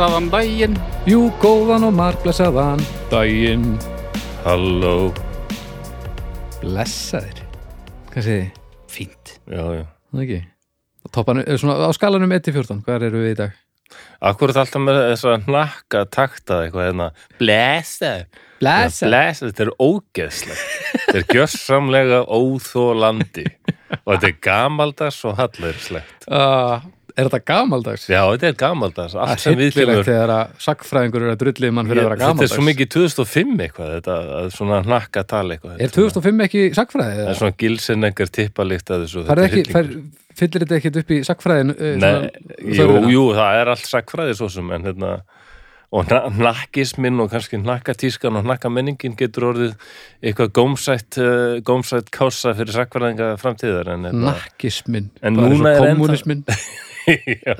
Blessaðan daginn. Jú, góðan og margblessaðan. Daginn. Halló. Blessaðir. Hvað segir þið? Fínt. Já, já. Það ekki? Toppan, eh, svona, á skalanum 1-14, hvað eru við í dag? Akkur er alltaf með þess að nakka takta eitthvað hérna? Blessa. Blessa, þetta er ógeðslegt. Þetta er gjörsamlega óþólandi og þetta er gamaldags og hallerslegt uh, Er þetta gamaldags? Já, þetta er gamaldags Það Allt sem er við kemur þegar að sagfræðingur eru að drullið mann fyrir að vera Þetta er gamaldags svo mikið 2005 eitthvað þetta, að svona nakka tala eitthvað Er 2005 ekki sagfræði? Það er svona gilsin einhver tippalikt að þessu þetta er ekki, fær, fyllir þetta ekkit upp í sagfræðin? Uh, Nei, jú, jú, það er allt sakfræði svo sem en hérna og na nakkisminn og kannski nakkatískan og nakkamenningin getur orðið eitthvað gómsætt uh, gómsætt kása fyrir sakfræðinga framtíðar hérna, Nakkismin Bara er ennþá- Kommunismin já,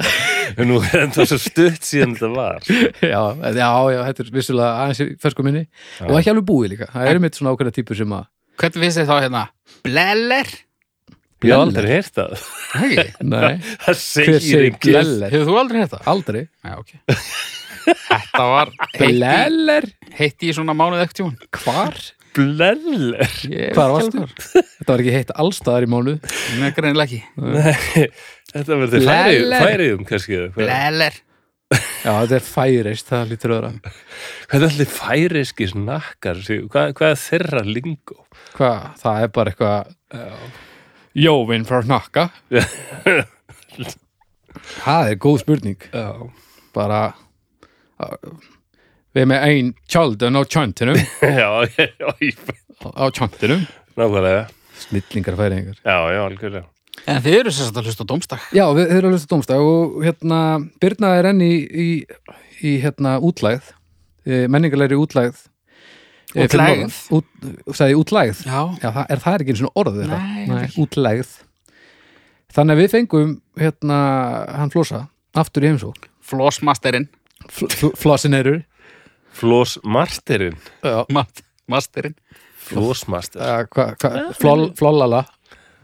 nú er enda svo stutt síðan þetta var já, já, já, þetta er vissulega aðeins í fersku minni og ekki alveg búið líka Það eru mitt svona ákveðna típur sem að Hvernig finnst þið þá hérna? Bleller? Ég hef aldrei heyrt það Hei, Nei, Það segir segir ekki bleller? hefur þú aldrei hérna? Aldrei Já, ok. Þetta var Bleller? heitt í svona mánuð ekkert tjón. Hvar? Bleller Hvar varstu? Þetta var ekki heitt allstaðar í mánuð Nei, greinilega ekki. Þetta verður færiðum kannski? Bleller. Já, þetta er færist, það lítur öðra Hvað er allir færiski snakkar hvað, hvað er þeirra lingó? Hvað, það er bara eitthvað Jóvin frá hnakka Það er góð spurning. Já. Bara uh, Við erum með ein tjaldun á tjöntinum Já, já, á tjöntinum nákvæmlega. Snillingar færingar Já, já, algjörlega En þið eru sérst að hlusta á domstak. Já, við höfum að hlusta dómstag og hérna, Birna er enn í, í, í hérna útlægð eh, menningarlegri útlægð eh, fyrir Útlægð? norðan. Út, sagði ég útlægð Já. Já, það er, það er ekki eins og orðið þeirra. Nei, Nei ekki. útlægð Þannig að við fengum hérna, hann flosa aftur í heimsók Flossmasterinn. Fl fl Flossinirur Flós Marterinn Já,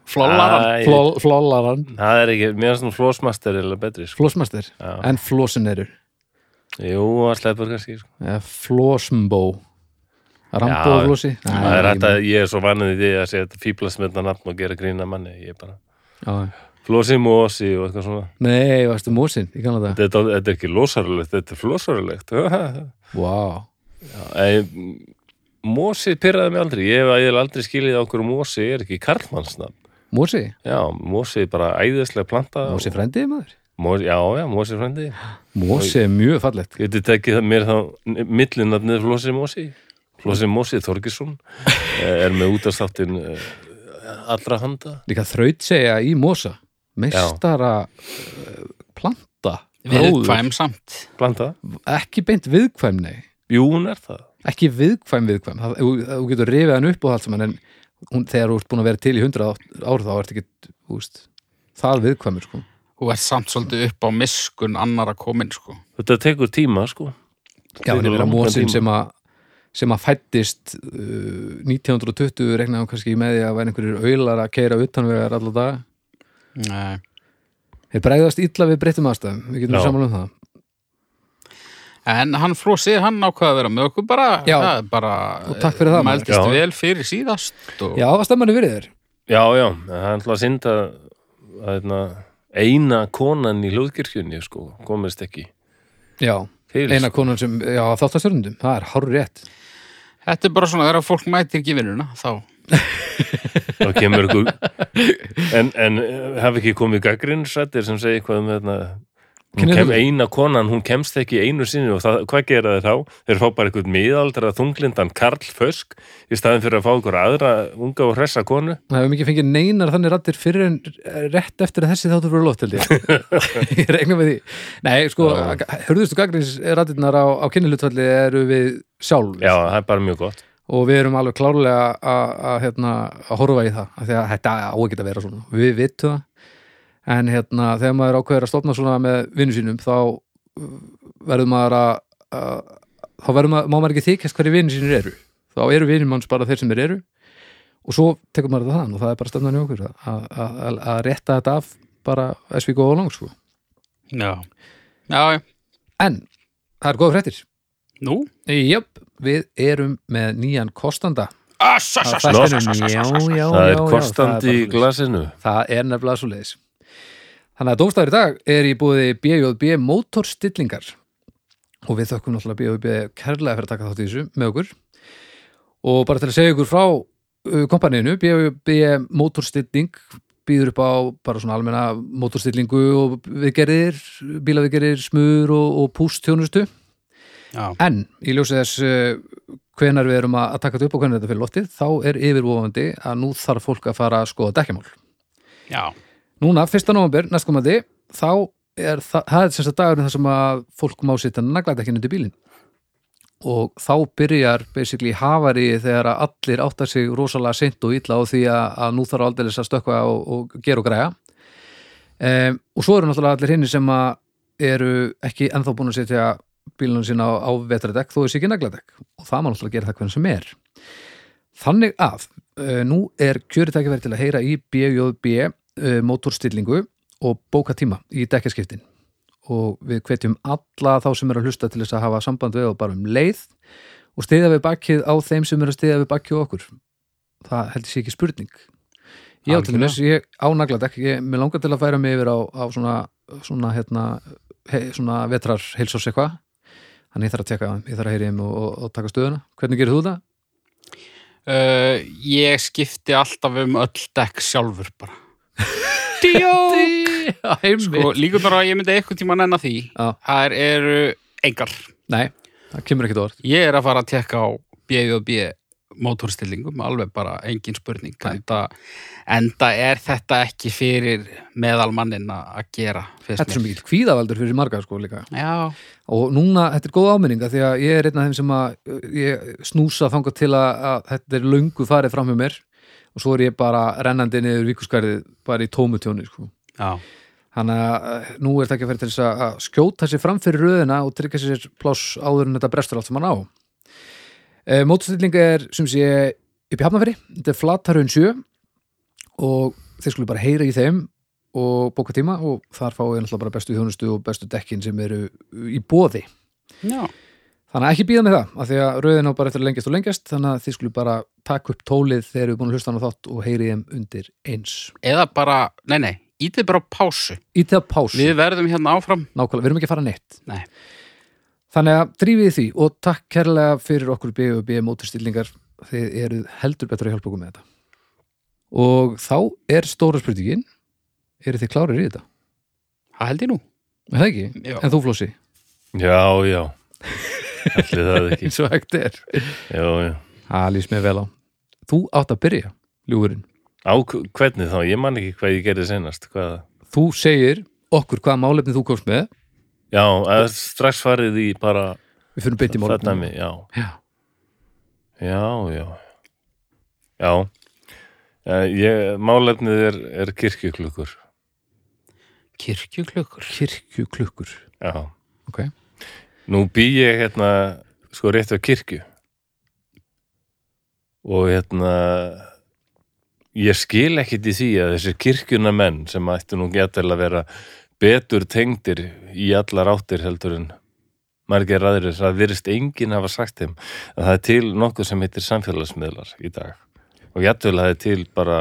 Flollaran. Æ, flol, Flollaran Það er ekki, mér finnst nú Flósmaster eða betri sko. Flosmaster? Já. en Flossinirur Jú, að sleppur kannski sko. ja, Flosmbó Rambó Já, Flossi Það er hægt að ég er svo vannið í því að segja þetta fíblast með þetta nafn og gera grína manni Ég bara Já, Flósi Mósi og eitthvað svona. Nei, varstu mósin, ég kannan það. Þetta, þetta er ekki lósarulegt, þetta er flósarulegt Vá, Mósi pyrraði mig aldrei. Ég hef aldrei skilið á hverju Mósi er ekki karlmannsnafn mósi Já, Mósi er bara æðislega planta Mósi frændið maður? Mósi, Já, já, Mósi frendi Mósi er mjög fallegt. Getið tekið það mér þá millinafnið Flósi Mósi Flósi Mósi Þorgisson eh, er með útastáttin allra handa. Líka þraut segja í Mósa Meistara uh, planta. Gróður. Viðkvæm samt. Planta? Ekki beint viðkvæm, nei. Jú, hún er það. Ekki viðkvæm viðkvæm. Það- Þú þú getur rifið hann upp og allt saman en hún, þegar þú ert búin að vera til í hundra ár þá ert ekki úst, það viðkvæmur sko. Þú ert samt svolítið upp á miskun annara komin, sko. Þetta tekur tíma, sko Já, ég vera langan mósin sem að sem að fættist uh, 1920 regnaðum kannski með því að væri einhverjir auðlar að keira utanvegar alla daga Nei. Þeir bregðast illa við breyttum aðstæðum, við getum Já. saman um það En hann Flossi, hann ákvaði að vera með okkur bara, Já. er bara Og takk fyrir það, maður. Mældist Já. vel fyrir síðast og Já, það stemmanir fyrir þér Já, já, en það er alltaf að synda að hérna, eina konan í hljóðkirkjunni, sko, komist ekki Já, til eina konan sem, já, þáttastörundum, það er hár rétt þetta er bara svona þegar fólk mætir ekki vinnuna, þá þá kemur ykkur en, en eh, hafi ekki komið gaggrinsrættir sem segir eitthvað um hérna hún Kynnið kem, eina konan, hún kemst ekki einu sinni og það, hvað gera þeir þá? Þeir fá bara eitthvað miðaldra þunglindan Karl Fösk í staðin fyrir að fá ykkur aðra unga og hressa konu. Það hefum ekki fengið neinar þannig rattir fyrir en rétt eftir að þessi þáttur fyrir loft held ég. Ég regna með því. Nei, sko, hörðustu gagnins rattirnar á, á kynnihlutfalli eru við sjálf. Já, það er bara mjög gott. Og við erum alveg klárlega að, hérna, horfa í það því að þetta á ekki að vera svona. Við vitum það en hérna, þegar maður ákveður að stofna svona með vinnu sínum þá uh, verður maður að, að þá verður maður, má maður ekki þykjast hverju vinnu sínir eru þá eru vinnir manns bara þeir sem þeir eru og svo tekur maður þetta þann og það er bara stefnan í okkur að, að, að, að rétta þetta af bara as we go along sko. já, já, já. En, það er góða fréttir Nú? Jöp, við erum með nýjan kostanda Ass, ass, Á ass, þættinum. ass, ass, ass, Já, ass. já, það já, er já, kostandi í er glasinu Það er nefnilega svo leiðis Þannig að dómstæður í dag er í búið BJB mótorstillingar. Og við þökkum náttúrulega BJB kærlega fyrir að taka þátt í þessu með okkur. Og bara til að segja ykkur frá uh, kompaninu, BJB mótorstilling býður upp á bara svona almenna mótorstillingu og viðgerðir, bílaviðgerðir, smur og, og pústjónustu Já, En í ljósi þess uh, hvenar við erum að taka þetta upp og hvenar þetta fyrir loftið, þá er yfirvofandi að nú þarf fólk að fara að skoða dekkjamál. já, Núna, 1. november, næstkomandi, þá er það, það er sem sagt dagurinn þar sem að fólk má sitja nagladekkin undir bílinn. Og þá byrjar basically hafari þegar að allir áttar sig rosalega seint og illa á því að, að nú þarf aldrei að stökkva og, og gera og græja. Um, og svo eru náttúrulega allir hinni sem að eru ekki ennþá búin að setja bílunum sína á, á vetradekk þó þessi ekki nagladekk og það má náttúrulega gera það hvernig sem er þannig að uh, nú er kjöritækifæri til að heyra í BJB uh, mótorstillingu og bóka tíma í dekkaskiptin og við hvetjum alla þá sem eru að hlusta til þess að hafa samband við og bara um leið og stiðja við bakkið á þeim sem eru að stiðja við bakkið okkur það heldur sér ekki spurning ég á til Algjörlega. þess, ég á nagladekk ég, mér langar til að færa mig yfir á, á svona, svona hérna he, svona vetrar heilsós eitthvað þannig ég þarf að tjekka, ég þarf að heyri um og, og, og taka stöðuna. Hvernig gerir þú það? Uh, ég skipti alltaf um öll dekk sjálfur bara Díó Sko, líkunar að ég myndi eitthvað tíma nenn að því. Það eru engar Nei, það kemur ekkert orð. Ég er að fara að tekka á B.O.B. mótorstillingum, alveg bara engin spurning enda, enda er þetta ekki fyrir meðalmannin að gera Þetta er svo mér. mikil kvíðavaldur fyrir marga sko líka. Já, Og núna, þetta er góð áminninga því að ég er einn af þeim sem að ég snúsa þangað til að, að þetta er löngu farið fram hjá mér og svo er ég bara rennandi niður vikuskarið bara í tómutjóni sko. Þannig að uh, nú er þetta ekki að fyrir til þess að- skjóta sér fram fyrir röðina og tryggja sér pláss áður en þetta brestur allt sem hann á. E, Mótustilling er sem sé upp í hafnafyrir, þetta er flatarhraun 7 og þeir skulle bara heyra í þeim og bóka tíma og þar fáið náttúrulega bara bestu þjónustu og bestu dekkin sem eru í bóði. já Þannig að ekki býða með það, af því að röðin á bara eftir að lengjast og lengjast, þannig að þið skulle bara taka upp tólið þegar við búin að hlusta hann á þátt og heyri þeim undir eins. Eða bara, nei nei, ítið bara á pásu Í það pásu, Við verðum hérna áfram nákvæmlega, við erum ekki að fara neitt. Nei, Þannig að drífið því og takk kærlega fyrir okkur B&B móturstillingar þið eruð heldur betur að hjálpa okkur með þetta. Og þá er stóra spurningin, eru þið klárir í þetta? það held ég nú Er það ekki? Já. En þú flósi, Já, já Ætli það ekki og hægt er. Já, já Það lýst mér vel á. Þú átt að byrja, ljúfurinn. Á hvernig þá? Ég man ekki hvað ég gerði senast hvað... Þú segir okkur hvaða málefni þú komst með, Já, eða strax farið í bara við fyrir beint í málefni. já Já. Já, já Já Eh, ég, Málefnið er, er kirkjuklukkur Kirkjuklukkur Kirkjuklukkur. Já Ok. Nú bý ég hérna sko rétt á kirkju. Og hérna ég skil ekkit í því að þessir kirkjuna menn sem ættu nú getur að vera betur tengdir í allar áttir heldur en margir aðrir, það virðist enginn hafa sagt þeim að það er til nokkuð sem heitir samfélagsmiðlar í dag. Og jættul það er til bara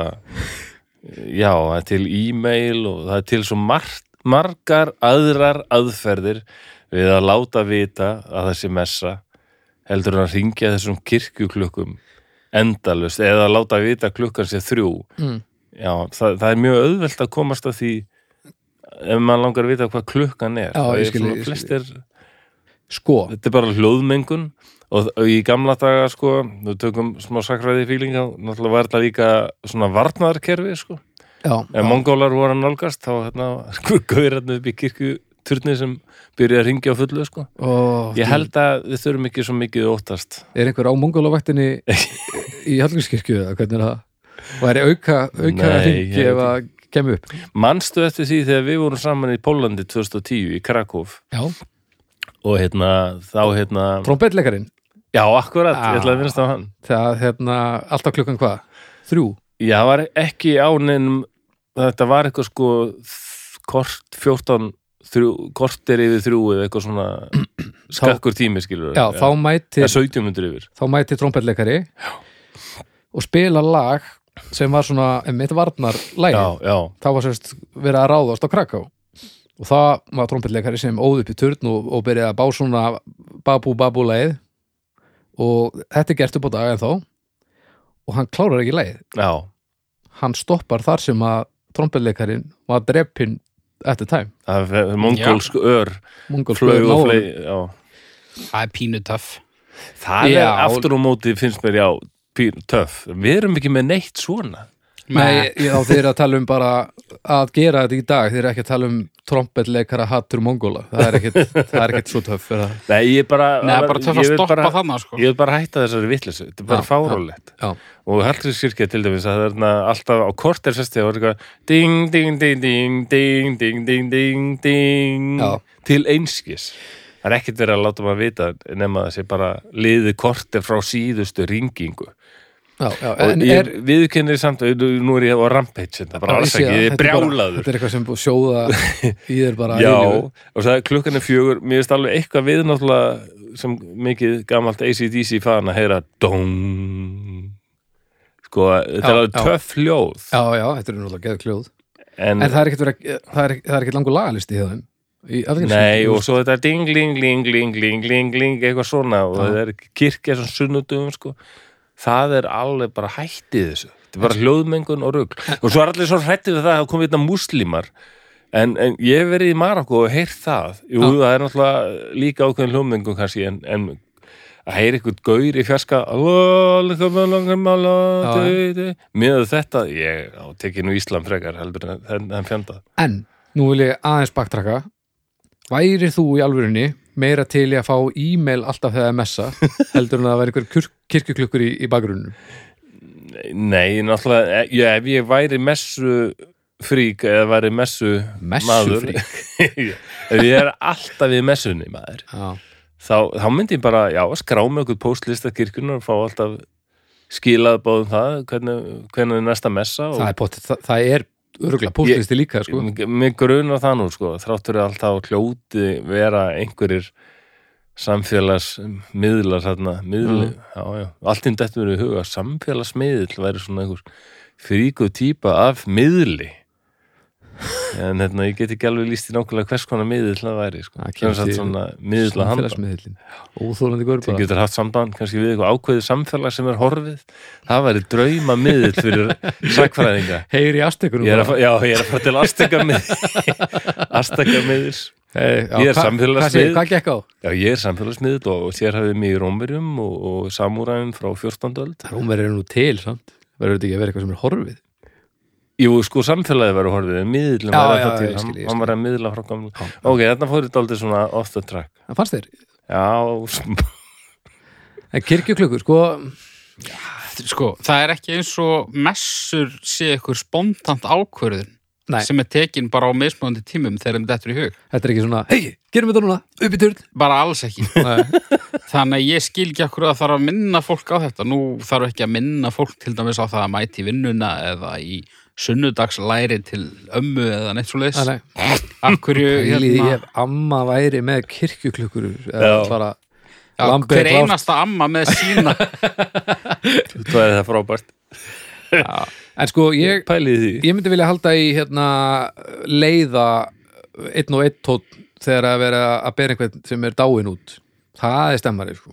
já, það er til e-mail og það er til svo margar aðrar aðferðir við að láta vita að þessi messa heldur hann að ringja þessum kirkjuklukkum endalust eða að láta vita klukkan sé þrjú. Mm. já, það, það er mjög auðvelt að komast að því ef maður langar að vita hvað klukkan er. Já, Það ég er skil, svona ég skil. flestir, Sko, þetta er bara hljóðmengun og, og í gamla daga sko, við tökum smá sakræði fílinga náttúrulega var þetta líka svona varnaðarkerfi sko, já, ef mongólar voru að nálgast þá hérna, gauður hérna upp í kirkjuturni sem byrja að ringja á fullu sko og Ég held að við þurfum ekki svo mikið óttast. er einhver á mongólavaktinni í Hallgrímskirkju eða hvernig er það? Og er auka, auka Nei, hringi ég ef að kemur upp? Manstu eftir því þegar við vorum saman í Pólandi 2010 í Krakow Já, og hérna, þá hérna, trombetleikarinn já, akkurat, Ah. ég ætla að minnast á hann. þegar hérna, alltaf klukkan hvað? Þrjú? Já, það var ekki á neinum, þetta var eitthvað sko kort 14 þrjú, korter yfir þrjú eða eitthvað svona skakkur tími skilur já, þá mætir, eða 17 myndir yfir. þá mætir trompetleikari og spila lag sem var svona, einmitt varnar já, þá var sérst verið að ráðast á Kraká og það var trompetleikari sem óð upp í turn og, og byrjaði að bá svona babu babu leið og þetta er gert upp á dag en þá og hann klárar ekki já, hann stoppar þar sem að trompetleikarin var dreppin eftir time er mongolsk ör Mongol flög og flög. Það er pínu töff. það Já. er aftur á móti finnst mér já, pín, töff við erum ekki með neitt svona Nei, já, þeir eru að tala um bara að gera þetta í dag, þeir eru ekki að tala um trompetleikara hattur mongola það er ekkit, það er ekkit svo töff er það. nei, ég er bara Nei, bara töff að ég vil stoppa bara- þannig, sko. ég vil bara hætta þessari vitleysu, þetta er bara Já, og Hallgrímskirkja til dæmis að það er þarna alltaf á korter sesti og er eitthvað ding, ding, ding, ding, ding, ding, ding, ding, ding. Til einskis. Það er ekkert verið að láta maður vita nema það sé bara liði korter frá síðustu ringingu já, já og ég er viðkennir samt nú nú er ég á rampage þetta bara Já, alls að ekki, ég er bara- brjálaður. Þetta er eitthvað sem að sjóða í þér bara Já, og það er klukkan er fjögur mér finnst alveg eitthvað við náttúrulega sem mikið gamalt ACDC fan að heyra dong. Sko, þetta er alveg töff hljóð. Já, já, þetta er náttúrulega geða kljóð en, En það er ekkit, verið, það er, það er ekkit langur lagalisti í Afganistan. nei, og svo þetta ding, ling, ling, ling, ling, ling, ling eitthvað svona og það er kirkja svona sunnudum sko. Það er alveg bara hættið þessu. Þetta er bara hljóðmengun og rugl. Og svo er allir svo hrættið við það að komið þetta múslimar en, en ég hef verið í Marokko og heyrt það. Jú, Já. það er náttúrulega líka ákveðin hljóðmengun kannski en, en að heyra ykkur gaur í fjarska með þetta ég á, tekið nú Íslam frekar heldur en, fjandað. En, nú vil ég aðeins baktraka Væri þú í alvörinni meira til í að fá e-mail alltaf þegar það er messa heldur en að það væri einhver kirkjuklukkur í, í bakgrunnum Nei, náttúrulega, e- ég, ef ég væri messu frík eða væri messu maður Messufrík ef ég er alltaf við messunni maður Já, þá, þá myndi ég bara, já, skrá með okkur póstlista kirkjunar og fá alltaf skilað báðum það hvernig, hvernig er næsta messa og það er, potið, það, það er örgulega póstlisti líka sko. mér grunar það nú sko, þráttur er alltaf að hljóti vera einhverjir samfélagsmiðlar þarna, miðli, Mm. já, já allt inn verið í huga, samfélagsmiðl væri svona einhver fríku típa af miðli en hérna, ég get ekki alveg líst í nákvæmlega hvers konar miðl það væri sko. Miðl að Þið bara getur haft samband kannski við eitthvað ákveðið samfélag sem er horfið. Það væri drauma miðl fyrir sakfræðinga Heyri astekunum Ég er að, já, ég er að fara til Azteka miðils Hey, já, Ég er á? Já, ég er samfélagsmiðl og, og sér hafið mig í Rómverjum og, og samúræðum frá 14. öld. Rómver er nú til, samt. Verður þetta ekki að vera eitthvað sem er horfið? Jú, sko, samfélagið verður horfið miðlum Já, var já, það til, skil, hann, var að miðla frá gamlu Já. Ok, þarna fór þetta aldrei svona off the track Það fannst þér Já, En kirkjuklukkur, sko Sko, það er ekki eins og messur sé ykkur spontant ákvörðun Nei. sem er tekin bara á mismunandi tímum þegar þeim dettur í hug. Þetta er ekki svona Hei, gerum við þetta núna, upp í turn Bara alls ekki. Nei, Þannig að ég skil ekki okkur að þarf að minna fólk á þetta. Nú þarf ekki að minna fólk til dæmis á það að mæti í vinnuna eða í sunnudagslæri til ömmu eða neitt svo nei. Akkurju, hérna, ef amma væri með kirkjuklukkur Já. eða bara já, hver er einasta amma með sína. það er það frábært En sko, ég, ég myndi vilja halda í hérna leiða einn og einn tótt þegar að vera að bera einhvern sem er dáin út. Það er stemmari sko.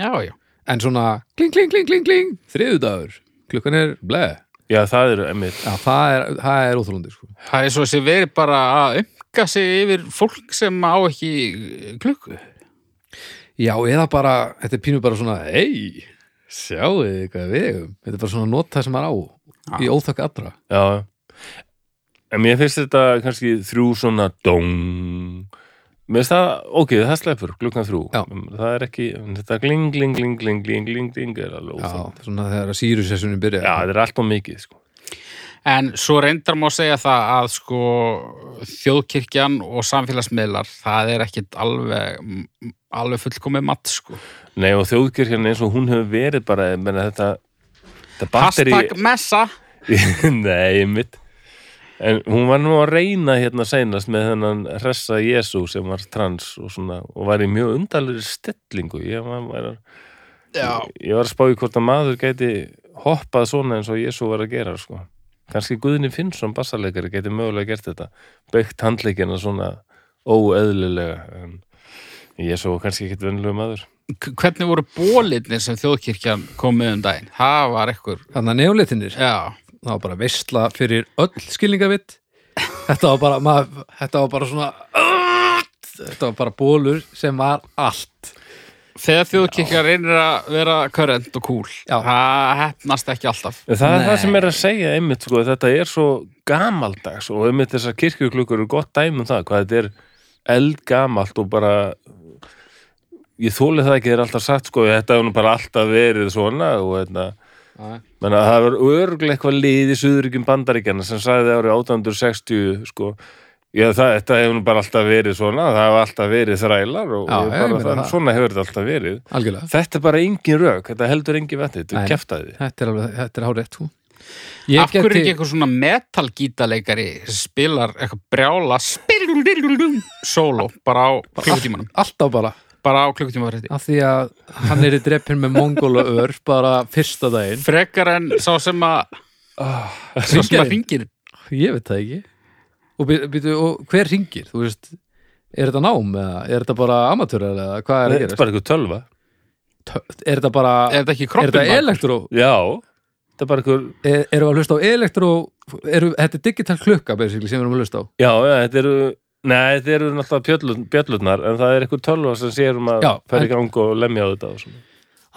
Já, já. en svona kling, kling, kling, kling, kling þriðudagur, klukkan er bleið Já, það eru emmitt Já, það er, það er óþólandi sko. Það er svo sem verið bara að umga sig yfir fólk sem á ekki klukku. Já, eða bara, þetta er pínu bara svona hei, sjáu þið hvað við eigum þetta er bara svona nota sem maður á í óþökk allra. Já, en mér finnst þetta kannski þrjú svona dong Mér finnst það, ok, það sleppur glukkan þrjú Já. Það er ekki, þetta gling, gling, gling, gling, gling, gling, gling er alveg Já, óþægt svona þegar að sírusessunin byrja Já, þetta er allt og mikið, sko En svo reyndar má segja það að sko þjóðkirkjan og samfélagsmiðlar, það er ekkit alveg, alveg fullkomið matt sko. Nei, og þjóðkirkjan eins og hún hefur verið bara, menna þetta þetta batteri Hashtag messa. Nei, mitt En hún var nú að reyna hérna seinast með þennan hressa Jésu sem var trans og svona og var í mjög undalir stellingu ég var, var, Já. ég var að spá í hvort að maður gæti hoppað svona eins og Jésu var að gera sko. kannski Guðni Finnsson bassarleikari gæti mögulega gert þetta byggt handleikina svona óeðlilega en Jésu var kannski ekkit vennlegu maður Hvernig voru bólirnir sem þjóðkirkjan kom með um daginn? Það var ekkur, Þannig að neoleitinir, já, það var bara veistla fyrir öll skilningavitt Þetta var bara, maður, þetta var bara svona Þetta var bara bólur sem var allt þegar þjóðkirkjan reynir að vera körrent og cool, Já. það hefnast ekki alltaf. En það er Nei. það sem er að segja einmitt sko, þetta er svo gamaldags og einmitt þessar kirkjuklukur eru gott dæmi um það, hvað þetta er eldgamalt og bara ég þóli það ekki, það er alltaf sagt sko, þetta hefur nú bara alltaf verið svona og þetta, menna það var örgulega eitthvað lið í Suðuríkjum bandaríkjana sem sagði árið 1860 sko, já það, þetta hefur nú bara alltaf verið svona, það hefur alltaf verið þrælar og, Já, og meina það, það. svona hefur þetta alltaf verið Algjörlega, þetta er bara engin rök, þetta heldur engin vetið, þetta er keftaði þetta er alveg, þetta er hárið sko. Ég Af hverju er ekki eitthvað svona metalgítaleikari sem spilar eitthvað brjála solo bara á klukkutímanum Alltaf bara, bara á klukkutímaverði af því að hann er í dreppin með mongóla ör bara fyrsta daginn frekar en sá sem að Ah, sá sem að hringir. ringir Ég veit það ekki Og, by, by, og hver ringir, þú veist Er þetta nám eða er þetta bara amatúrar eða hvað er að þetta gera? er bara eitthvað tölva Er þetta bara, er þetta ekki er kroppin þetta maður? elektró? Já, þetta er bara einhver Er, erum við að hlusta á elektró? Eru, þetta er digital klukka basically sem við erum að hlusta á Já, já, þetta eru Nei, þetta eru náttúrulega bjöllurnar en það er einhver tölva sem sér um að fara í gang og lemja á þetta og svona.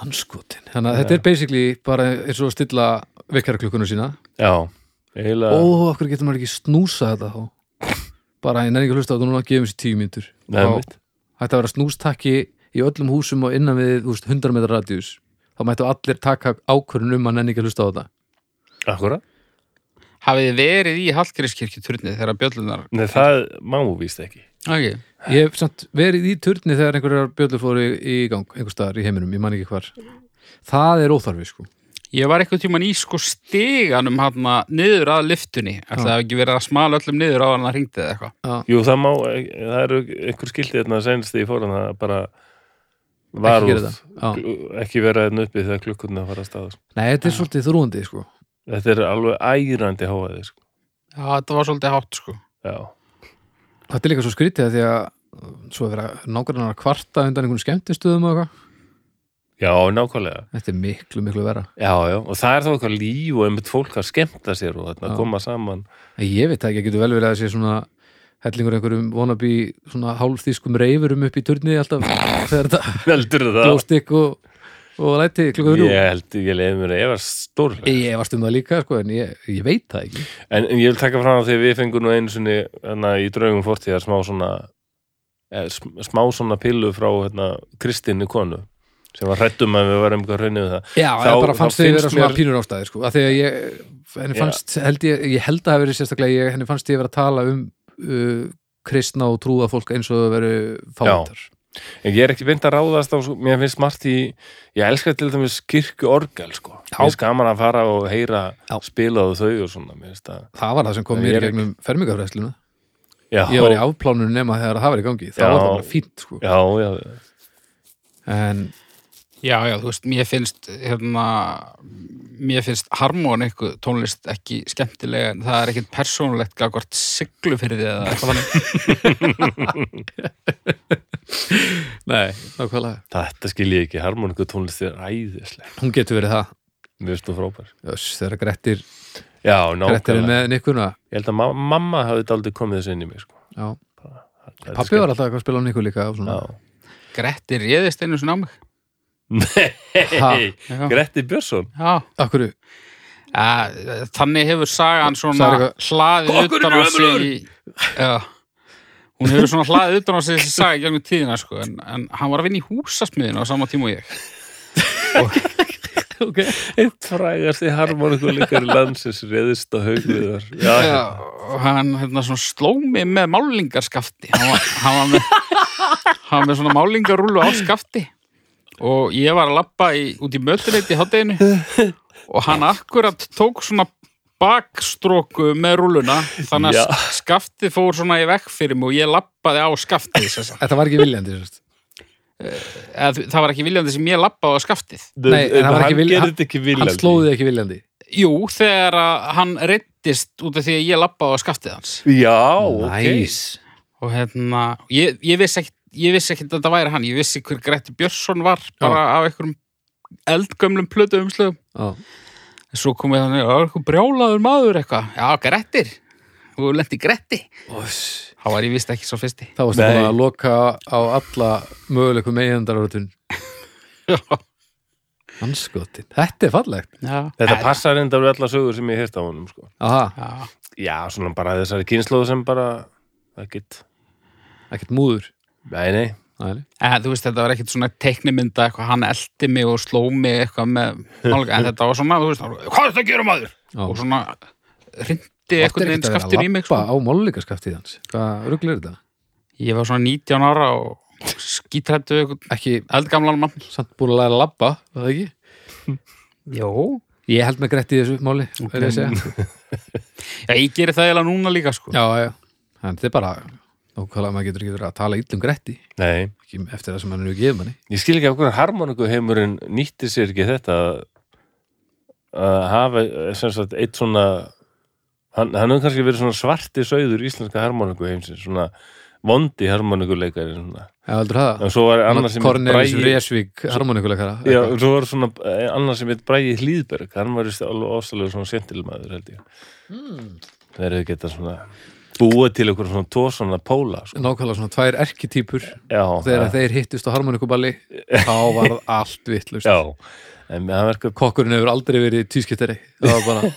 Hanskotin Þannig að þetta er basically bara eins og að stilla vekkara klukkunu sína. Já, eiginlega Ó, okkur getur maður ekki snúsa þetta þá. Bara ég nefnir ekki að hlusta á þetta núna gefum sér tíu mitt. Þetta vera snústakki í öllum húsum og innan við 100 metrar radius. Þá mættu allir taka ákvörðun um að nenni ekki að hlusta á þetta. Akkurat hafið þið verið í Hallgrímskirkju turnið þegar bjöllunar Nei, það má víst ekki. Okay. Ég hef samt verið í turni þegar einhverjar bjöllur fóru í gang einhver staðar í heiminum, ég man ekki hvar. Það er óþarfi sko. Ég var eitthvað tíman í sko stiganum hann niður að lyftunni. Ætlaði að ekki verið að smala öllum niður á hann að ringdi eða eitthvað? Jú, það má, það eru einhver skildi þetta senst í fóran það bara var Ekki gera út þetta. Já. ekki vera þetta uppi þegar klukkurna fara að staða Nei, þetta er svolítið þrúandi sko Þetta er alveg ærandi háaði sko. já, þetta var svolítið hátt sko. Já, Þetta er líka svo skrítið að því að uh, svo er verið að nákvæmlega kvarta undan einhvern skemmtistöðum og eitthvað. Já, nákvæmlega. Þetta er miklu, miklu vera Já, já, og það er þá eitthvað líf og einmitt fólk að skemmta sér og þarna koma saman. En Ég veit ekki, getur vel verið að sé svona hellingur einhverjum vonabí svona hálfþýskum reyfurum upp í turni alltaf þegar þetta Heldur það? Og, læti klukka þrjú. Ég held, ég leiði mér að ég var stórlega Ég varst um það líka sko en ég, ég veit það ekki. En, en ég vil taka fram að því að við fengum nú einu sinni hana, í draugum fortíðar smá svona eh, sm- smá svona pillu frá hérna, Kristinni konu sem var hrættum að við varum eitthvað hraunni við það. Já, Þá- þá, bara fannst þið vera svona mér- pínur ástæði sko, að því að ég henni Já. fannst, held ég, ég held að það hafi verið sérstaklega ég, henni fannst ég vera að tala um uh, kristna og trúða fólk eins og það veru fátar En ég er ekki beint að ráðast á, mér finnst margt í ég elska til dæmis kirkju orgel sko. Já. Mér finnst gaman að fara og heyra Já. spila og þau og svona mér finnst það Það var það sem kom mér í gegnum fermingafræðsluna Já, Ég var í afplánunum nema þegar það var í gangi þá Já. var það bara fínt sko já, já, en já, já, þú veist, mér finnst hérna, mér finnst harmonikku tónlist ekki skemmtilega en það er ekkit persónulegt fyrir því eða eitthvað þannig. Nei, nákvæmlega. Þetta skil ég ekki harmoniku tónlist er æðisleg. Hún getur verið það. Mér finnst þú frábær. Öss, þegar Grettir, Já, Grettir er nákvæmlega. Ég held að ma mamma hafði daldið komið þessu inn í mig sko. Já, Þetta er pappi var alltaf eitthvað að spila á nikku líka og svona. Já. Gretti réðist einu svona á mig? Nei. Gretti Björnsson. Já, Akkur, Ja, þannig hefur sagan svona hlaðið "Kokkurinn utan á sig ömurlegur!" í, já, hún hefur svona hlaðið utan á sig þessi saga gegnum tíðina sko, en, en hann var að vinna í húsasmiðinu á sama tíma og ég. Ok. Eitt frægasti harmoniku líkari landsins reðist á haugviðar og hann hérna, svona, sló mig með málingarskafti hann var, hann var með hann með svona málingarúlu á skafti og ég var að labba í, út í mötuneyt í hátteginu og hann akkurat tók svona bakstróku með rúluna þannig Já. að skaftið fór svona í vekk fyrir mig og ég lappaði á skaftið. Þetta var ekki viljandi sérst. Eða, það var ekki viljandi sem ég lappaði á skaftið. Nei, en það var ekki hann vilja- gerði þetta ekki Hann viljandi slóði ekki viljandi. Jú, þegar að hann reyndist út af því að ég lappaði á skaftið hans. Já, ok. Næs og hérna, ég, ég vissi ekkit ég vissi ekkit að þetta væri hann, ég vissi hver Gretti Björnsson var bara af einhverjum eldgömlum plötu umslögum Já. svo kom ég þannig, það var eitthvað brjálaður maður eitthvað, já, Grettir. Þú lendi Gretti. Þá var ég vist ekki svo fyrsti. Þá Nei. búin að loka á alla möguleikum megindararutun já, Hanskotin, þetta er fallegt. Já, þetta passar enda við alla sögur sem ég hérst á honum sko. Aha, já, já, svona bara þessari kynnslóðu sem bara ekkit, ekkert múður nei, nei en þú veist, þetta var ekkit svona teiknimynda eitthvað, hann eldi mig og sló mig eitthvað með málga, en þetta var svona, þú veist, hvað er þetta að gera maður? Já. og svona hrindi eitthvað neginn skaftin í mig sko. sko. á málíkaskaftið hans Hvað rugglir þetta? ég var svona 19 ára og skítrættu eitthvað Ekki eldgamlan mann samt búin að læra að labba, var það ekki? Jó. Ég held með Gretti í þessu máli okay. er ég að segja. Já, ég gerir það eiginlega núna líka sko. Já, já, en þetta er bara Nákvæmlega, maður getur ekki verið að tala illum Gretti nei, ekki eftir það sem hann er gefið manni ég skil ekki af hvernig harmoniku heimurinn nýtti sér ekki þetta að- hafa sagt eitt svona hann, hann hefur kannski verið svona svarti sauður íslenska harmoniku heimsins svona vondi harmonikuleikari. Já, heldur það? en svo var annar sem Cornelis Bragi- Resvík, harmonikuleikara Já, og svo var svona eh, annar sem heit Bræði Hlýðberg, hann var alveg ofsalega svona sentilmaður held ég Hmm. þeir eru geta svona búa til einhver svona tvo svona póla sko. Nákvæmlega svona tvær erkitýpur já, þegar það- þeir hittust á harmonikuballi þá var allt vittlust já, en það verður Kokkurinn hefur aldrei verið tískiptari það var bara,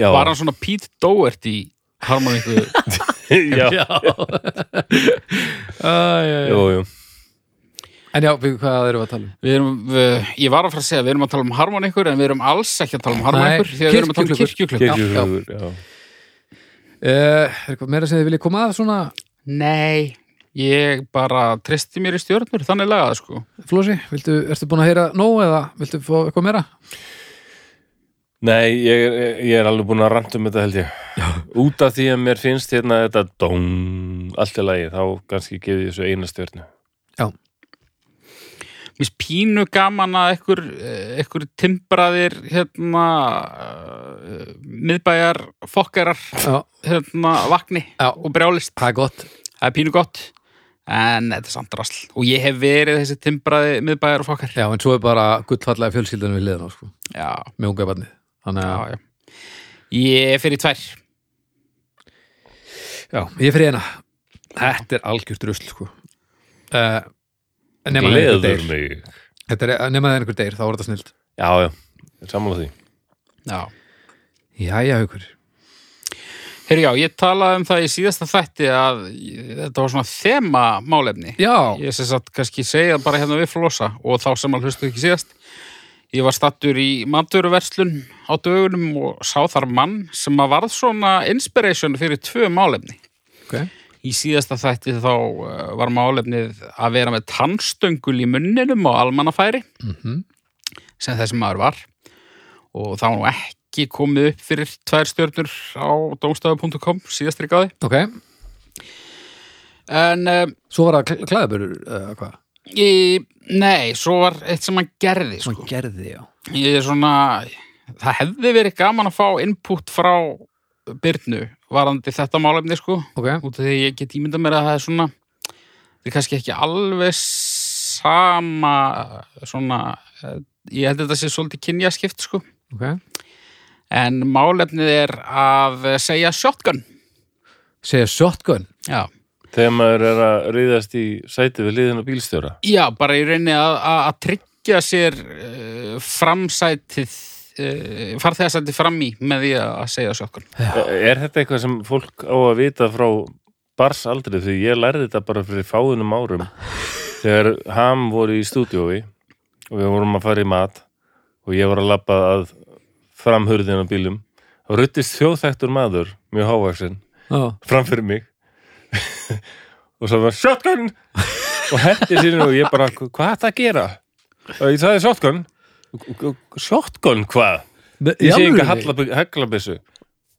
já, Var hann svona Pete Doherty í harmoníku? já, já Æ, já, já. jú, jú. En já, við, hvað erum við að tala um? Við erum, við, ég var að fara að segja, við erum að tala um harmoníkur en við erum alls ekki að tala um harmoníkur Nei, því að við erum að tala um kirkjuklukkur. kirkjuklukkur. kirkjuhugur já. Eh, Er eitthvað meira sem þið viljið koma að svona Nei, ég bara tristi mér í stjórnur, þannig lagað sko. Flósi, viltu, ertu búin að heyra nóg eða viltu fá eitthvað meira? Nei, ég, er- ég er alveg búin að ranta um þetta held ég já. út af því að mér finnst hérna þetta dón, allt í lagi þá kannski gefið þessu eina stjörnu Mér finnst pínu gaman að ekkur, ekkur timbraðir hérna uh, miðbæjar fokkarar Já, hérna vakni Já. og brjálist. það er gott Það er pínu gott en þetta er samt rasl og ég hef verið þessi timbraði miðbæjar og fokkar. Já, en svo er bara gullfallega fjölskyldan við liðan á sko, Já, með unga barnið Þannig já, að, já. Ég er fyrir tvær. já, ég fyrir eina Þetta er algjört rusl sko uh, Nema það einhver Gleður deyr mig Þetta er, nema það einhver deyr, þá er þetta snilt Já, já, er sammála því Já. Jæja, haukur Herri, já, ég talaði um það í síðasta þætti að þetta var svona þema málefni. Já, Ég sem sagt kannski segja bara hérna við flosa og þá sem að hlustu ekki síðast. Ég var stattur í maturverslun á dögunum og sá þar mann sem að varð svona inspiration fyrir tvö málefni. ok Í síðasta þætti þá uh, var málefnið að vera með tannstöngul í munninum á almannafæri mm sem þessi maður var og var nú ekki komið upp fyrir tvær stjörnur á domstafu.com síðastri gáði. Ok, En um, svo var það kl klæðabörur uh, hvað? nei, svo var eitt sem hann gerði sko. Svona gerði, já ég er svona það hefði verið gaman að fá input frá Byrnu varandi þetta málefni sko. Ok, út af því ég get ímynda mér að það er svona það er kannski ekki alveg sama svona eh, ég held að þetta sé svolítið kynjaskipt sko. Ok. En málefnið er að segja shotgun. Segja shotgun? Já, Þegar maður er að reyðast í sæti við liðin á bílstjóra. Já bara í rauninni að, að, að tryggja sér uh, framsætið uh, farþegarsætið fram í með því að segja shotgun Er þetta eitthvað sem fólk á að vita frá barsaldri því ég lærði þetta bara fyrir fáðunum árum. Þegar ham voru í stúdíói og við vorum að fara í mat og ég var að labba að framhurðin á bílum og ruttist þjóðþektur maður mjög hávaxin Já, framfyrir mig. Og svo var shotgun! Og hendi sínu og ég bara hvað er það að gera? Og ég, það er shotgun shotgun hvað? Ég sé alvörunni? haglabissu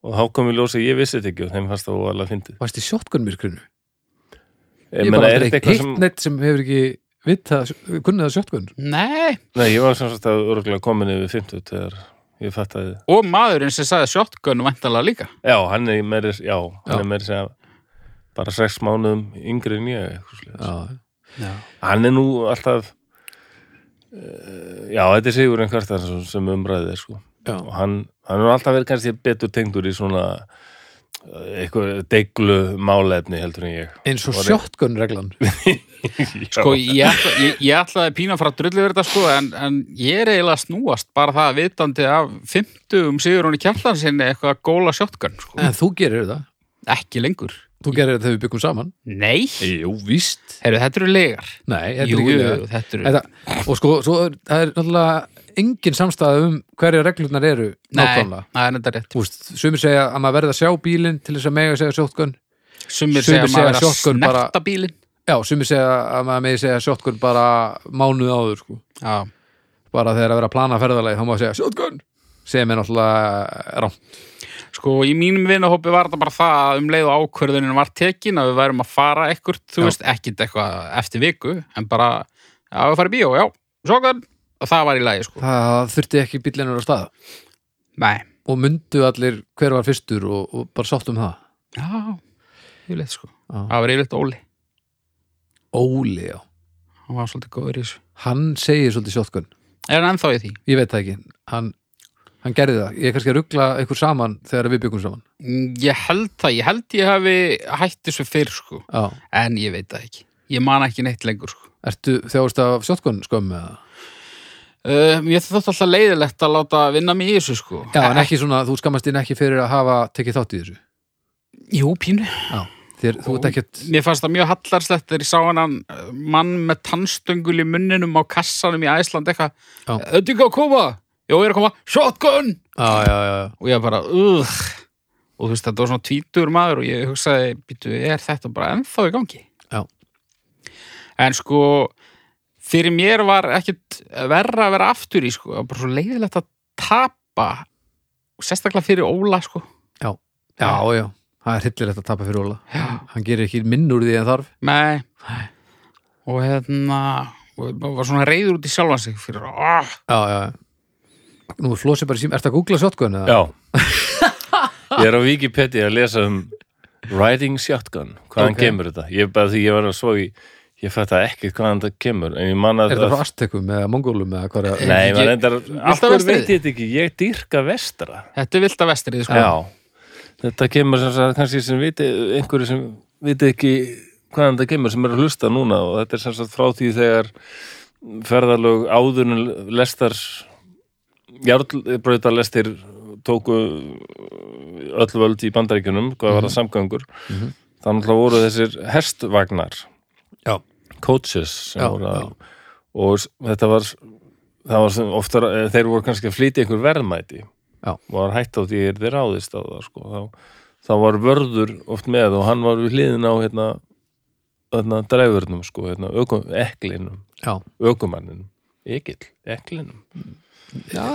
og þá kom ég ljósa að ég vissi þetta ekki og þeim fannst það alveg að fyndið Varst í shotgunmyrkrinu? ég Ég bara er eitthvað hitt sem neitt sem hefur ekki vita, kunnið að shotgun Nei, nei, ég var sem sagt að örgulega komin yfir 50 þegar ég fattaði og maðurinn sem sagði shotgun væntalega líka já, hann er meiri, já, hann Já. er meiri segja bara sex mánuðum yngri en ég. Já, Já, hann er nú alltaf já, þetta er Sigur en Kvartansson sem umræðið er sko. Já, og hann, hann er alltaf verið kannski betur tengdur í svona uh, eitthvað deiglu málefni heldur en ég. Eins og Var ég- shotgun reglan. Sko, ég, ég, ég ætlaði pína frá þetta sko, en, en ég er eiginlega snúast bara það að vitandi af 50 um sigur hún í kjallarsinni eitthvað að góla shotgun, sko. En þú gerir það, Ekki lengur. Þú gerir það þegar við byggum saman Nei, Jú, víst heyrðu, þetta eru legar. Nei, þetta Jú, er ekki jú, legar. þetta eru... Þetta, og sko, svo er, það er náttúrulega engin samstæða um hverja reglurnar eru Nei, nákvæmlega. það er þetta rétt. Þú veist, sumir segja að maður verða að sjá bílinn til þess að mega segja shotgun. Sumir Sumir segja að segja maður er að shotgun bara- snerta bílinn. Já, sumir segja að maður megi segja shotgun bara mánuð áður, sko. Já, Bara þegar að vera að plana ferðalagi, þá má segja shotgun. Sem er náttúrulega rám. Sko, í mínum vinahópi var þetta bara það að um leið og ákvörðunin var tekin að við værum að fara ekkert, þú Já. veist, ekkit eitthvað eftir viku, en bara, já, við farum í bíó, já, shotgun, og það var í lagi, sko. Það þurfti ekki bílinnur á staða. Nei, Og myndu allir hver var fyrstur og, og bara sátt um það. já, yfirleitt, sko. Já. Það var yfirleitt Óli. Óli, já. hann var svolítið góður í þessu Hann segir svolítið shotgun. er hann ennþá í því? Ég veit það ekki. Hann, hann gerði það. Ég er kannski að ruggla ykkur saman þegar við byggum saman. Mm, ég held það, ég held ég hafi hætt þessu fyrr sko, Já. en ég veit það ekki ég man ekki neitt lengur sko Ertu þjáist af shotgun skömmu eða? uh, ég þótt alltaf leiðilegt að láta vinna mig í þessu sko Já, en ekki svona, þú skammast inn ekki fyrir að hafa tekið þátt í þessu. jú, pínu Já. Þér, þú ert ekkert, mér fannst það mjög hallarslegt þegar ég sá hann mann með tannstöngul í munninum á kassanum í Æsland eitthvað er ekki að koma, já, ég er að koma shotgun, já, já, já, já. og ég bara uh, og þú veist, þetta var svona tvítur maður og ég hugsaði, býtu, er þetta bara ennþá í gangi Já. en sko fyrir mér var ekkit verra að vera aftur í sko, það var bara svo leiðilegt að tapa sérstaklega fyrir Óla sko Já, já. Það er hryllilegt að tapa fyrir Óla. Já. Hann gerir ekki minn úr því en þarf. Nei. og hérna og var svona reyður út í sjálfan sig fyrir ah, Já, já, já. Nú flósi bara sím, ertu að googla shotgun eða? Já Ég er á Wikipedia að lesa um Riding Shotgun, hvaðan Ok. kemur þetta? Ég bara því ég var að svo í ég fætt að ekki hvaðan þetta kemur en ég man Er að þetta frá Aztekum eða Mongólum eða hvað er Nei, Ég- maður endar, Viltu af hverju vestrið? veit ég þetta ekki ég dýrka vestra þetta er vilt að vestrið sko. Já, þetta kemur sem sagt kannski sem viti, einhverju sem viti ekki hvaðan þetta kemur sem er að hlusta núna og þetta er sem sagt frá því þegar ferðalög áðurinn lestar járnbrautarlestir tóku öll völd í bandaríkjunum hvað var það samgöngur. Mhm. þannig að voru þessir hestvagnar Já. coaches Já, voru að og þetta var það var ofta, þeir voru kannski að flytja einhver verðmæti. Og var hætt á því er þeir ráðist á það sko. þá, þá var vörður oft með og hann var við hliðin á hérna, hérna dræfurnum sko, hérna, ökum, eklinum. Ökumanninum, ekill, eklinum já,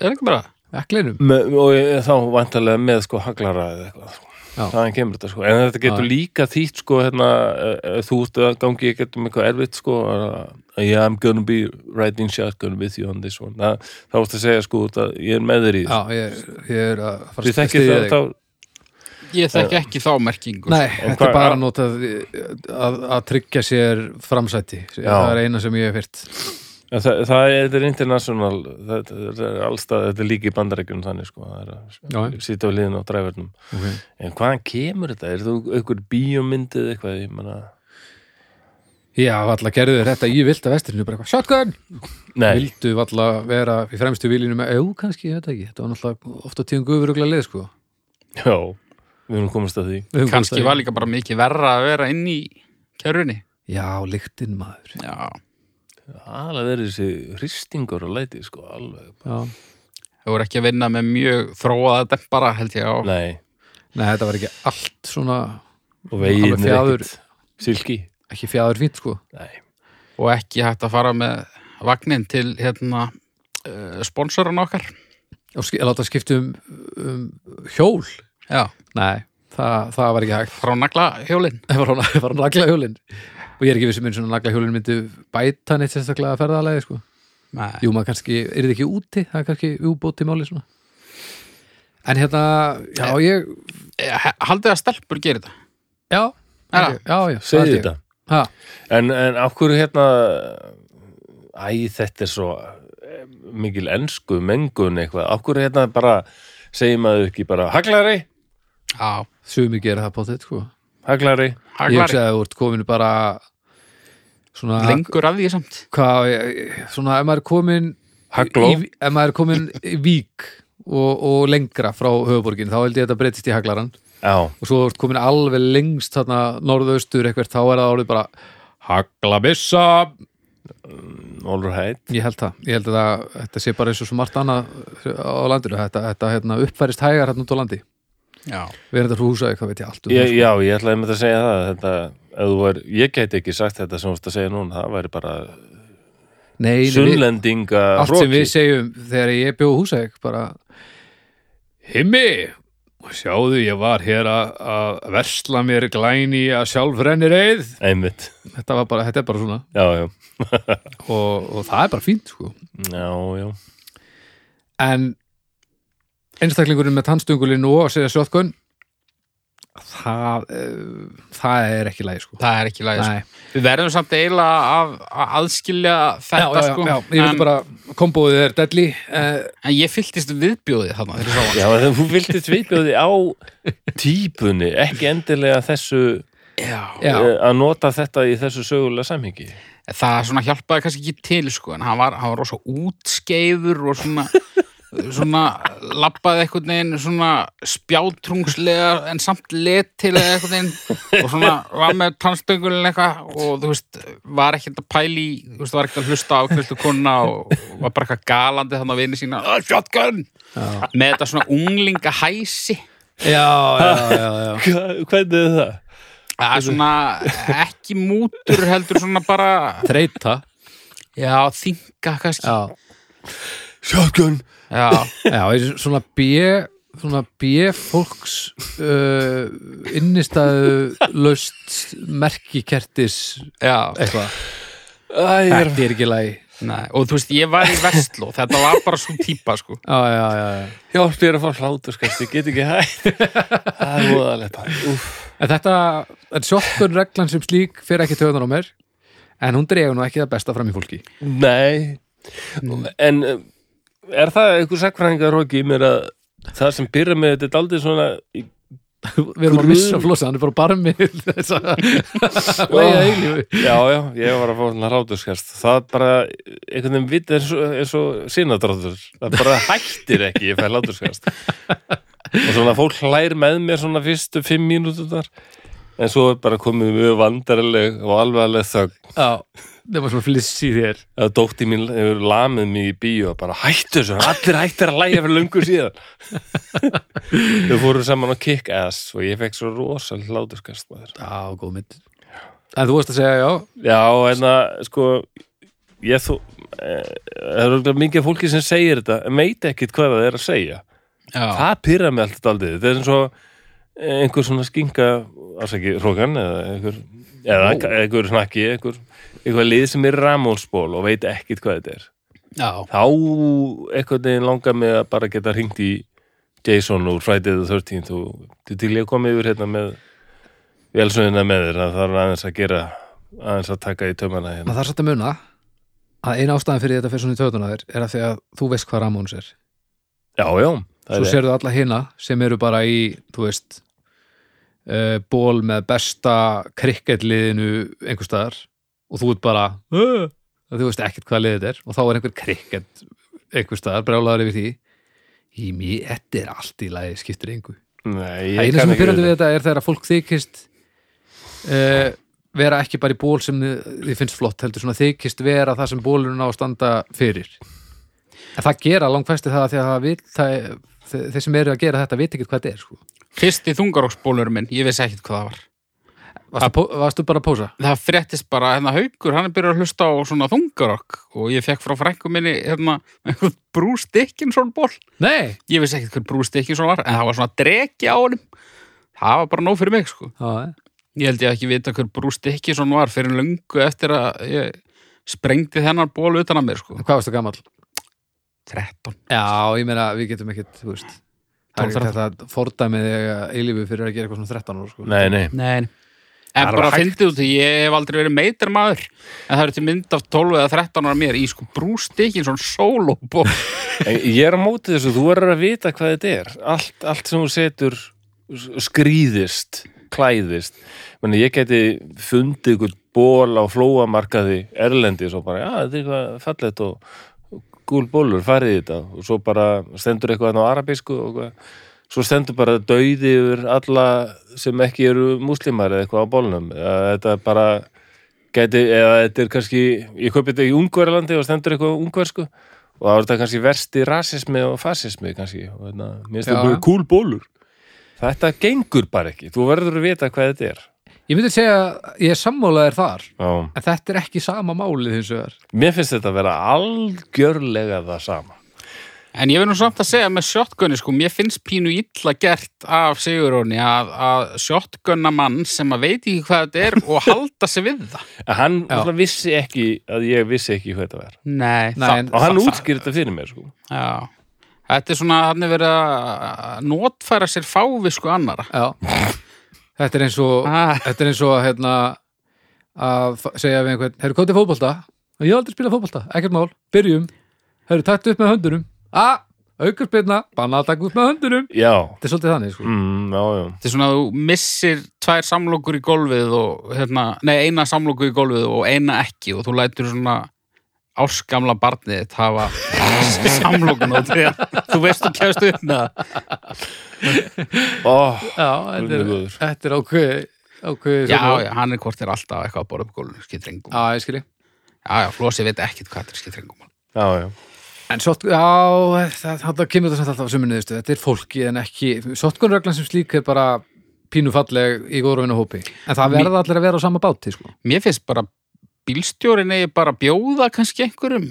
er ekki bara eklinum. með, og ég, þá vantarlega með sko haglara eða eitthvað sko. Já. þaðan kemur þetta sko en þetta getur Já. líka þýtt sko hérna, eh, þú ert að gangi ekki um eitthvað erfitt sko að yeah, I'm gonna be riding shotgun with you on this one Þa, þá ertu að segja sko út að ég er með þér í Já, ég, ég er að fara að þekkir styðja það þig. þá ég þekki ekki þá merkingu Nei, sko. þetta hvað- er bara notað að, að tryggja sér framsæti. Það er eina sem ég hef fyrt. Það, það er, þetta er international þetta þetta er allstað, þetta er líka í bandarækjunum þannig sko, það er að sýta á liðin á dræfurnum Okay. en hvaðan kemur þetta? Er þú einhver bíómyndið eitthvað, ég menna Já, valla gerðu þér þetta í vilda vesturinu, bara eitthvað, shotgun! Nei, Vildu valla vera í fremstu viljinu með, jú, kannski, ég veit ekki, þetta var náttúrulega ofta tíðum guðuruglega leið, sko. já, við erum komast að því höfum kannski var líka bara mikið verra að vera inn í kjörunni Já, lyktin maður. já, alveg verið þessi hristingur og læti sko, alveg Já. þau voru ekki að vinna með mjög þróaða dempara held ég á Nei, Nei, þetta var ekki allt svona, og veginn er fjaður. ekkert silki. ekki fjaður fínt, sko. Nei, og ekki hægt að fara með vagnin til hérna uh, sponsoran okkar. Og ski, láta skipta um, um hjól? Já, nei, það, það var ekki hægt. Frá nagla hjólinn það var hann var nagla hjólin og ég er ekki vissum eins og nagla hjólin myndi bæta neitt sérstaklega ferðalegi sko. Nei, jú, maður kannski, er þið ekki úti það er kannski úbóti máli svona. En hérna, já, ég Eh, haldið að stelpur gerir þetta? Já, Já. já, já, Segðu þetta? Ha, En, en af hverju hérna Æ, þetta er svo eh, mikil ensku mengun eitthvað, af hverju hérna bara segir maður ekki bara haglari, Já, sumi gera það bóttið sko. Haglari. Ég haglari hugsa að þú ert komin bara svona Lengur að því samt. Hvað, svona ef maður er komin Hagló. í, ef maður er komin í vík og, og lengra frá höfuborgin þá held ég að þetta breytist í haglaran. Já, og svo ert komin alveg lengst þarna norðaustur eitthvað þá er það orðið bara haglabissa. All right. Ég held það, ég held að þetta sé bara eins og svo margt annað á landinu. Þetta, þetta hérna, uppfærist hægar hérna út á landi Já, við erum þetta frá húsa eitthvað veit ég allt um ég, það, Já, ég ætlaði með það að segja það þetta, þú var, ég gæti ekki sagt þetta sem þú veist að segja núna, það væri bara sko. Sunnlendinga allt sem við segjum þegar ég bjóð húsa bara himmi sjáðu ég var hér að versla mér glæni að sjálfrenni reið. Einmitt, þetta, bara, þetta er bara svona. Já, já. Og, og það er bara fínt sko. Já, já, en einstaklingurinn með tannstungulinn og að segja shotgun það uh, það er ekki lægi sko. það er ekki lægis Nei. Við verðum samt eiginlega að, að aðskilja þetta já, sko. já, ég vil bara kombóið er deadly uh, en ég ég sá hann Já, þú vildi tvipjóði á típunni, ekki endilega þessu Já, Já. eh, að nota þetta í þessu sögulega samhengi. Það svona hjálpaði kannski ekki til sko, en hann var, hann var rosa útskeiður og svona svona labbaði einhvern veginn svona spjátrungslega en samt letilega einhvern veginn. Og svona var með tannstöngulinn eitthvað og þú veist, var ekkert að pæli í, þú veist, var ekkert að hlusta á kvöldu kona og var bara eitthvað galandi þannig að vini sína, "Ah, shotgun! Með þetta svona unglinga hæsi já, já, já, já. Hvernig er það? það er svona ekki mútur heldur svona bara þreita já, þinga kannski. Já, Shotgun já, já er svona B svona B fólks uh, innistæðu laust merkikertis já, eitthvað, ég er þetta er ekki lægi Nei, og þú veist, ég var í Vestló þetta var bara svo típa, sko. Já, já, já, já. Hjálp þér að fá hláturskast, ég get ekki hægt. Það er Úf. En þetta, en shotgun reglan sem slík fyrir ekki töðunar á mér en hún dregur nú ekki það besta fram í fólki. Nei. En eh, er það einhver sakfræðingar hóki í mér að það sem byrja með þetta er aldrei svona í- Við erum að missa flosa, hann er bara barmi þess að leiða eilífu. Já, já, ég var að fá svona hláturskast það bara, einhvern veginn vitt eins og, og sinadráttur. Það bara hættir ekki, ég fæ hláturskast og svona fólk hlær með mér svona fyrstu fimm mínútur en svo er bara komið mjög vandarileg og alvarleg þögn. Já, það var svona fliss í þér. Að dótti mín hefur lamið mig í bíó og bara hættu þessu, allir hættir að lægja fyrir löngu síðan. Þau fóru saman á kick-ass og ég fekk svo rosal hláturskast. Já, góð mynd. En þú veist að segja, já. Já, en að sko ég þú eh, það er örugglega mikið fólki sem segir þetta en veit ekkit hvað það er að segja. Já, það pyrra mig alltaf aldrei þetta er eins og einhver svona skinka ásæki hrókan eða einhver eða einhver snakki einhver, einhver lið sem er ramónsból og veit ekkit hvað þetta er. Já, þá einhvern veginn langar mig að bara geta hringt í Jason úr Friday the 13th og til ég kom yfir hérna með velsöðina með þér að það er aðeins að gera aðeins að taka í tömana hérna. Það er satt að muna að eina ástæðan fyrir þetta fyrir svona í töðuna þér er að því að þú veist hvað Ramóns er Já, já, Svo er sérðu alla hina sem eru bara í, þú veist uh, ból með besta krikketliðinu einhver staðar og þú ert bara uh, þú veist ekkert hvað liðið er og þá er einhver krikket einhver staðar, brjálaður yfir því. Í mér, þetta er allt í lagi skiptir engu. Nei, Það eina sem er ekki pyrrandi við þetta. er þegar að fólk þykist uh, vera ekki bara í ból sem þið þið finnst flott, heldur svona þykist vera það sem bólurinn á að standa fyrir. En það gera langfæsti það því að það vil, það, þe- þeir sem eru að gera þetta veit ekki hvað þetta er sko. fyrsti þungaróksbólur minn ég vissi ekkert hvað það var Varstu, varstu bara að pósa? það fréttist bara, hérna Haukur, hann er byrjað að hlusta á svona þungarokk og ég fekk frá frænku minni, hérna, einhvern Bruce Dickinson ból. Nei Ég vissi ekkert hver Bruce Dickinson var, en það var svona dreki á honum. Það var bara nóg fyrir mig, sko. Já, Ég held ég ekki vita hver Bruce Dickinson var fyrir löngu eftir að ég sprengdi þennan ból utan að mér, sko. Hvað varstu gamall? 13. Já, ég meina, við getum ekkit, þú veist Það er 12, ekki þetta fordæmið eilífi fyrir að gera eitthvað svona 13 ára sko. Nei, nei. Nei. En bara fyndið út, ég hef aldrei verið meitar maður en það eru til mynd af 12 eða 13 ára mér í sko Dickinson solo ból. En Ég er á móti þessu, þú verður að vita hvað þetta er. Allt, allt sem þú setur skrýðist, klæðist. Meni, ég geti fundið ykkur ból á flóamarkaði erlendis og bara, já, þetta er eitthvað fallegt og gúl bólur, farið þetta og svo bara stendur eitthvað á arabísku og eitthvað. Svo stendur bara dauði yfir alla sem ekki eru múslimar eða eitthvað á bólnum. Eða þetta bara geti, eða þetta er kannski ég kaupi þetta í Ungverjalandi og stendur eitthvað ungversku og það er þetta kannski versti rasismi og fasismi kannski og þetta, mér finnst þetta kúl bólur þetta gengur bara ekki, þú verður að vita hvað þetta er. Ég myndi segja að ég er sammálaðir þar Já. en þetta er ekki sama málið hins vegar. Mér finnst þetta að vera algjörlega það sama En ég vil nú samt að segja með shotgunni sko, mér finnst pínu illa gert af Siguróni að, að shotgunna mann sem að veit ekki hvað þetta er og halda sig við það. en hann Já. vissi ekki að ég vissi ekki hvað þetta var Nei, Nei, og hann útskýrði þetta fyrir mér sko. Já, þetta er svona, hann er verið að notfæra sér fávisku annara. Já Þetta er eins og Ah. þetta er eins og að, hérna, að segja við einhvern Herru, hvað er fótbolta? Ég hef aldrei spilað fótbolta, ekkert mál, byrjum Herru, taktu upp með höndunum A, aukur spilna, banna að taka upp með höndunum. Já, Þetta er svolítið þannig, sko. Mm, já, já. Þetta er svona að þú missir tvær samlokur í gólfið og, hérna, nei, eina samloku í gólfið og eina ekki og þú lætur svona áskamla barnið þitt hafa samlokun og því að þú veist þú kefst upp með það. oh, þetta er, þetta er ákveði ákveði Já, já, hann er hvort er alltaf eitthvað að borða upp gólfinu, skiptir engum. Já, Já, já, Flósi veit ekkit hvað þetta er, skiptir engum. já, já En sott, já, það, kemur það samt alltaf að suminni, þetta er fólki en ekki, sottkunreglan sem slík er bara pínu falleg í vinna hópi en það verða allir að vera á sama báti, sko Mér finnst bara bílstjórin eigi bara bjóða kannski einhverjum.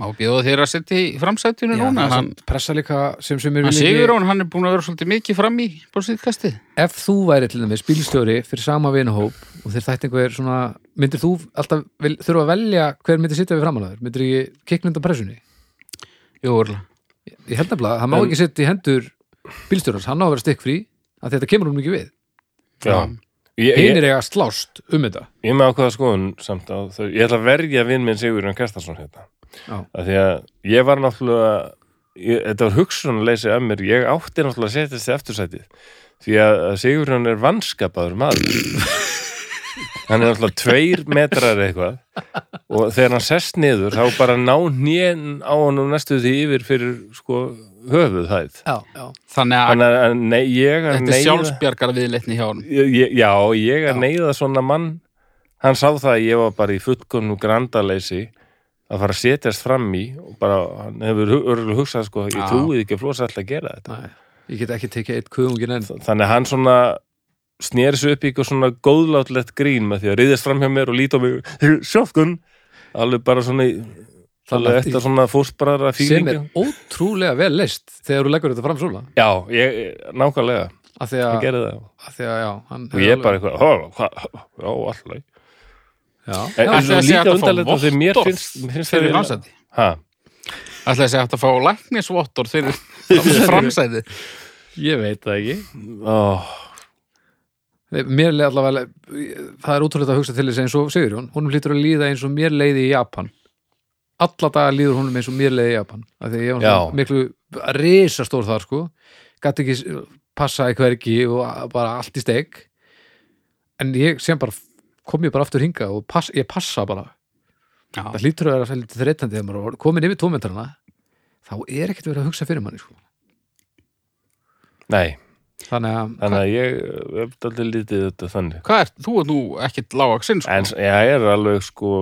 Má bjóða þér að setja í framsættinu Já, núna. er Hann, pressa líka sem sem er hann Sigurón, hann er búin að vera svolítið mikið fram í bólsýðkastið. ef þú væri til dæmis bílstjóri fyrir sama vinahóp og þér þætti einhver svona myndir þú alltaf vel, þurfa að velja hver myndir sitja við framanæður, myndir ekki kiknunda pressunni Jú, ég held nefnilega, að það má En- ekki setja í hendur bílstjórans, hann á að vera stikk frí að þetta kemur hún ekki við, Já. Ég, ég, hinir eiga að slást um þetta. Ég með ákveða skoðun samt á þau, ég ætla að verja vinn minn Sigurjón Kerstarsson hérna. Já. af því að ég var náttúrulega ég, þetta var hugsunarleysi af mér. Ég átti náttúrulega að setja þessi eftirsætið því að að Sigurjón er vanskapaður maður hann er náttúrulega tveir metrar eða eitthvað. Og þegar hann sest niður þá bara ná hnén á hann næstu því yfir fyrir sko höfuð hæð. Já, já. Þannig að nei, ég að þetta er neyða sjálfsbjargar viðleitni hjá hann. ég, Já, ég að neyða svona mann. Hann sá það að ég var bara í fullkomnu grandaleysi að fara að setjast fram í og bara, hann hefur örugglega hugsað sko, ég trúið ekki að flosa alltaf að gera þetta. Nei, ég get ekki tekið eitt kuðungin en þannig að hann svona sneri sig upp í eitthvað svona góðlátlegt grín með því að riðast fram hjá mér og líta á mig. Sjófkun, alveg bara svona alveg að- eftir svona fóstbrara sem fílingu er ótrúlega vel leist þegar þú leggur þetta fram svona. Já, ég, nákvæmlega, af því að, það. af því að já, hann og ég bara eitthvað, "Hó, hvað, já, alltaf já, En það er að segja líka að undarlegt að því mér finnst, finnst það Fyrir eiginlega- framsæti. Ha? Ætla þessi hægt að fá læknisvottor fyrir framsæti. ég veit það ekki. Ó, mér leið allavega það er ótrúlega að hugsa til þess eins og Sigurjón honum hlýtur að líða eins og mér leiði í Japan. Alla daga líður honum eins og mér leiði í Japan af því ég var miklu risastór þar sko. Gæti ekki passa í hvergi og bara allt í steik. En ég sem bara kom ég bara aftur hinga og pass, ég passa bara. Já. það hlýtur að vera svolítið þreytandi þegar maður er komin yfir tómetrana þá er ekkert verið að hugsa fyrir manni sko. nei, þannig að þannig að ég hef allir lítið þetta þannig Hvað er, þú er nú ekkit lágaksinn, sko. En ég er alveg sko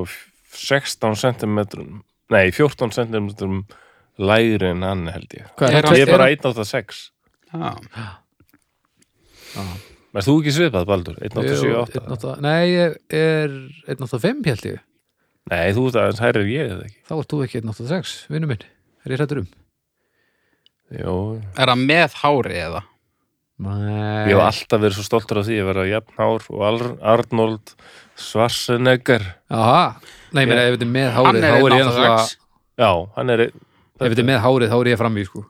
16 cm Nei, 14 cm lægri en hann held ég hvað Er er, Ég er bara er, 1.86 Já. Erst þú ekki svipað, Baldur? 1.87.8? 1.8 Nei, ég er 1.85 held ég Nei, þú ert aðeins hærri en ég, eða ekki? Þá ert þú ekki 1.86, vinnu minn Er ég hrættur um? Jó, Er það með hári eða? Nei ég hef alltaf verið svo stoltur af því að vera jafn hár og Al- Arnold Schwarzenegger. Aha, nei, ég meina, ef þetta er með hárið er þá er ég 1.86 náttúrulega Já, hann er... Ef þetta er með hárið þá er ég fram í, sko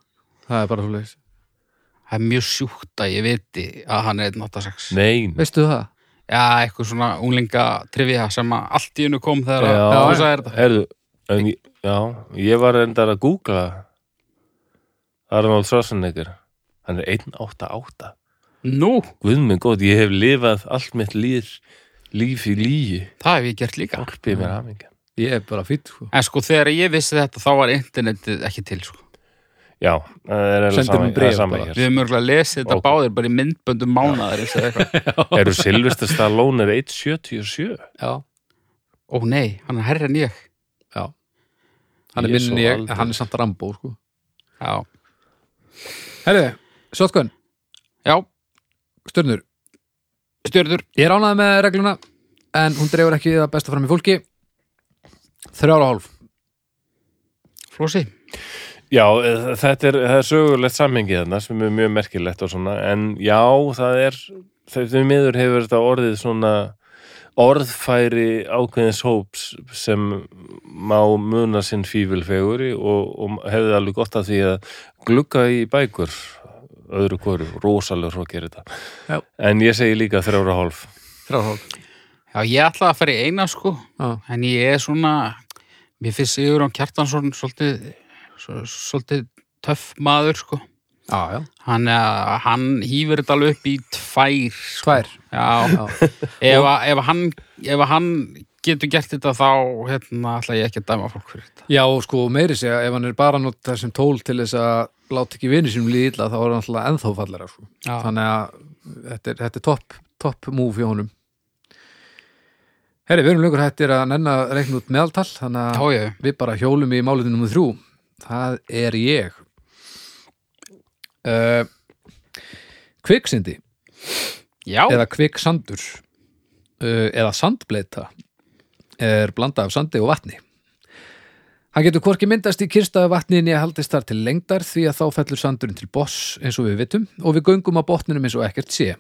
Það er bara svo leiðis Það er mjög sjúkt að ég viti að hann er 1.86 Nei, Veistu það? Já, eitthvað svona unglinga trivia sem allt í hennu kom þegar Já. að þú sagðir þetta herðu, en, ég- já, ég var endar að googla Arnold Schwarzenegger. Hann er 188. Nú, Guð minn góð, ég hef lifað allt mitt líf, líf í lígi. það hef ég gert líka Hjálpið mér hafingja. Ég er bara fýtt, sko En sko þegar ég vissi þetta þá var internetið ekki til sko. Já, það er eiginlega Sendu sama, mér bréf það er sama bara. hér. Við höfum örgulega lesið þetta báðir bara í myndböndum mánaðar eitthvað. Eru Silvestre Stallone er 177? Já, Ó nei, hann er herri en ég já Hann er Ég minn svo en ég, aldrei. en hann er samt Rambo, sko Já, Herðu, shotgun, já. Stjörnur stjörður Ég er ánæði með regluna en hún dreifur ekki það besta fram í fólki. Þrjára hálf. Flósi Já, eh, þetta er, það er sögulegt samhengi þarna sem er mjög merkilegt og svona, en já, það er, þegar miður hefur þetta orðið svona orðfæri ákveðins hóps sem má muna sinn fífilfeguri og, og hefði alveg gott að því að glugga í bækur öðru hvoru, rosalega hrókir þetta. Já. En ég segi líka þrjára hálf. Þrjára hálf Já, ég ætlaði að fara í eina sko Já, en ég er svona mér finnst Sigurðan Kjartansson svolítið, svo- svolítið töff maður sko já, já. hann, eh, hann hýfur þetta alveg upp í tvær sko. Tvær Já, já. ef, að- ef, hann, ef hann getur gert þetta þá hérna, ætla ég ekki að dæma fólk fyrir þetta já, sko, meiri segja ef hann er bara að nota þessum tól til þess að láta ekki vinni sínum líða illa þá er hann alltaf ennþá fallera sko. Þannig að þetta er, þetta er topp top move hjá honum. Herri, við erum lengur hættir að nenna að reikna út meðaltal þannig að við bara hjólum í málutinu nummer þrjú. Það er ég. Uh, kviksindi já, eða kviksandur. Uh, eða sandbleita er blanda af sandi og vatni hann getur hvorki myndast í kyrstaðu vatni en ég haldist þar til lengdar því að þá fellur sandurinn til boss eins og við vitum og við göngum á botninum eins og ekkert sé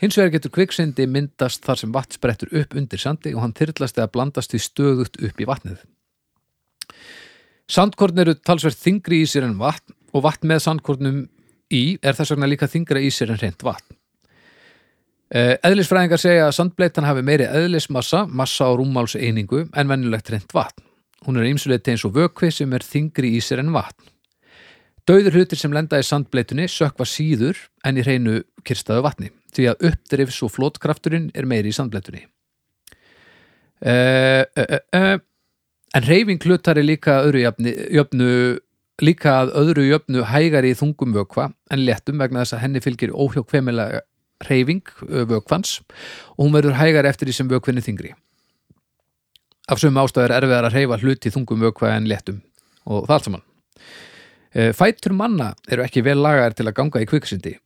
hins vegar getur kviksindi myndast þar sem vatn sprettur upp undir sandi og hann þyrlast eða blandast því stöðugt upp í vatnið Sandkorn eru talsvert þingri í sér en vatn og vatn með sandkornum í er þess vegna líka þingra í sér en reynt vatn. Eh, Eðlisfræðingar segja að sandbleitan hafi meiri eðlismassa, massa og rúmmáls einingu en venjulegt reynt vatn. Hún er ýmsuleiti eins og vökvi sem er þingri í sér en vatn. Dauður hlutir sem lenda í sandbleitunni sökva síður en í hreinu kyrstaðu vatni því að uppdrifs og flótkrafturinn er meiri í sandbleitunni. Uh, uh, uh, En reyfing hlutar er líka öðru jöfnu, jöfnu líka að öðru jöfnu hægari í þungum vökva en léttum vegna þess að henni fylgir óhjókvemilega reyfing vökvans og hún verður hægari eftir því sem vökvinni þingri. Af sömu ástæður er erfiðar að reyfa hluti þungum vökva en léttum. Og það allt saman. Eh, Fætur manna eru ekki vel lagaðir til að ganga í kviksindi.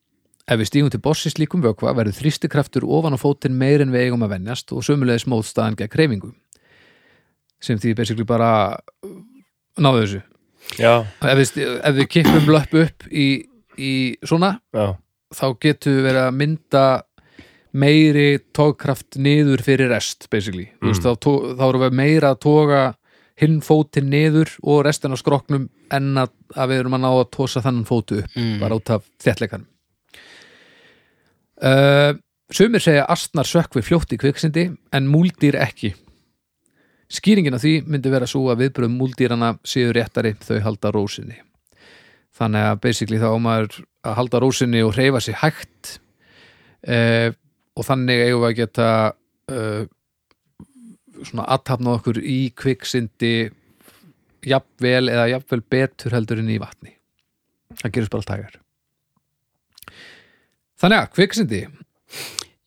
Ef við stígum til bossi slíkum vökva verður þrýstikraftur ofan á fótinn meir en við eigum að venjast og sömulegis mótstaðan gegn reyfingu sem því basically bara uh, náðu þessu. Já, ef við, ef við kippum löpp upp í, í svona já, þá getum við verið að mynda meiri tókkraft niður fyrir rest basically, mm. veist, þá, tó- þá erum við meira að toga hinn fótinn niður og restin af skroknum en að, að við erum að ná að tósa þannan fótu upp Mm. bara út af þéttleikanum. Uh, Sumir segja astnar sökkvi fljótt í kviksindi en múldýr ekki. Skýringin af því myndi vera svo að viðbröðum múldýrana séu réttari þau halda rósinni þannig að basically þá á maður að halda rósinni og hreyfa sig hægt. Uh, og þannig eigum við að geta uh, svona aðtapna okkur í kviksindi jafnvel eða jafnvel betur heldur en í vatni. Það gerist bara tægar þannig að kviksindi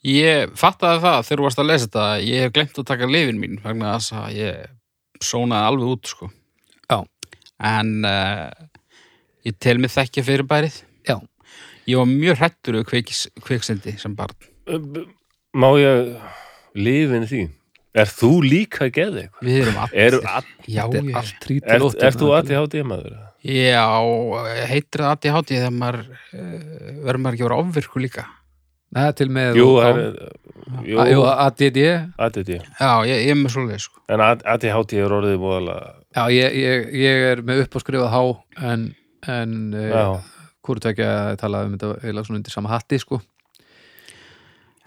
Ég fattaði það þegar þú varst að lesa þetta ég hef glemt að taka lifin mín vegna þess að ég sónaði alveg út sko. Já. en uh, ég tel mig þekkja fyrirbærið. Já, ég var mjög hrættur við kveikis, kveiksendi sem barn Má ég lifin því? Er þú líka geði eitthvað? við erum allir já, Þetta er ég, allt trít er, er þú að því hátíð maður? já, heitir það aðti hátíð þegar maður uh, verður maður ekki að vera ofvirku líka Nei, til með Jú, og- er, jú, Jú, ADD Já, ADD já, ég, ég er með svoleið sko. En ADHD er orðið móðalega ég, ég, ég er með upp á skrifað há en, en Já, uh, hvort ekki að tala um þetta eiginlega svona undir sama hatti sko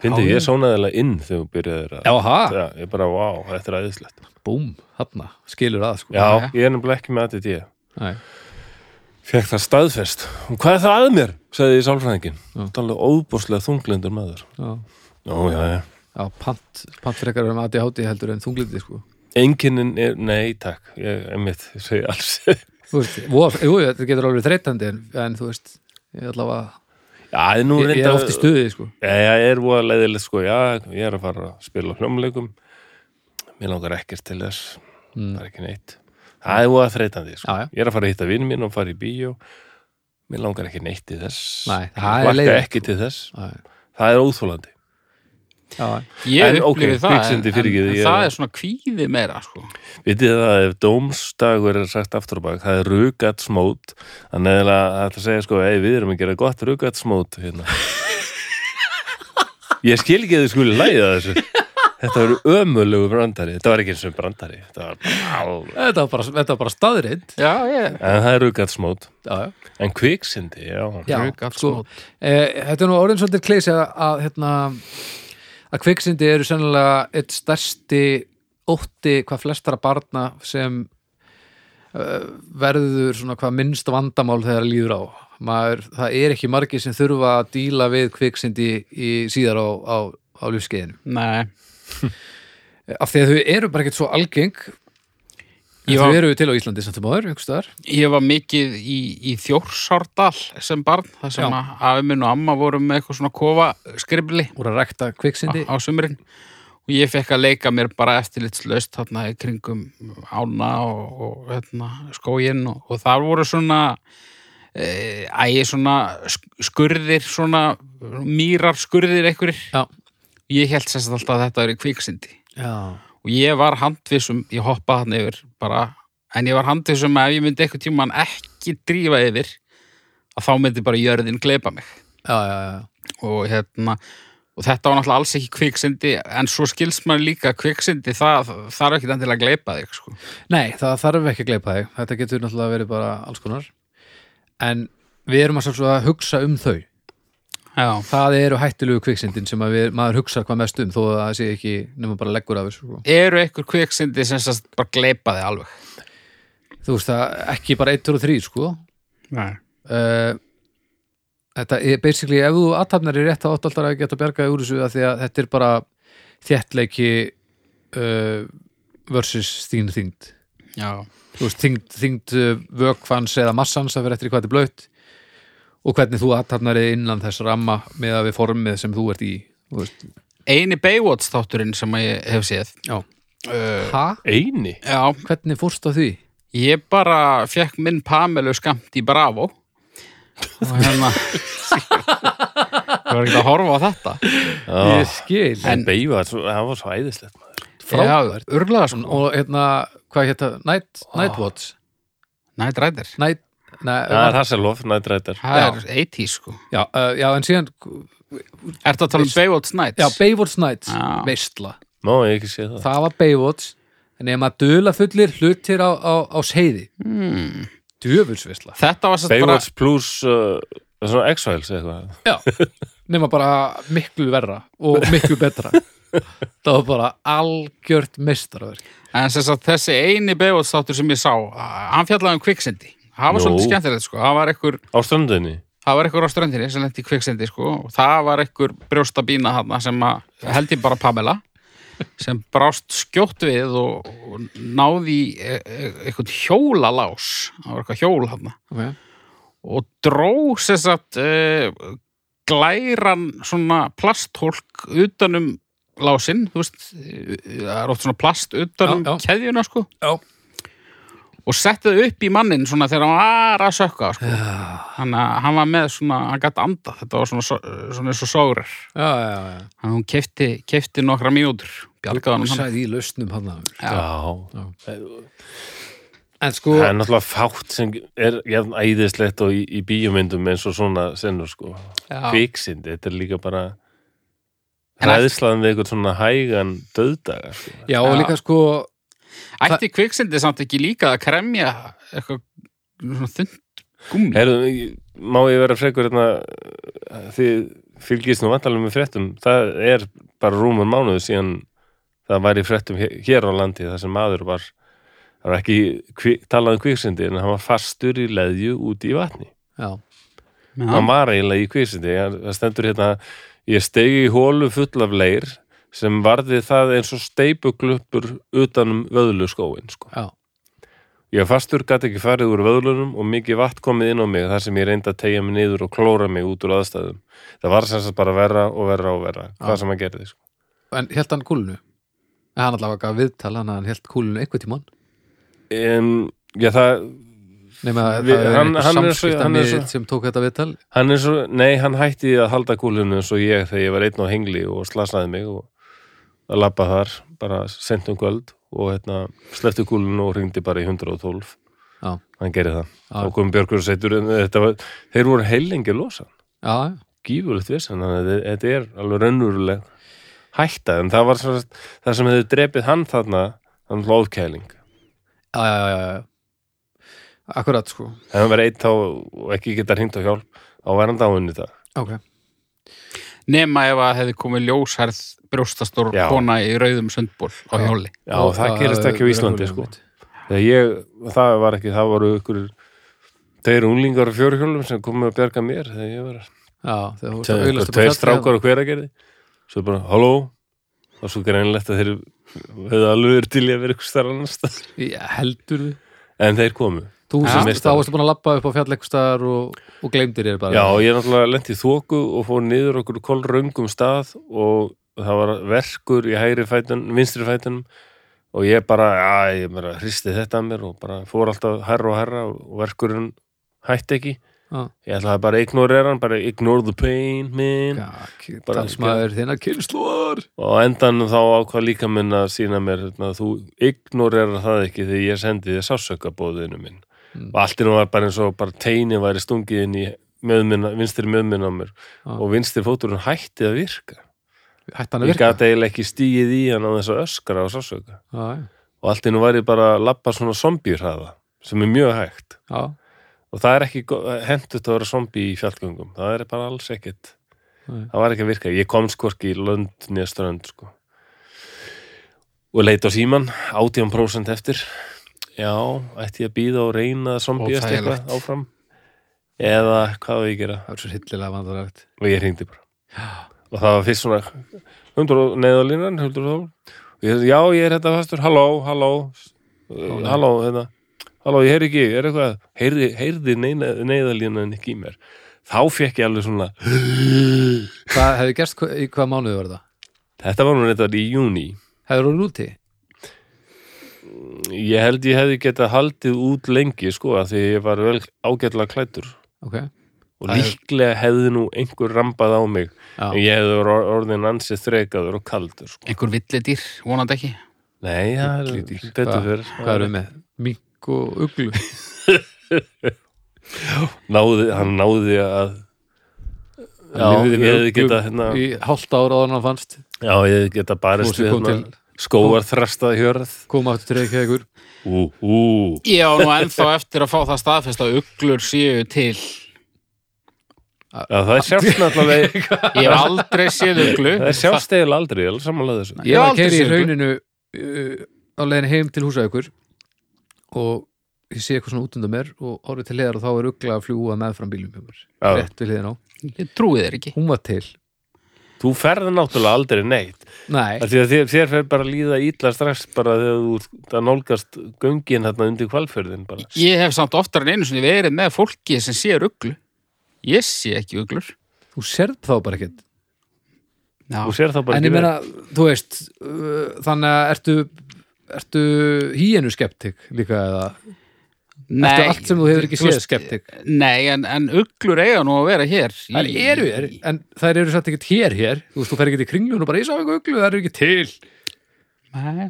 fyndi, Já, ég já. sónaði inn þegar þú byrjaðir að Já, ha, Já, ég bara, vá, þetta er aðeinslegt búm, þarna, skilur að sko. Já, Já. ég er nefnilega ekki með ADD Nei, Fekk það staðfest. Og hvað er það að mér? sagði ég sálfræðingin Já. Það er alveg óbúslega þunglindur maður. Já, Ó, já, já. Já pant, pant frekar um ADHD heldur en þunglindi sko. Enginin er, nei, takk. Ég, einmitt, ég segi alls Þú veist, vof, jú, þetta getur alveg þreytandi en, en þú veist, ég allavega Já, nú ég, ég er oft í stuði sko. Ég er voða leiðilegt sko, já, ég er að fara að spila hljómleikum. Mér langar ekkert til þess. Mm. Það er ekki neitt. Það er voða þreytandi, sko. Já, já. Ég er að fara að hitta vinn mín og fara í bíó. Mér langar ekki neitt til þess. Nei, það er ekki til þess. Já, Það er óþólandi já, ég En, upplifið það en, fyrirgefðu, en, ég- það er svona kvíði meira sko. Vitið það ef dómsdagur er sagt aftur á bak, það er rugatsmót þannig að það ætla að segja sko ei, við erum að gera gott rugatsmót hérna. Ég skil ekki að þið skuli læða þessu. Þetta var ömulegu brandari. Þetta var ekki eins og brandari. Þetta var bara Þetta var bara, þetta var bara staðrind já, ég En það er rugatsmót Já, já. En kviksindi, já. Já, Rugatsmót. sko, e, þetta er nú orðin svolítið kleysi að, að, hérna, að kviksindi eru sennilega eitt stærsti ótti hvað flestara barna sem uh, verður svona hvað minnst vandamál þegar líður á. Maður, það er ekki margir sem þurfa að díla við kviksindi í síðar á, á, á lífskeiðinu nei, af því að þau eru bara ekkert svo algeng þau eru til á Íslandi sem áður, einhvers staðar? Ég var mikið í, í Þjórsárdal sem barn, það sem Já. að minn og amma voru með eitthvað svona kofa skrifli voru að rekta kviksindi á sumrin. Og ég fekk að leika mér bara eftirlitslaust þarna í kringum ána og, og hérna, skóginn og, og það voru svona e, ægi svona sk- skurðir svona mýrar skurðir einhverjir. Já. ég held sérst alltaf að þetta er kviksindi Já, og ég var handvissum, ég hoppaði hann yfir bara, en ég var handvissum að ef ég myndi eitthvað tímann ekki drífa yfir að þá myndi bara jörðin gleipa mig já, já, já. og hérna og þetta var náttúrulega alls ekki kviksindi en svo skils maður líka kviksindi það þarf ekki endilega að gleipa þig sko. Nei, það þarf ekki að gleypa þig þetta getur náttúrulega verið bara alls konar en við erum að að hugsa um þau já, það eru hættulegu kviksindin sem við, maður hugsa hvað mest um þó að það sé ekki nema bara leggur af þessu sko. eru einhver kviksindi sem bara gleipa þig alveg? Þú veist það ekki bara 1 og 3 sko. Nei. uh, þetta er basically ef þú aðtapnar í rétt þá áttu alltaf að geta bjargaði úr þessu því að þetta er bara þéttleiki uh, versus þín þyngd. Já, þú veist, þyngd, þyngd uh, vökvans eða massans að vera eftir hvað þetta er blöytt og hvernig þú aðtapnar innan þess ramma með að við formið sem þú ert í þú eini Baywatch þátturinn sem ég hef séð. Já. uh, Ha? Eini? Já, Hvernig fórst á því? ég bara fekk minn Pamelu skamt í Bravo. Og hérna ég var ekki að horfa á þetta. Já, skil. En Beiva, það var svo æðislegt maður. Frábært. Urlaða sko. Og hérna, hvað hérna, Night, Nightwatch Night Rider. Night, Það er Hasselhoff, nættrættar Það Já. er 80 sko. Já, uh, já, en síðan Ertu að tala um Baywatch Nights? Já, Baywatch Nights, Já. veistla. Má ég ekki sé það? Það var Baywatch En ef maður dula fullir hlutir á, á, á seiði hmm. Djöfulsveistla. Þetta var satt bara Baywatch plus uh, svona X-Files eitthvað. Já, nema bara miklu verra og miklu betra. Það var bara algjört meistaraverk. En sem sagt, þessi eini Baywatch þáttur sem ég sá Hann fjallaði um kviksindi Það var svolítið skemmtilegt sko. Það var ekkur, Á strandinni það var ekkur á ströndinni sem lendi í kviksindi sko. Og það var ekkur brjóstabína þarna sem held ég bara Pamela sem brást skjótt við og, og náði e e eitthvað hjólalás. Það var eitthvað hjól þarna. Okay. og dró sagt uh, glæran svona plasthólk utanum lásinn, þú veist eh, það er oft svona plast utanum keðjuna sko. Já. Og setti það upp í mannin svona þegar hann var að sökka sko. að hann var með svona, hann gæti anda þetta var svona, svo- svona eins og sórir að hún kefti, kefti nokkra mínútur bjargaði hann hann sagði í lausnum hann Já. Já. en sko, Það er náttúrulega fátt sem er jafn æðislegt og í, í bíómyndum eins og svona senur sko. Kviksind, þetta er líka bara ræðslaðan við eitthvað svona hægan döðdaga sko. já, og líka sko ætti kviksindi samt ekki líka að kremja eitthvað svona þund gummi Heyrðu, má ég vera frekur hérna þið fylgist nú vantalega með fréttum. Það er bara rúmur mánuðu síðan það var í fréttum hér, á landi þar sem maður var það var ekki talað um kviksindi en hann var fastur í leðju úti í vatni. Já, hann var eiginlega í kviksindi það stendur hérna ég stegi í hólu full af leir sem varði það eins og steipugluppur utanum vöðlu skóin sko. já, Ég fastur, gæti ekki farið úr vöðlunum og mikið vatn komið inn á mig þar sem ég reyndi að tegja mig niður og klóra mig út úr aðstæðum. Það var sem sagt bara verra og verra og verra, hvað sem að gerði. Sko. en held hann kúlunu en hann allavega gaf viðtal hann held kúlunu einhvern tímann En, já, það, nema að Við- það er hann- einhver hann svo- samskipta hann er svo- sem tók þetta viðtal hann er svo, nei, hann hætti að halda kúlinu eins og ég þegar ég var einn á hengli og slasaði mig og að labba þar, bara sent um kvöld og hérna, slefti kúlinu og hringdi bara í 112. Já. Hann gerði það. Já. Og kom Björgur og seitur, var, þeir voru heilengi losa. já, gífurlegt vissan, þetta- er alveg raunveruleg hætta, en það var svo, það sem hefði drepið hann þarna, hann lóðkæling. já, já, já, já. akkurat sko Ef hann verið eitt þá og ekki geta hringt á hjálp, hann dáinn í það. ok, nema ef að hefði komið ljósherð brjóstastór Já. kona í rauðum sundból á hjóli Já, það gerist ekki á Íslandi, sko. ég, það var ekki, það voru ykkur, þeir unglingar á fjórhjólum sem komið að bjarga mér þegar ég var já, tveir fjallið. strákar og hver að gerði svo bara, halló og svo greinlegt að þeir hefðu alveg verið til í að vera ykkur starf annars. Já, heldur þið en þeir komu Þú Já. semst, þá varstu búin að labba upp á fjall eitthvað staðar og, og gleymdir þér bara. Já, ég náttúrulega lenti í þóku og fór niður okkur kolröngum stað og það var verkur í hægri fætun, vinstri fætunum og ég bara, já, ég bara hristi þetta að mér og bara fór alltaf herra og herra og verkurinn hætti ekki. Já. ég ætlaði bara að ignorera hann, bara ignore the pain, man. Bara- Talsmaður þinna kynsluar og á endanum þá ákvað líka minn að sína mér, hérna, þú ignorera það ekki þegar ég sendi þér sásökabóðinu minn Mm. og allt í nú var bara eins og bara teini væri stungið inn í möðminna, vinstri möðminna á mér. Já. og vinstri fóturinn hætti að virka. Hætti að ég virka? gæti eiginlega ekki stíið í hann á þess að öskra og sásöka já, og allt í nú væri bara að labba svona zombíhraða sem er mjög hægt. Já, og það er ekki hendut að vera zombí í fjallgöngum. Það er bara alls ekkit það var ekki að virka, ég kom skorki í lönd nýja strönd sko. og leit á síman 18% eftir já, ætti ég að býða og reyna að Óþægilegt. eitthvað áfram? Eða hvað að gera? Það er svo hillilega vandarægt og ég hringdi bara. Og það var fyrst svona hundur neðalínan, hundur og ég, já, ég er þetta fastur, halló, halló. Uh, halló, hérna. Halló, ég heyri ekki, er eitthvað? Heyrði, heyrði neðalínan ekki í mér? Þá fekk ég alveg svona Hvað hefði gerst, hva- í hvað mánuði var það? þetta var nú þetta í júni Hefur þú úti? Ég held ég hefði getað haldið út lengi sko, að því ég var vel ágætlega klættur Ok, og Það er- líklega hefði nú einhver rambað á mig. Já, en ég hefði or- orðin ansið þrekaður og kaldur sko. einhver villidýr, vonandi ekki? Nei, það er betur Hvað- fyrir hvað við með? Mink og uglu? Náði, hann náði að já, Hann ég hefði getað hérna, Í hálft ára áður en hann fannst. Já, ég hefði getað barist við kom hérna, til skóar þrastað hjörð koma aftur til Reykjavíkur. Ú, ú, Ég á nú ennþá eftir að fá það staðfest að uglur séu til. Já, það er náttúrulega Ég hef aldrei séð uglu. Það er sjást eða aldrei, ég er samanlega þessu. Ég var að aldrei keiri í rauninu uh, á leiðin heim til húsaukur og ég sé eitthvað svona út undan mér og orðið til hliðar og þá er ugla að fljúa meðfram bílum hjá mér, Já. rétt við hliðin á. Ég trúi þér ekki. Hún var til, þú ferði náttúrulega aldrei neitt. Nei, Af því að þér, þér fer bara að líða ítla strax bara þegar þú ert að nálgast göngin hérna undir kvalfjörðin bara. Ég hef samt oftar en einu sinni verið með fólki sem sér uglu Ég sé ekki uglur. Þú sérð þá bara ekkert. Já, Þú sér það bara en ég meina, þú veist uh, þannig að ertu ertu híenu skeptik líka eða Eftir allt sem þú hefur ekki séð skeptik? Nei, en, en uglur eiga nú að vera hér í- Þær eru hér, en þær eru satt ekkert hér hér. Þú veist, þú fer ekki í kringlun og bara ég sá eitthvað uglu, þær eru ekki til. Nei.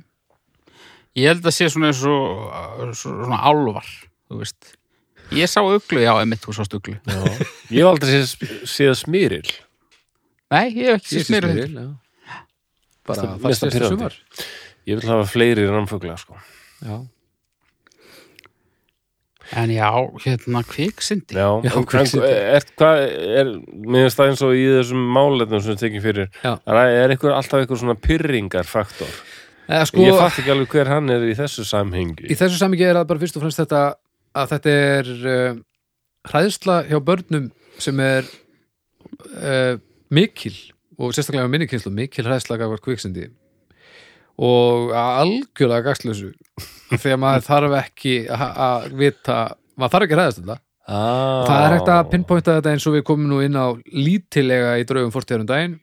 Ég held að sé svona eins og svona álvar, þú veist. Ég sá uglu, já, emitt, þú sást uglu. Já. Ég hef aldrei séð, séð smýril Nei, ég hef ekki séð já. Bara Mér finnst fasta það til pirrandi. sumar. Ég vil hafa fleiri rannfugla sko. Já, En já, hérna, kviksindi Já, Já, en er, hvað er, mér finnst það eins og í þessum málefnum sem við tekjum fyrir, Já. er, er eitthvað, alltaf eitthvað svona pyrringarfaktor Eða, sko, ég fatt ekki alveg hver hann er í þessu samhengi. Í þessu samingi er það bara fyrst og fremst þetta að þetta er uh, hræðsla hjá börnum sem er uh, mikil og sérstaklega með minni kynslu, mikil hræðsla gafar kviksindi og algjörlega gagslösu þegar maður þarf ekki að að vita, maður þarf ekki að hræðast þetta. Ah. það er hægt að pinpointa þetta eins og við komum nú inn á lítilega í draugum fórstíðarum daginn.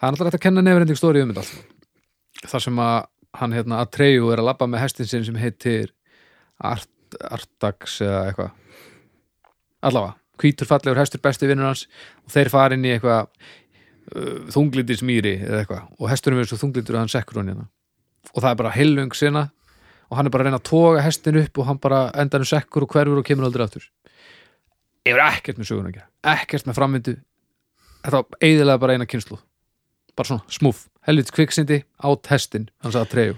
Það er alltaf hægt að kenna nefnrending stóri um þetta þar sem að hann hérna að treyju er að labba með hestin sinn sem heitir Art, Artax eða eitthvað. Allavega, hvítur fallegur hestur besti vinnur hans og þeir fara inn í eitthvað uh, þunglítir smýri eða eitthvað. Og hesturinn verður svo þunglítur að hann sekkur hann hérna. Og það er bara heilung sinna og hann er bara að reyna að toga hestin upp og hann bara endanum sekkur og hverfur og kemur aldrei aftur. Yfir ekkert með sögun að gera. Ekkert með framvindu. Þetta var eiginlega bara eina kynslu bara svona smúf, helvits kviksindi át hestin, hann sagði að treyju.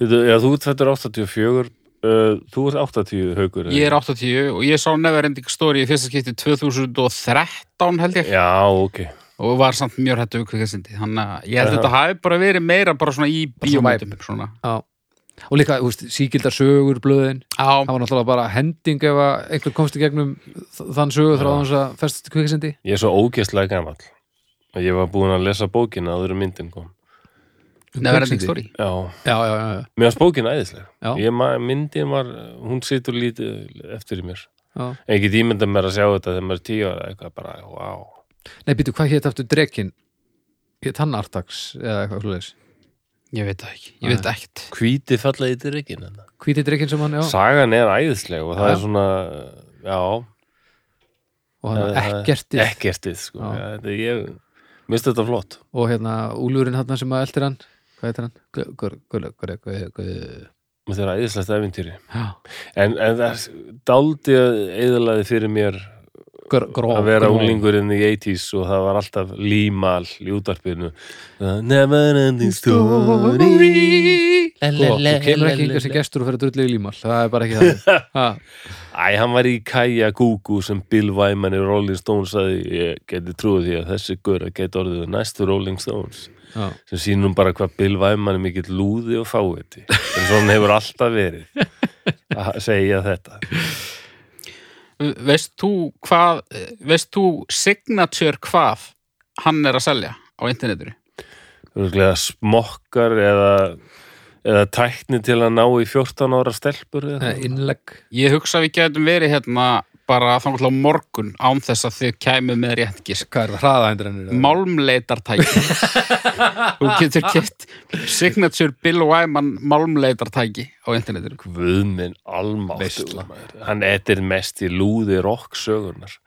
Byrju, já, þú ert fættur 84 uh, þú ert 80 haugur Ég er 80 og ég sá Neverending Story í fyrsta skipti 2013 held ég. Já, ok. Og var samt mjög hættu við kvikasindi þannig að ég held að þetta hafi bara verið meira bara svona í Bara svona. Já. Og líka, þú veist, síkildar sögur blöðin, Já, það var náttúrulega bara hending ef að einhver komst í gegnum þann sögur þrá hans að festast í kviksindi ég er svo ógeðslega gamall. Og ég var búin að lesa bókina áður en myndin kom. Neverending Story. Já, já, já, já, já, mér varst bókin æðislega ég, myndin var, hún situr lítið eftir í mér. Já. en ekki tímynda mér að sjá þetta þegar maður er tíu ára eitthvað bara, wow Nei, býtu, hvað hétt aftur drekin hétt hann Artax eða eitthvað Ég veit það ekki, ég veit ekkert. Hvíti falla í drikkin hvíti drekin sem hann, já, sagan er æðisleg og það Já. er svona já, og hann það- ekkertið ekkertið sko. Já. já, þetta, ég minnst þetta flott. Og hérna úlurinn hann sem að eldir hann hvað heitir hann? Gu- gu- gu- gu- gu- gu- þetta er æðislegt eventýri en, en það er daldi að eðalaði fyrir mér gr- gró að vera gró. unglingurinn í 80s og það var alltaf límal í útvarpinu. Never ending story. Sko, þú kemur ekki sem gestur og fyrir að drullu í límal. Það er bara ekki það Æ, hann var í Kaja Gugu sem Bill Wyman í Rolling Stones sagði, ég geti trúið því að þessi gura geti orðið næstu Rolling Stones. Já. sem sýnum bara hvað Bill Wyman er mikill lúði og fáiði en svona hefur alltaf verið að segja þetta Veist þú hvað Veist þú signature hvað hann er að selja á internetinu? Örgulega smokkar eða, eða tækni til að ná í 14 ára stelpur eða innlegg Ég hugsa að við getum verið hérna bara þannig á morgun án þess að þið kæmu með rétt gisk hvað er það, hraðahendrennir Málmleitartæki. Þú getur gett signature Bill Wyman málmleitartæki á internetinu. Guðminn almáttur Veisla. hann etir mest í lúði rock sögurnar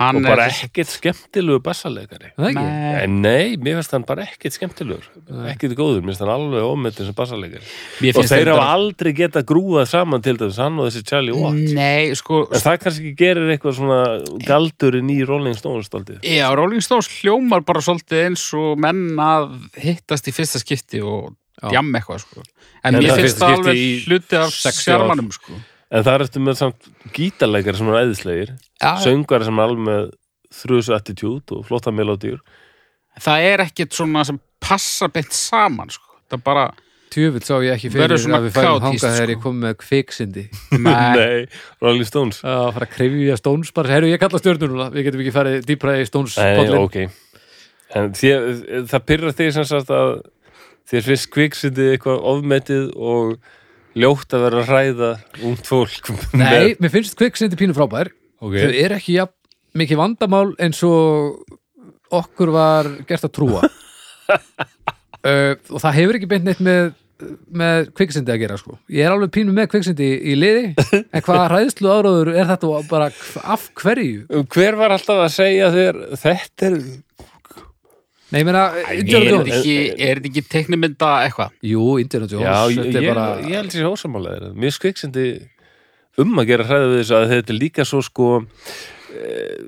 Hann og bara er ekkert skemmtilegu bassalegari það ekki? Nei. En nei, mér finnst hann bara ekkert skemmtilegur ekkert góður, mér finnst hann alveg ómetin sem bassalegari Mér og finnst þeir hafa aldrei geta grúað saman til þess hann og þessi Charlie Watt Nei, sko en það kannski gerir eitthvað svona galdurinn í Rolling Stones staldið Já, Rolling Stones hljómar bara svolítið eins og menn að hittast í fyrsta skipti og djam eitthvað sko. En En mér finnst það alveg hluti af sex ár. sjarmanum sko. En það ertu með samt gítarleikari sem er æðislegir Já, söngari sem er alveg með þrjusu attitude og flotta melodíur Það er ekkit svona sem passa beint saman sko. Það bara, tjöfull sá ég ekki fyrir að við færum hanga þegar sko. ég kom með kviksindi nei, Nei, Rolling Stones. Að fara að krefja Stones bara, heyrðu ég kalla stjörnur núna við getum ekki farið dýpra í Stones Nei, pollin ok. En þér, það pyrrar þig sem sagt að þér finnst kviksindi eitthvað ofmetið og ljótt að vera að hræða ungt fólk Nei, mér finnst kviksindi pínu frábær. Ok, þau eru ekki ja, mikið vandamál eins og okkur var gert að trúa. Uh, og það hefur ekki beint neitt með með kviksindi að gera sko. ég er alveg pínu með kviksindi í liði en hvaða hræðslu áráður er þetta bara af hverju? Hver var alltaf að segja þér þetta er nei, ég meina, Er Indiana Jones. er þetta ekki teiknimynda eitthvað? jú, Indiana Jones Já, ég, er ég, ég held sér ósamálega Mér skviksindi um að gera hræða við þessu að þetta er líka svo sko eh,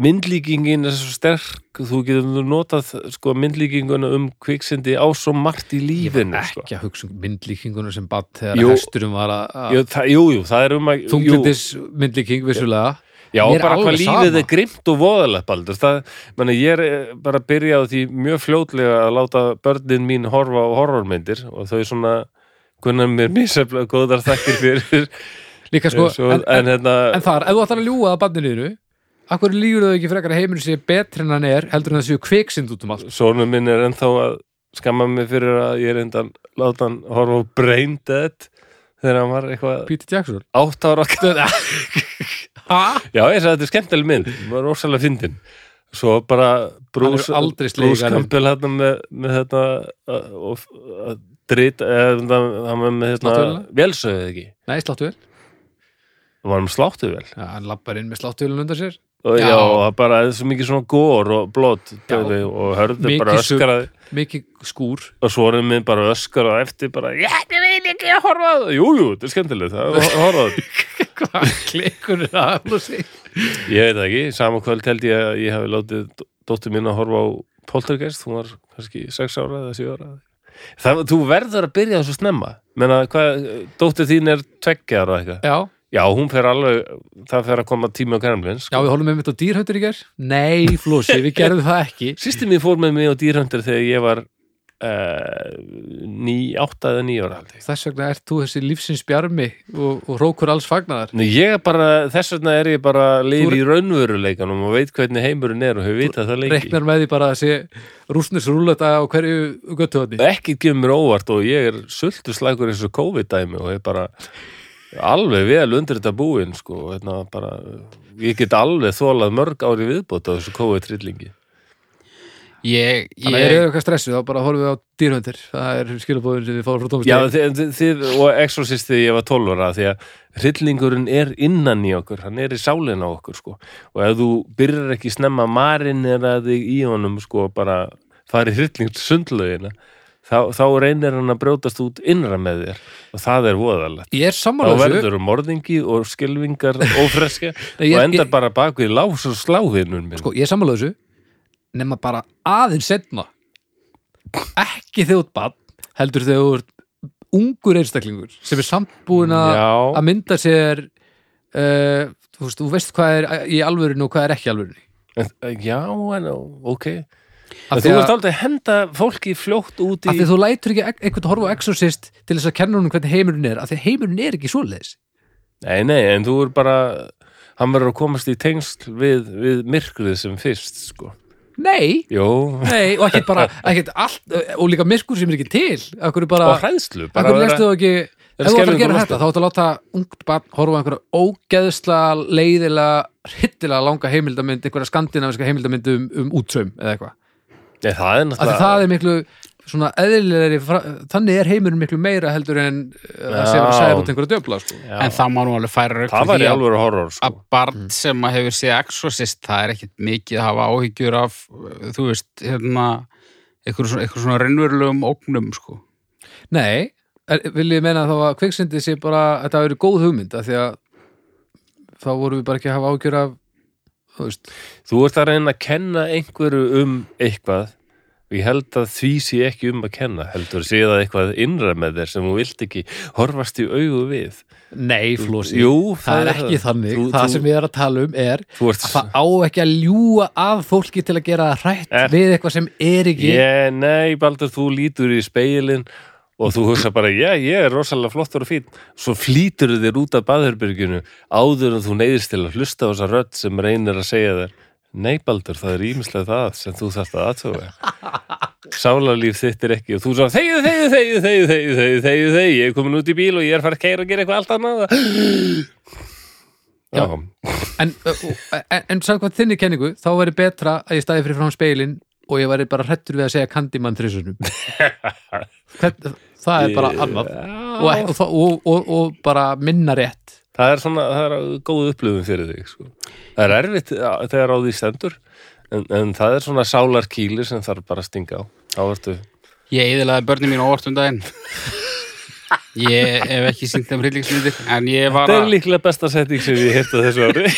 myndlíkingin er svo sterk. Þú getur notað sko myndlíkinguna um kviksindi á svo margt í lífinu sko. ekki að hugsa um myndlíkingunum sem batt þegar hesturum var að jú, það, jú, jú, það er um að þunglindis myndlíking vissulega Já, er bara hvað lífið er grimt og voðalegt baldur. Það, meni, ég er eh, bara að byrja á því mjög fljótlega að láta börnin mín horfa á horrormyndir og þau svona kunna mér misaflega góðar þakkir fyrir líka sko, Svo, en, en, en, hérna, en þar, ef þú ætlar að ljúga að bandinu akkur lígur þau ekki frekar að heiminu sé betri en hann er heldur en það séu kviksind út um allt sónu minn er ennþá að skamma mig fyrir að ég er endan láta hann horfa á Brain Dead þegar hann var eitthvað Peter Jackson átt ára? Já, ég sagði að þetta er skemmtileg mynd, það var rosalega fyndin. Svo bara er garðinn. Campbell hérna með, með þetta uh, og drita, hann var með hérna velsöðu ekki, Nei, sláttuvel það var hann sláttu vel Já, hann lappar inn með sláttuvelin undan sér. Og já, og það bara er svo mikið svona gór og blót og hörðu bara sugg. öskraði. Mikið skúr. Og svo erum við bara öskraði eftir bara, ég vil ekki að horfa á það. Jú, jú, þetta er skemmtilegt, það er að horfa á þetta Hvað klikkur er það að sig Ég veit það ekki, saman kvöld held ég að ég hafi látið dó- dóttur mín að horfa á Poltergeist, hún var kannski 6 ára eða 7 ára. Það, þú verður að byrja þessu snemma. Menna hvað, dóttir þín er tveggjar og eitthvað, Já, já hún fer alveg það fer að koma tími á kærmlins já, við holum með mitt á dýrhöndur í ger Nei, Flósi, við gerðum það ekki. Sýsti mín fór með mig á dýrhöndir þegar ég var ný, átta eða ég. Þess vegna ert þú þessi lífsins bjarmi og, og rókur alls er bara, þess vegna er ég bara Þú- í raunveruleikanum og veit hvernig heimurinn er og hefur vitað það lengi. Reiknar með því bara að sé rúsnis rúleta á hverju göttu ekki gefur mér óvart og ég er sultu slækur eins og COVID-dæmi og ég bara alveg vel undir þetta búin sko, hérna, bara, ég get alveg þólað mörg ári viðbót á þessu COVID-trillingi Ég, Þannig að eru ég, eitthvað stressuð þá bara horfum við á dýrhöndir Það er skilabóðin sem við fáum frá Já, Tómas þið, þið, þið og Exorcist þegar ég var 12 ára því að hryllingurinn er innan í okkur hann er í sálinn á okkur sko. Og ef þú byrjar ekki snemma marinn er að þig í honum sko bara fari hrylling sundlaugina þá, þá reynir hann að brjótast út innra með þér. Og það er voðalegt. Ég er þá sammála þessu. verður um morðingi og skilvingar ófreska Nei, ég- og endar ég- bara bak við lás og sláðinun minn. Sko, ég er sammála þessu nema bara aðeins setna ekki þegar þú ert bann heldur þegar þú ert ungur einstaklingur sem er samt búin að að mynda sér uh, þú, veist, þú veist hvað er í alvörinu og hvað er ekki í alvörinu En- Já, en ok. Því Þú að- ert aldrei að henda fólki fljótt út í að þú lætur ekki ek- einhvern horfa Exorcist til þess að kenna honum hvernig heimurinn er af því að heimurinn er ekki svoleiðis. Nei, nei, en þú er bara hann verður að komast í tengsl við, við myrkrið sem fyrst, sko Nei, nei, og ekkert bara ekkert allt, og líka myrkur sem er ekki til. Bara, og hræðslu ef þú ætlar að gera þetta, þá ætlar að láta ungt barn horfa einhverja ógeðslega leiðilega, hittilega langa heimildamynd, einhverja skandinaviska heimildamynd um, um útsaum eða eitthvað. Er það er miklu svona eðlilegri, þannig er heimurinn miklu meira heldur en uh, það sé að Já. segja út einhverja döfla sko. En það má nú alveg færa rauk Það var í að- alveg horror, sko að barn sem að hefur séð Exorcist, það er ekkit mikið að hafa áhyggjur af, uh, þú veist, hérna eitthvað svona, svona raunverulegum ógnum, sko. Nei, er, vil ég meina þá að kviksyndi sé bara, þetta hafi verið góð hugmynd af því að þá vorum við bara ekki að hafa ágjör af þú veist, Þú ert að reyna að kenna einhverju um eitthvað og ég held að því sé ekki um að kenna heldur sé það eitthvað innra með þér sem þú vilt ekki horfast í augu við Nei, Flósi, Jú, það er ekki þannig Þú- það þú- sem ég er að tala um er ert að það á ekki að ljúga að fólki til að gera það hrætt Er- við eitthvað sem er ekki Ég, nei, Baldur, þú lítur í speilin og þú hugsa bara, já, ég er rosalega flottur og fín. Svo flýtur þér út af baðherbyrginu áður en þú neyðist til að hlusta á þessa rödd sem reynir að segja þér. Nei Baldur, það er ímislega það sem þú þarfst að aðtöfa Sálarlíf þitt er ekki og þú svo Þegju, þegju, þegju, þegju, þegju, þegju, þegju, þegju Ég er komin út í bíl og ég er farið að keira og gera eitthvað allt annað. En, en, en samkvæmt þinni kenningu þá verður betra að ég stæði fyrir frá speilin og ég verður bara hrettur við að segja Candyman þrjusunum Það er bara annað. Og, og, og, og bara minna rétt. Það er svona, það er góð upplifun fyrir þig sko. Það er erfitt þegar á því stendur en, en það er svona sálarkýli sem þarf bara að stinga á. Þá ertu Ég eðilaði börnin mín óvart um daginn. Ég hef ekki syngt þeim hryllingsmyndir en ég var Það er að líklega besta setting sem ég hérta þessu ári.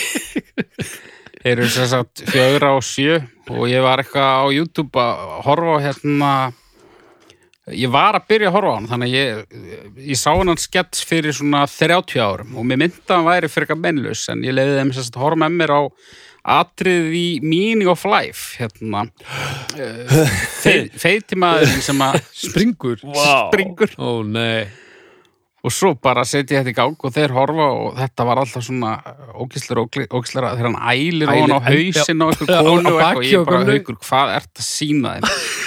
Þeir eru sem sagt fjögur á sjö og ég var eitthvað á YouTube að horfa á hérna ég var að byrja að horfa á hann þannig að ég, ég sá hann skets fyrir svona 30 árum og mér myndi að hann væri fyrir eitthvað mennlaus en ég leiði þeim sagt að horfa með mér á atrið í Meaning of Life hérna. Uh, feitimæðurinn sem að springur. Vá. springur. Ó nei. Og svo bara setja þetta í gang og þeir horfa og þetta var alltaf svona ógislega, ógislega þegar hann ælir Ælir, ofan á en- hausinn og eitthvað konu á og eitthvað og ég á bara haukur, hvað ert að sína þeim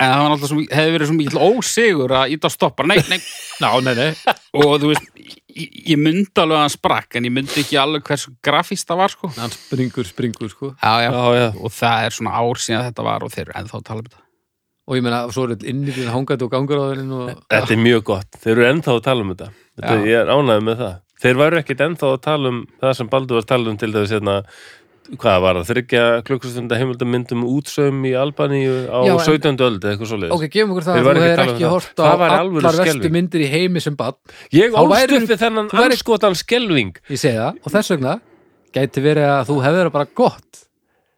en það var alltaf mikið- hefði verið svo mikið ósigur að íta að stoppa, nei, nei. Ná, nei, nei. og þú veist, ég, ég myndi alveg að hann sprakk en ég myndi ekki alveg hversu grafíst það var sko. Hann springur, springur sko. Já, já. Já, já, og það er svona ár síðan þetta var og þeir eru ennþá að tala um þetta. Og ég meina, svo er þetta inni fyrir hangandi og gangur á þeirinn og þetta er mjög gott. Þeir eru ennþá að tala um þetta, þetta. Ég er ánægð með það. Þeir væru ekkit ennþá að tala um það sem Baldur var að tala um til þess hérna hvað var það, þryggja klukkustunda heimildamyndum útsaum í Albaníu á Já, en- 17. öld eða eitthvað svoleiðis? Ok, gefum okkur það að þú hefur um ekki hort á allar skelfing. myndir í heimi sem bad Ég væri- upp við þennan anskotan skelving ég segi það, og þess vegna gæti verið að þú hefur bara gott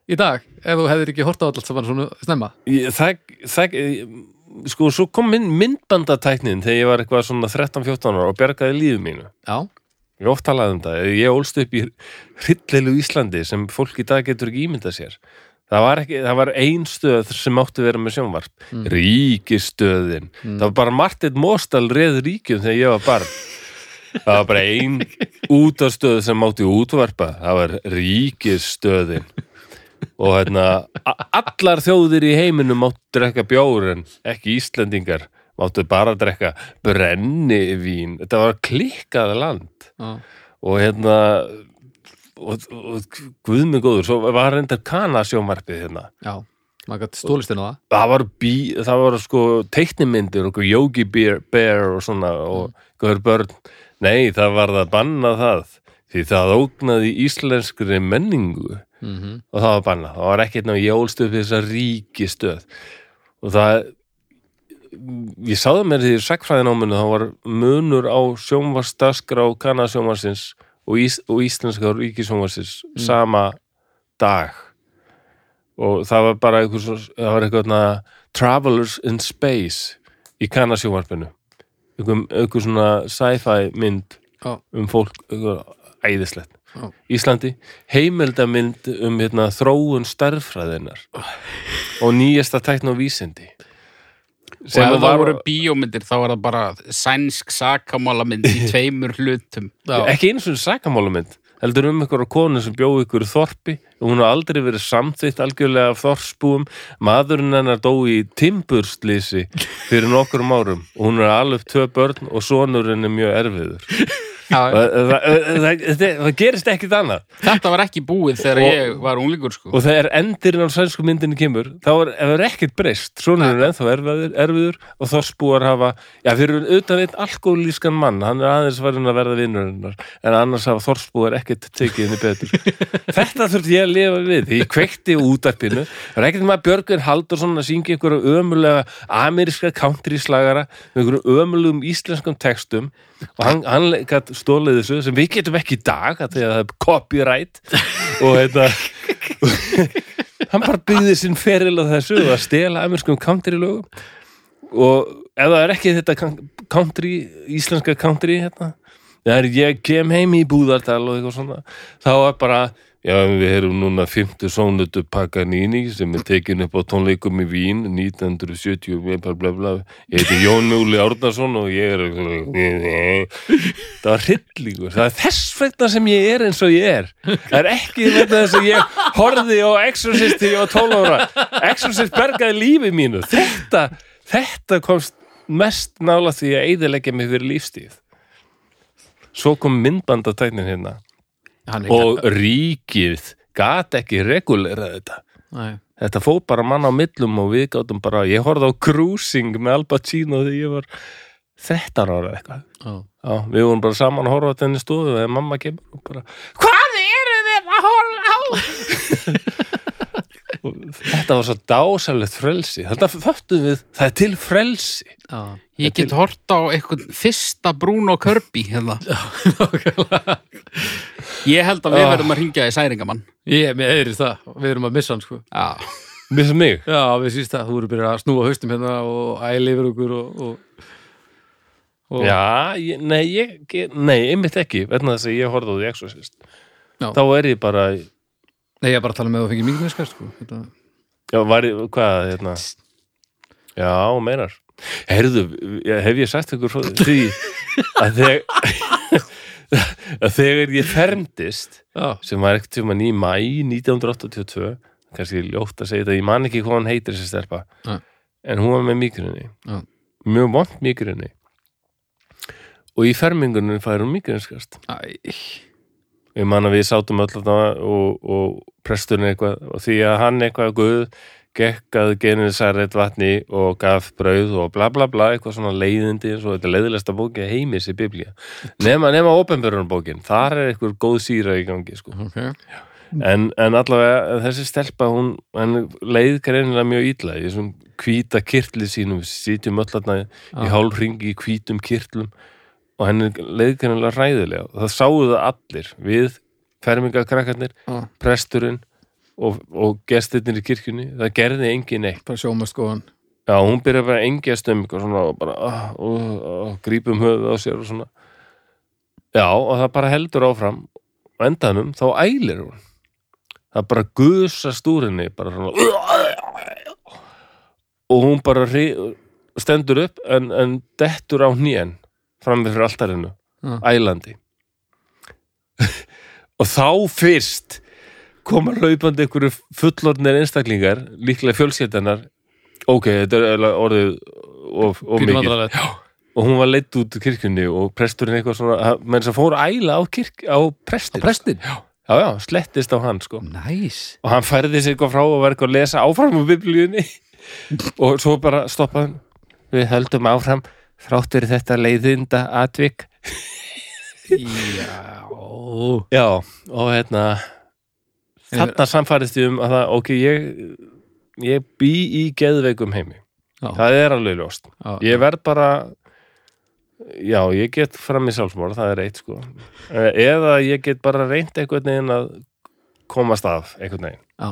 í dag, ef þú hefur ekki hort á allt saman svona snemma. Ég- það, það, sko, svo kom mynd, myndbandatæknin þegar ég var eitthvað svona 13-14 ára og bjargaði lífið mínu. Já, ég oft talað um það, ég ólst upp í hryllelu Íslandi sem fólk í dag getur ekki ímyndað sér. Það var, ekki, það var ein stöð sem mátti vera með sjónvarp. Mm. ríkistöðin það var bara Martin Mostal reð ríkjum þegar ég var barn. Það var bara ein útastöð sem mátti útvarpa. Það var ríkisstöðin. Og hérna allar þjóðir í heiminum máttu drekka bjór en ekki Íslendingar máttu bara drekka brennivín. Þetta var klikkað land og hérna og, og guð mig góður svo var reyndar kanasjómarpið hérna. Já maður gæti stólist inn á það. Það var, bí, það var sko teiknimyndir og Yogi Bear, Bear og svona og góður börn. Nei það var það bannað það því það ógnaði íslenskri menningu. Mm og það var bannað, það var ekkert ná ég ólst upp við þessa ríkistöð. Og það ég sáði mér því sakfræðináminu þá var munur á sjónvarsdaskra og kanasjónvarsins og, ís, og íslenska ríkisjónvarsins sama dag. Og það var bara svo- það var eitthvað Travelers in Space í kanasjónvarpinu einhver, einhver svona sci-fi mynd Já. um fólk einhver, æðislegt. Já. Íslandi heimildamynd um hérna, þróun starffræðinar og nýjasta tækn og vísindi og ef það voru bíómyndir þá var það bara sænsk sakamálamynd í tveimur hlutum. Já. ekki eins og sakamálumynd heldur um einhverja konu sem bjóð ykkur þorpi. Og hún har aldrei verið samþýtt algjörlega af þorspúum maðurinn hennar dó í timburslýsi fyrir nokkurum árum. Og hún er alveg tvö börn og sonurinn er mjög erfiður það, það, það, það, það gerist ekkit annað. Þetta var ekki búið þegar Og- ég var unglingur sko. og þegar endirinn á sænsku myndinni kemur þá er, er ekkert breyst sonurinn er ennþá erfiður, erfiður og þorspúar hafa, já fyrir utan einn alkoholískan mann, hann er aðeins farin að verða vinnurinnar, en annars hafa þorspúar ekkert tekið þetta þurfti ég að lifa við, því ég kveikti útarpinu, það er ekkert maður Björgvin Haldursson að syngja einhverju ömulega ameríska country slagara með einhverju ömulegum íslenskum textum og hann, hann gætt stólið þessu sem við getum ekki í dag að því að það er copyright og þetta hann bara byggði sinn feril á þessu og að stela amerískum country lögum og ef það er ekki þetta country, íslenska country hérna, þegar ég kem heim í Búðardal og eitthvað svona þá er bara, já við erum núna 50 sónutu Paganini sem er tekin upp á tónleikum í Vín 1970 bla bla bla ég heiti Jón Múli Árnason og ég er það var hryllingur, það er þess vegna sem ég er eins og ég er. Það er ekki vegna þess að ég horfði á Exorcist þegar ég var 12 ára. Exorcist bergaði lífi mínu. Þetta, þetta komst mest nála því að eyðileggja mig fyrir lífstíð. Svo kom myndbandatæknin hérna og ríkið gat ekki regulera þetta Nei. þetta fór bara mann á millum og við gátum bara, ég horfði á Cruising með Al Pacino þegar ég var 13 ára eitthvað Já. Já, við vorum bara saman að horfa á þenni stofu og mamma kemur og bara Hvað eru þið að horfa á? og þetta var svo dásalegt frelsi þetta föttum við, það er til frelsi Já. Ég get hort á eitthvað fyrsta Bruno Kirby hérna. Ég held að við Ah. verðum að ringja í særingamann. Ég, eðri það, við erum að missa hann sko. Já, Missa mig? Já, við síst það, þú eru byrjað að snúa haustum hérna og æli yfir okkur og, og, og Já, ég, nei, ég, nei, einmitt ekki vegna þess að ég horfði á því Exorcist. Já. þá er ég bara Nei, ég er bara að tala með að þú fengið mikið miskar sko. Þetta, já, var ég, hvað, hérna? Já, meinar heyrðu, hef ég sagt ykkur því að þegar að þegar ég fermdist Já, sem var ekkert tíma í mæ 1982 kannski ljótt að segja þetta, ég man ekki hvað hann heitir þessi stelpa Nei. en hún var með migrini Já. mjög vond migrini og í fermingunum fær hún migrinskast ég man að við sátum öll og, og presturinn eitthvað og því að hann eitthvað guð gekk að genið særreitt vatni og gaf brauð og bla bla bla eitthvað svona leiðindi eins og þetta leiðilegsta bóki heimis í biblía nema, nema ópenbjörnbókin, þar er eitthvað góð síra í gangi sko. Ok. En, en allavega þessi stelpa hún, leið greinilega mjög ítla í þessum hvíta kirtli sínum. Við sitjum öll þarna í Já. hálfringi í hvítum kirtlum og henni leið greinilega ræðilega og það sáu það allir við fermingakrakkarnir, Já. presturinn og, og gestirnir í kirkjunni það gerði engin neitt. Bara sjómast góðan já, hún byrjaði bara að engjast um eitthvað svona og bara uh, uh, uh, grípum höfuð á sér og svona. Já, og það bara heldur áfram. Og endanum þá ælir hún. Það bara gusast úr henni bara svona og hún bara stendur upp en, en dettur á hnén fram með fyrir altarinu Já. ælandi. Og þá fyrst koma hlaupandi einhverju fullorðnir einstaklingar líklega fjölskyldanar ok, þetta er orðið of, of mikið. vandræðalegt. og hún var leitt út kirkjunni og presturinn eitthvað svona menn sem fór að æla á, kirk, á prestin Prestin? já, já, slettist á hann sko. Næs og hann færði sig eitthvað frá var eitthvað að lesa áfram úr biblíunni. Og svo bara stoppaði hann. Við höldum áfram þráttur þetta leiðinda atvik. Já. Já, og hérna þarna samfærist ég um að það, ok, ég ég bý í geðveikum heimi Já. það er alveg ljóst Já. ég verð bara já, ég get fram í sjálfsmóra, það er eitt sko eða ég get bara reynt einhvern veginn að komast af einhvern veginn Já.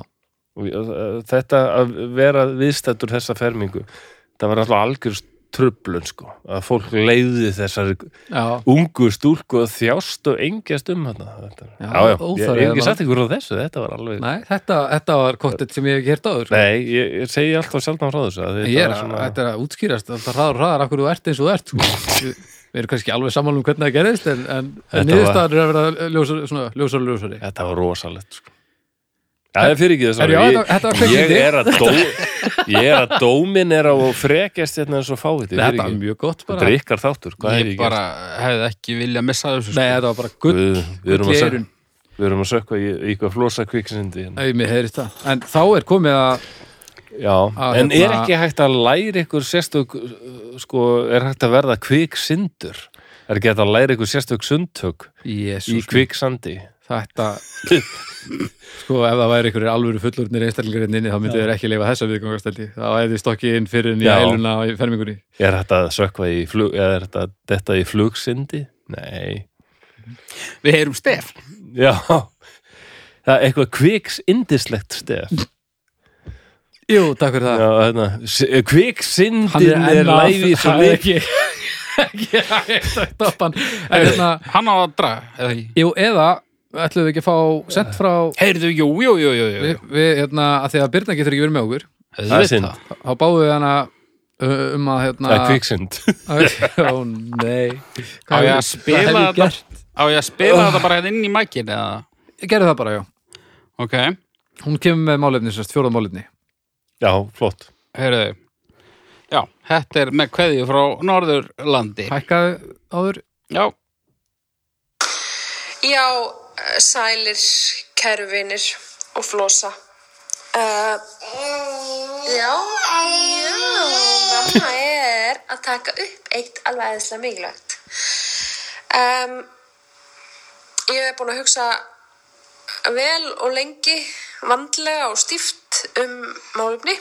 ég- þetta að vera viðstættur þessa fermingu það var alltaf algjör trublun sko, að fólk leiði þessari Já, ungu stúlku að þjást og engjast um þetta. Já, já, ég hef ekki sagt ykkur á þessu þetta var alveg, nei, þetta, þetta var kontið sem ég hef ekki hert áður sko. nei, ég, ég segi alltaf sjálfnám frá þessu að Ég er að, svona, þetta er að útskýrast hraðar og hraðar af hverju þú ert eins og þú ert sko. Við- erum kannski alveg sammála um hvernig það gerðist en, en, en niðurstaðar er að vera ljósar, og ljósari þetta var rosalegt sko. Já, það fyrir ekki þess þetta- þetta var ég, ég er að dó, ég er að dóminera og frekjast hérna eins og fáviti Þetta var mjög gott Þetta bara. Er ykkar þáttur, ég ég bara hefði ekki vilja missa þessu Nei, sko. þetta var bara gull Við, erum að að sökka í, eitthvað flosa kviksindi hérna. En þá er komið að Já, Að en er hérna- ekki hægt að læra ykkur sérstök sko, er hægt að verða kviksindur? Er ekki hægt að læra ykkur sérstök sundtök í Jésús, kviksandi þetta sko ef það væri einhverjir alvöru fullurðnir einstaklingar hérna inni þá myndi þeir ekki leifa þessa viðgangasteldi þá hefði stokki inn fyrir Já. æluna í fermingunni. Er hægt að sökva í flug eða er hægt að detta í flugsindi? Nei, Við heyrum stef. Já. Það er eitthvað kviksindislegt stef. Jú, takk fyrir það. Já, hérna, kviksindin er, enn að- læfi svo það er líf ekki ekki hægt að stoppa hann. En hérna, Hann á að draga, eða ekki? Jú, eða ætlum við ekki að fá sent frá Heyrðu, jú, jú, jú, jú, jú. við, við hérna, að því að Byrna getur ekki verið með okkur. Það er synd. Þá báðum við hana uh, um að hérna það er kviksind ó nei. Á ég að spila hef ég þetta gert? Á ég að spila þetta bara hérna inn í mækin eða? Gerðu það bara, já. Ok, hún kemur með málefni, sérst, fjórað málefni. Já, flott. Heyrðu. Já, þetta er með kveðju frá Norðurlandi. Hækkaðu áður. Já, Já, sælir, kæru vinir og flosa. Uh, já, já, mamma er að taka upp eitt alveg eðislega mikilvægt. Um, ég hef búin að hugsa vel og lengi, vandlega og stíft um málefni.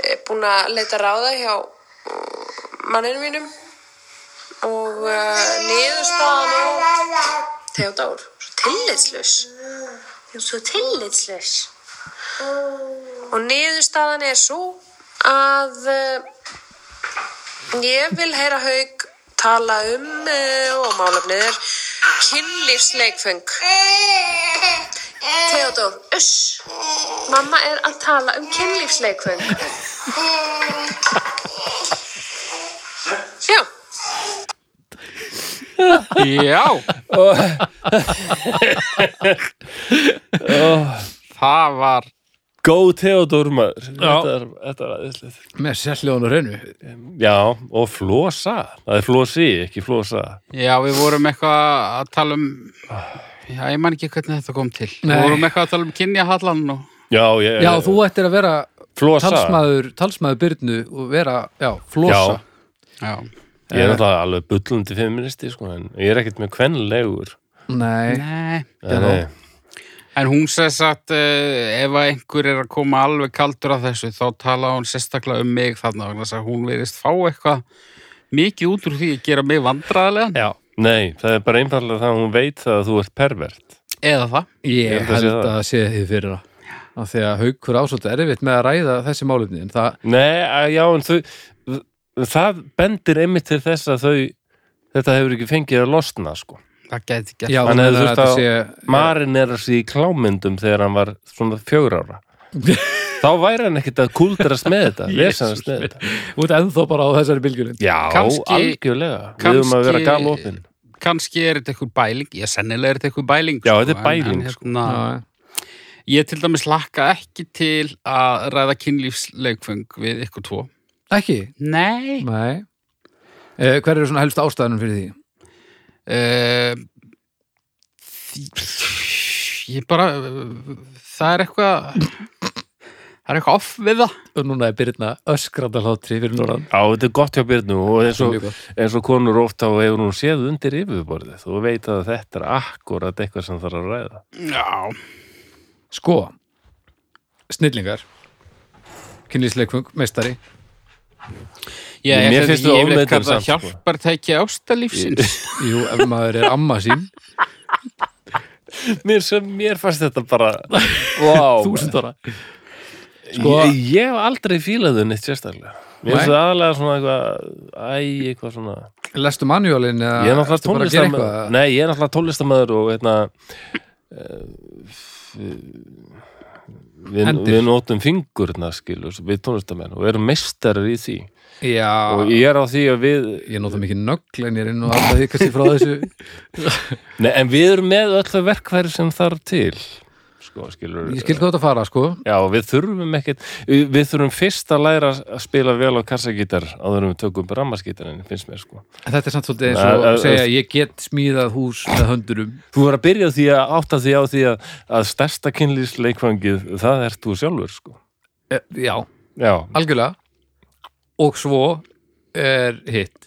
Ég er búin að leita ráða hjá manninu mínum og uh, niðurstaðan er Theodór, svo ert svo tillitslaus. Og niðurstaðan er svo að uh, ég vil heyra haug tala um uh, og málefnið er kynlífsleikfeng. Theodór, uss, mamma er að tala um kynlífsleikfeng. Já, Já. Það var Go Theodor maður. Þetta er, þetta er aðeinslegt með sérljóðan og reynu Já, og flosa. Það er flosi, ekki flosa. Já, við vorum eitthvað að tala um Já, ég man ekki hvernig þetta kom til. Nei. Við vorum eitthvað að tala um kynjahallan og Já, ég, Já, þú ættir að vera Flosa. talsmaður, talsmaður Byrnu og vera, já, flosa. Já, Ég er náttúrulega alveg bullundi feministi sko, en ég er ekkert með kvenlegur. Nei, nei. Nei, En hún sess að uh, ef einhver er að koma alveg kaldur af þessu þá tala hún sérstaklega um mig þarna vegna þess að hún verist fá eitthvað mikið út úr því að gera mig vandræðilega já, Nei, það er bara einfallega það að hún veit það að þú ert pervert. Eða það. Ég Ég held að það. að sé þið fyrir það. Því að haukur ásvölda erfitt með að ræða þessi málefni en það, Nei, að- já, en þau það bendir einmitt til þess að þau þetta hefur ekki fengið að losna sko. það geti gert já, Hann þú hefði meinar þurft að að- Marin er að sé í klámyndum þegar hann var svona fjögur ára. Þá væri hann ekkert að kúlderast með þetta lesanast með þetta. Út ennþá bara á þessari bylgjunni Já, Kannski- algjörlega. Við höfum að vera kannski- galopin. kannski er þetta eitthvað bæling. Ég sennilega er þetta eitthvað bæling Já, sko, þetta er en- bæling, en, sko. hérna, Já, ég til dæmis lakka ekki til að ræða kynlífsleikfeng við ykkur tvo ekki? nei. Nei. Eh, Hver eru svona helst ástæðanum fyrir því? uh, ég bara það er eitthvað það er eitthvað off við það. Og núna er Byrna öskranda hlátri fyrir norðan. Já, þetta er gott hjá Byrnu og eins og, eins og konur ofta og hefur hún séð undir yfirborðið og veit að þetta er akkurat eitthvað sem þarf að ræða. Já, Sko Snillingar Kynlísleikfung, meistari ég, Mér ég, finnst ég, þú ég veit ofmetin hvað það samt, sko. hjálpar tækja ástalífsins Jú, ef maður er amma sín. Mér, sem, mér fannst þetta bara wow, Þúsund ára. Sko, ég, ég hef aldrei fílað þau neitt sérstaklega. Mér finnst það aðalega svona eitthvað Æ, eitthvað svona Lestu manjólin eða Ég er náttúrulega eitthvað? Nei, ég er náttúrulega tónlistamæður og hérna uh, við, við notum fingurna skilur við tónlistamæður og erum meistarar í því. Já, og ég er á því að við ég nota mikið nögl en ég er inn og alltaf því kannski frá þessu. Nei, en við erum með öll þau verkfæri sem þarf til sko, skilur Ég skil hvað þetta fara, sko. Já, við þurfum ekkert við, þurfum fyrst að læra að spila vel á kassagítar áður en við tökum rammaskítarinn, finnst mér sko. En Þetta er samt svolítið eins og eh, að segja ég get smíðað hús með höndurum Þú voru að byrja á því að átta því á því að, að stærsta kynlýsleikfangið það ert þú sjálfur sko. Eh, Já, Já, algjörlega. Og svo er hitt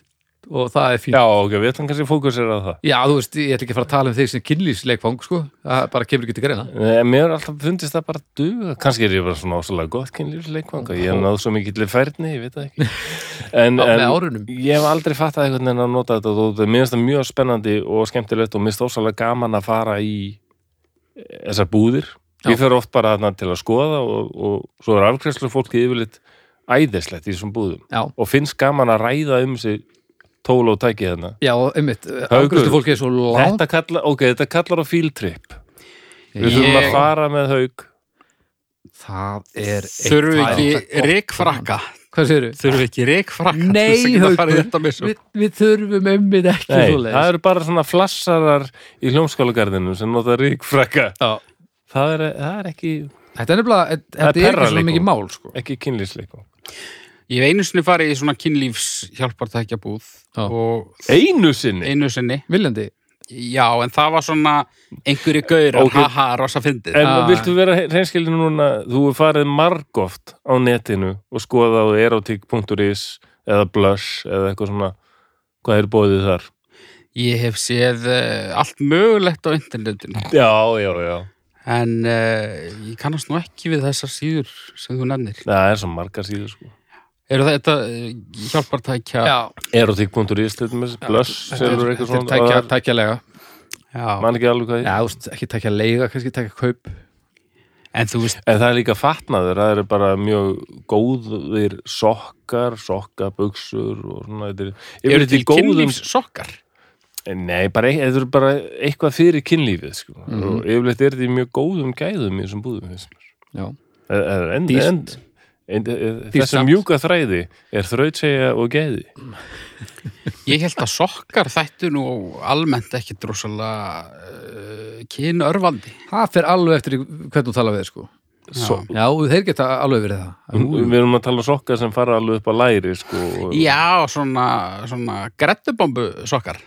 og það er fínt. Já, ok, við ætlum kannski að fókusera á það. Já, þú veist, ég ætla ekki að fara að tala um þig sem kynlýsleikfang, sko. Það bara kemur ekki til greina. En mér er alltaf fundist það bara duga. Kannski er ég bara svona ásalega gott kynlýsleikfanga ég er náð svo mikið til færni, ég veit það ekki. En, en ég hef aldrei fattað einhvern veginn að nota þetta og mér finnst það mjög spennandi og skemmtilegt og mér finnst ósalega gaman að fara í þessar búðir. Já. ég fer oft bara þarna til að skoða og, og svo er afgræslu fólki yfirleitt æðislegt í þessum búðum Já, og finnst gaman að ræða um sig tól og tæki þarna já, einmitt. Ágrustu fólki er svo langt. þetta kallar, ok, þetta kallar á fíltripp við þurfum að fara með haug Það er þurfum við er ekki reikfrakka Hvað segirðu? þurfum við ekki reikfrakka Nei, svo við, við þurfum einmitt ekki Nei, það eru bara svona flassarar í hljómskálagarðinu sem nota ríkfrakka Já. það er, það er ekki, Þetta er nefnilega, þetta er ekki perraleikfang. svona mikið mál sko. ekki kynlýsleikum ég hef einu sinni farið í svona kynlífs hjálpartækja búð Já. og einu sinni einu sinni Viljandi Já, en það var svona einhverju gaurar, Ok. haha, rosa fyndið. En Ah. viltu vera reynskilinu núna, þú er farið margóft á netinu og skoða á erotic.is eða blush eða eitthvað svona, hvað er bóðið þar? Ég hef séð uh, allt mögulegt á internetinu, Já, já, já. en uh, ég kannast nú ekki við þessar síður sem þú nefnir. Það er svo margar síður, sko. Eru þetta uh, hjálpartækja? Já, dæmis, blush, selur eitthvað þetta er svona. tækja, og það- tækjalega Já. Man ekki alveg hvað Já, ég. þú veist, ekki tækja leiga, kannski tækja kaup En þú veist, En það er líka fatnaður, það eru bara mjög góðir sokkar, sokkabuxur og svona, þetta er... eru í til kynlífs sokkar? Nei, bara, þetta er bara eitthvað fyrir kynlífið, sko. Mhm. Og yfirleitt er þetta í mjög góðum gæðum í þessum búðum, mér. Já, En, en, en, En, þessi Decent. mjúka þræði er þrautsegja og gæði. Ég held að sokkar þættu nú almennt ekki drosalega uh, kynörfandi. það fer alveg eftir hvernig þú tala við, sko So, Já, þeir geta alveg verið það við erum að tala um sokkar sem fara alveg upp á læri, sko. Já, svona, svona grettubombu sokkar.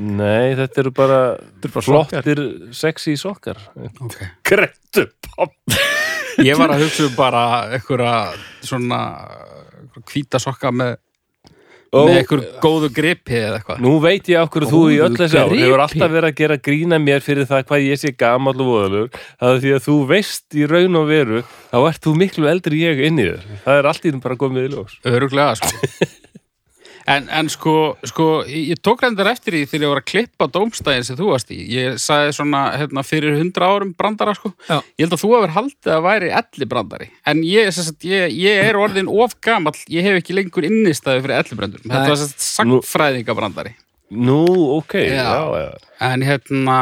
Nei, þetta eru bara, bara sokkar. flottir, sexy sokkar. Okay. Grettu, pop. Ég var að hugsa um bara einhverja svona hvíta sokka með, Ó, með einhver góðu gripi eða eitthvað. Nú veit ég okkur þú í öll þessi ár hefur alltaf verið að gera grína mér fyrir það hvað ég sé gamall og voðalur. Það er því að þú veist í raun og veru þá ert þú miklu eldri ég inn í þér. Það er allt í þeim bara komið í ljós. Öruglega, sko. En, en sko, sko, ég tók reyndar eftir því þegar ég var að klippa dómstæðin sem þú varst í. Ég sagði svona, hérna, fyrir hundra árum brandara, sko. Já. Ég held að þú hefur haldið að væri elli brandari. En ég, sagt, ég, ég er orðin of gamall, ég hef ekki lengur innistæði fyrir elli brandum. Þetta var sagt sagfræðingabrandari. Nú, ok, já, Já. já, En hérna,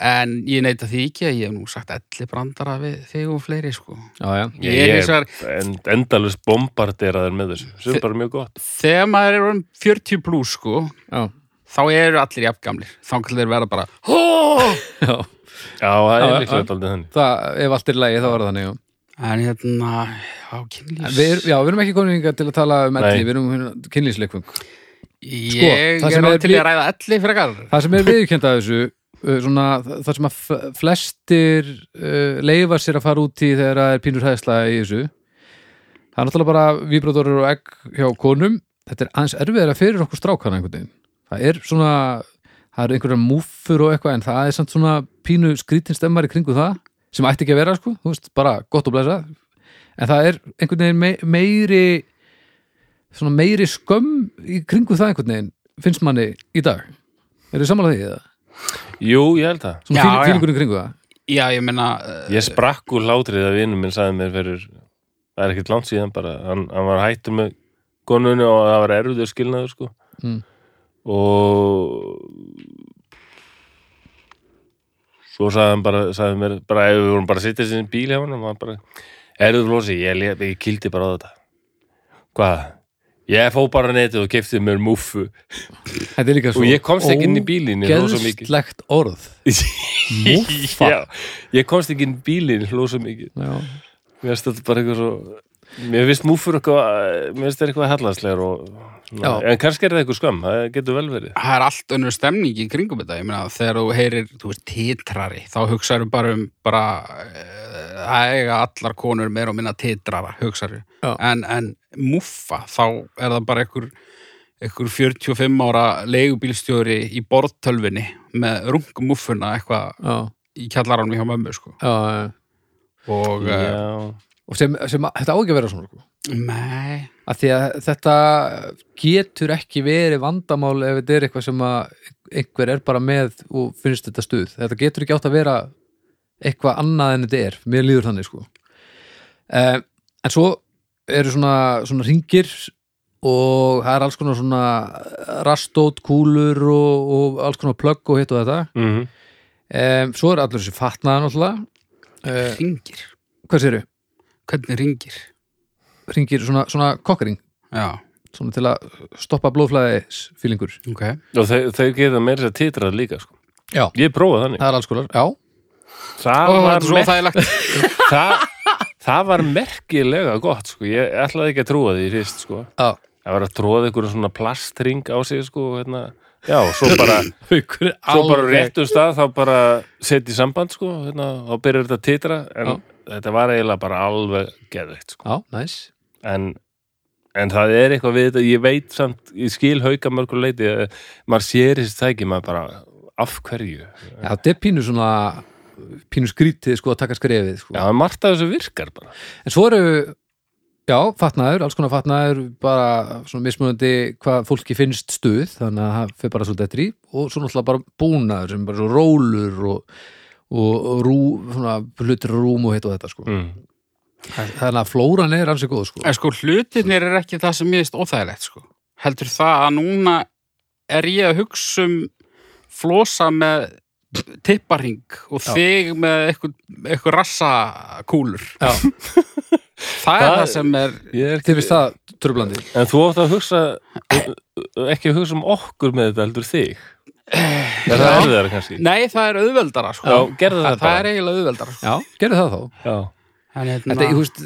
en ég neita því ekki að ég hef nú sagt elli brandara við þig og fleiri, sko. Já, já, Ég er hins vegar, en, endalust bombarderaður með þessu sem er bara mjög gott þegar maður er orðin 40 plus, sko, já, þá eru allir jafngamlir. Þá kannski þeir vera bara, já. Já, það er líklega aldrei þannig Það, ef allt er í lagi þá var það þannig, En hérna, já, En kynlífs... við, er- Já, við erum ekki komin hingað til að tala um Nei. elli, við erum hérna kynlýsleikfung Ég það er er til að ræða elli fyrir gar. Það sem er viðkjönd að þessu svona, það sem að flestir uh, leifa sér að fara út í þegar það er pínur hæðsla í þessu. Það er náttúrulega bara víbratorur og egg hjá konum. Þetta er aðeins erfiðara fyrir okkur strákana einhvern veginn. Það er svona, það er einhverja múffur og eitthvað en það er samt svona pínu skrítinstemmar í kringu það sem ætti ekki að vera sko, þú veist, bara gott og blessa. En það er einhvern veginn me meiri svona meiri skömm í kringu það einhvern veginn finnst manni í dag. Er þið samanlega því eða? Jú, ég held það Svona Já, fíl, já. fílingurinn kringu það Já, ég meina, uh, Ég sprakk úr látrið að vinur minn sagði mér fyrir það er ekkert langt síðan bara hann, hann var hættur með konunni og það var erfiður skilnaður sko Mm. og svo sagði hann bara sagði mér, bara ef við vorum bara að sitja sinni bíl hjá hann og hann bara, erfiður flósi ég, ég, ég kildi bara á þetta hvað? Ég fó bara netið og kefti mér múffu Þetta er líka svo og ég komst ekki inn í bílinn Ógeðslegt orð Múffa? Já, ég komst ekki inn í bílinn ég hló svo mikið Já, Mér finnst þetta bara eitthvað svo Mér finnst múfur eitthvað Mér finnst þetta eitthvað hallarslegar og, Já. En kannski er það eitthvað skömm Það getur vel verið það er allt önnur stemning í kringum þetta. Ég meina, þegar þú heyrir, þú veist, titrari, þá hugsaðu bara um bara, það eiga allar konur meira og minna titrara, hugsaðu. Já. En, en muffa, þá er það bara einhver, einhver 45 ára leigubílstjóri í borðtölvinni með rungumuffuna eitthvað í kjallaranum hjá mömmu, sko. já, já. Og, uh, Já, Og sem, sem þetta á ekki að vera svona sko. nei, að því að þetta getur ekki verið vandamál ef þetta er eitthvað sem að einhver er bara með og finnst þetta stuð þetta getur ekki átt að vera eitthvað annað en þetta er, mér líður þannig sko eh, en svo eru svona, svona ringir og það er alls konar svona rastót, kúlur og, og alls konar plögg og hitt og þetta mm eh, svo er allur þessi fatnaðan náttúrulega eh, ringir. hvað séru? Hvernig ringir? Ringir svona, svona kokkering Já, svona til að stoppa blóðflæðis fílingur ok. og þau, þau geta meira sér titrað líka sko. Já, Ég prófaði þannig það er alls konar, já Það Ó, var er þægilegt. það, það var merkilega gott sko. Ég ætlaði ekki að trúa því fyrst sko. Já, Það var að tróða einhverjum svona plastring á sig sko, hérna, já, svo bara haukur er svo bara alveg- réttum stað þá bara setja í samband sko, hérna, þá byrjar þetta að titra en Já. þetta var eiginlega bara alveg geðveikt sko. já, næs en, en það er eitthvað við þetta ég veit samt, ég skil hauka mörgur leiti eh, maður sér þessi tæki maður bara af hverju já, þetta er pínu svona pínu skrítið sko að taka skrefið sko. já, en margt af þessu virkar bara en svo eru já, fatnaður, alls konar fatnaður bara svona mismunandi hvað fólki finnst stuð, þannig að það fyrir bara svolítið eftir í og svo náttúrulega bara búnaður sem bara svo rólur og, og, rú, svona hlutir rúm og hitt og þetta sko mm. þannig að flóran er alls góð sko En sko hlutirnir er ekki það sem ég veist óþægilegt sko. Heldur það að núna er ég að hugsa um flosa með tipparhing og Já. þig með eitthvað, eitthvað rassakúlur. já, Það er Það- sem er... Ég er ekki, finnst það tröflandi en þú átt að hugsa ekki að hugsa um okkur með þetta heldur þig er það erfiðara kannski Nei, það er auðveldara sko. það það, það er eiginlega auðveldara sko. já, gerðu það þá hérna, þetta, ég veist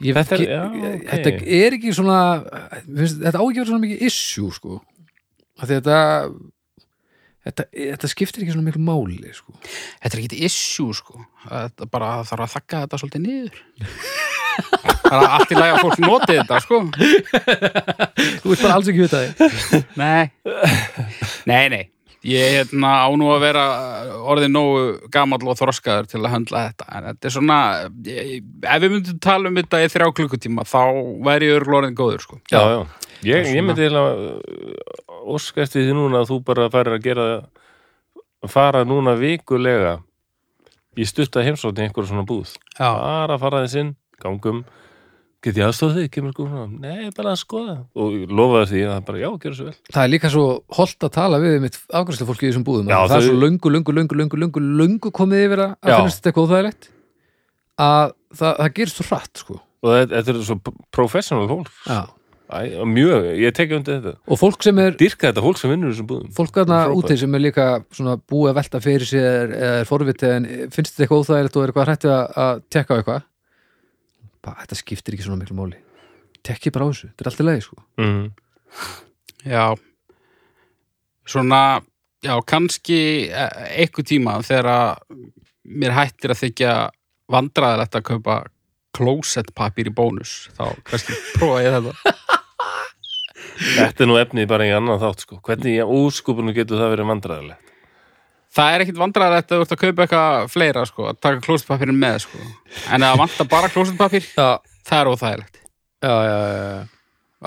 ég, Þetta er- ekki, já, ok. þetta er ekki svona finnst, þetta á ekki að vera svona mikið issue sko Af því þetta þetta, þetta skiptir ekki svona miklu máli sko. þetta er ekki issue sko. Þetta bara þarf að þakka þetta svolítið niður. það er allt í lagi að fólk noti þetta sko. þú veist bara alls ekki vita þig Nei, nei, nei Ég hérna, á nú að vera orðið nógu gamall og þroskaður til að höndla þetta en þetta er svona ég, ef við myndum tala um þetta í þrjá klukkutíma þá væri ég örgulega orðin góður sko. já, já. Ég, ég myndi eiginlega óska eftir því núna að þú bara færir að gera fara núna vikulega í stutta heimsótt í einhverju svona búð. Já, bara fara þess inn, gangum. Get ég aðstóð þig, kemur sko nei, bara að skoða. Og lofaði því að bara, já, gjör svo vel. Það er líka svo holdt að tala við mitt afgræslu fólki í þessum búðum. Já, að það er svo löngu, löngu, löngu, löngu, löngu, löngu komið yfir að finnst þetta eitthvað óþægilegt að það, það gerist svo hratt sko. og þetta er svo professional fólk Já. Æ, mjög, ég tekja undir þetta og fólk sem er dyrka þetta fólk sem vinnur í þessum búðum fólk Frábært. úti sem er líka svona búið að velta fyrir sér eða er forvitið en finnst þetta eitthvað óþægilegt og er eitthvað hrættið að, að tekka á eitthvað bara, þetta skiptir ekki svona miklu máli tekki bara á þessu, þetta er allt í lagi sko. mm. já Svona, já, kannski eh, einhver tíma þegar að mér hættir að þykja vandræðilegt að kaupa klósettpapír í bónus þá kannski prófa ég þetta þetta er nú efnið bara í annan þátt sko. hvernig í úrskupinu getur það verið vandræðilegt Það er ekkit vandræðilegt að þú ert að kaupa eitthvað fleira sko, að taka klósettpapírin með sko. en að vanta bara klósettpapír já, það er óþægilegt já, já, já.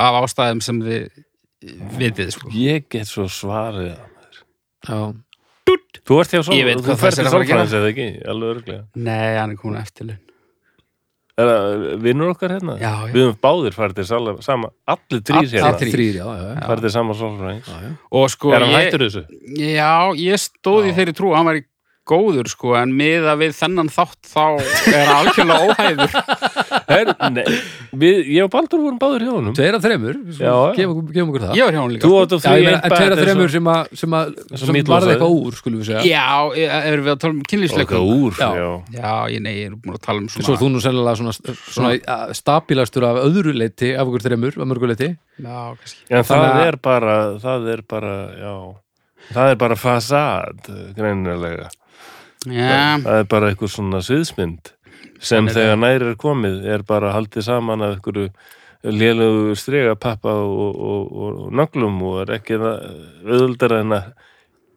af ástæðum sem þið vitið sko. ég get svo svarið það, maður. já. þú ert hjá veit þú að að gera. sálfræðins eða ekki, alveg örglega Nei, hann er komin eftir laun er það vinnur okkar hérna Já, já. við höfum báðir sal, sama allir Allir hérna Allir þrýr, já, já, til sama já. Og sko, er hann hættur þessu? já, ég stóð í Já. þeirri trú hann væri góður sko, en miða við þennan þátt þá er algjörlega óhæður Her, nei, við, ég og Baldur vorum báðir hjá honum. Tveir af þremur, Já, já. gefum, okkur það. Ég var hjá hann líka. Sko. átt að Já, ég því meina, en tveir af þremur sem, að, sem, og sem varði eitthvað úr, skulum við segja. Já, e- erum við að tala um kynlýsleikum úr Já. já. Já, ég, nei, ég er búin að tala um Svo svona er þú nú sennilega svona, svona að stabilastur af öðru leiti af okkur þremur, af mörgu leiti. Já, kannski. En það er bara það er bara, já. Það er bara fasad, greinilega Já, það er bara eitthvað svona sviðsmynd sem þegar nær er komið er bara haldið saman af einhverju lélegu stregapappa og, og, og, og naglum og er ekki auðvöldar en að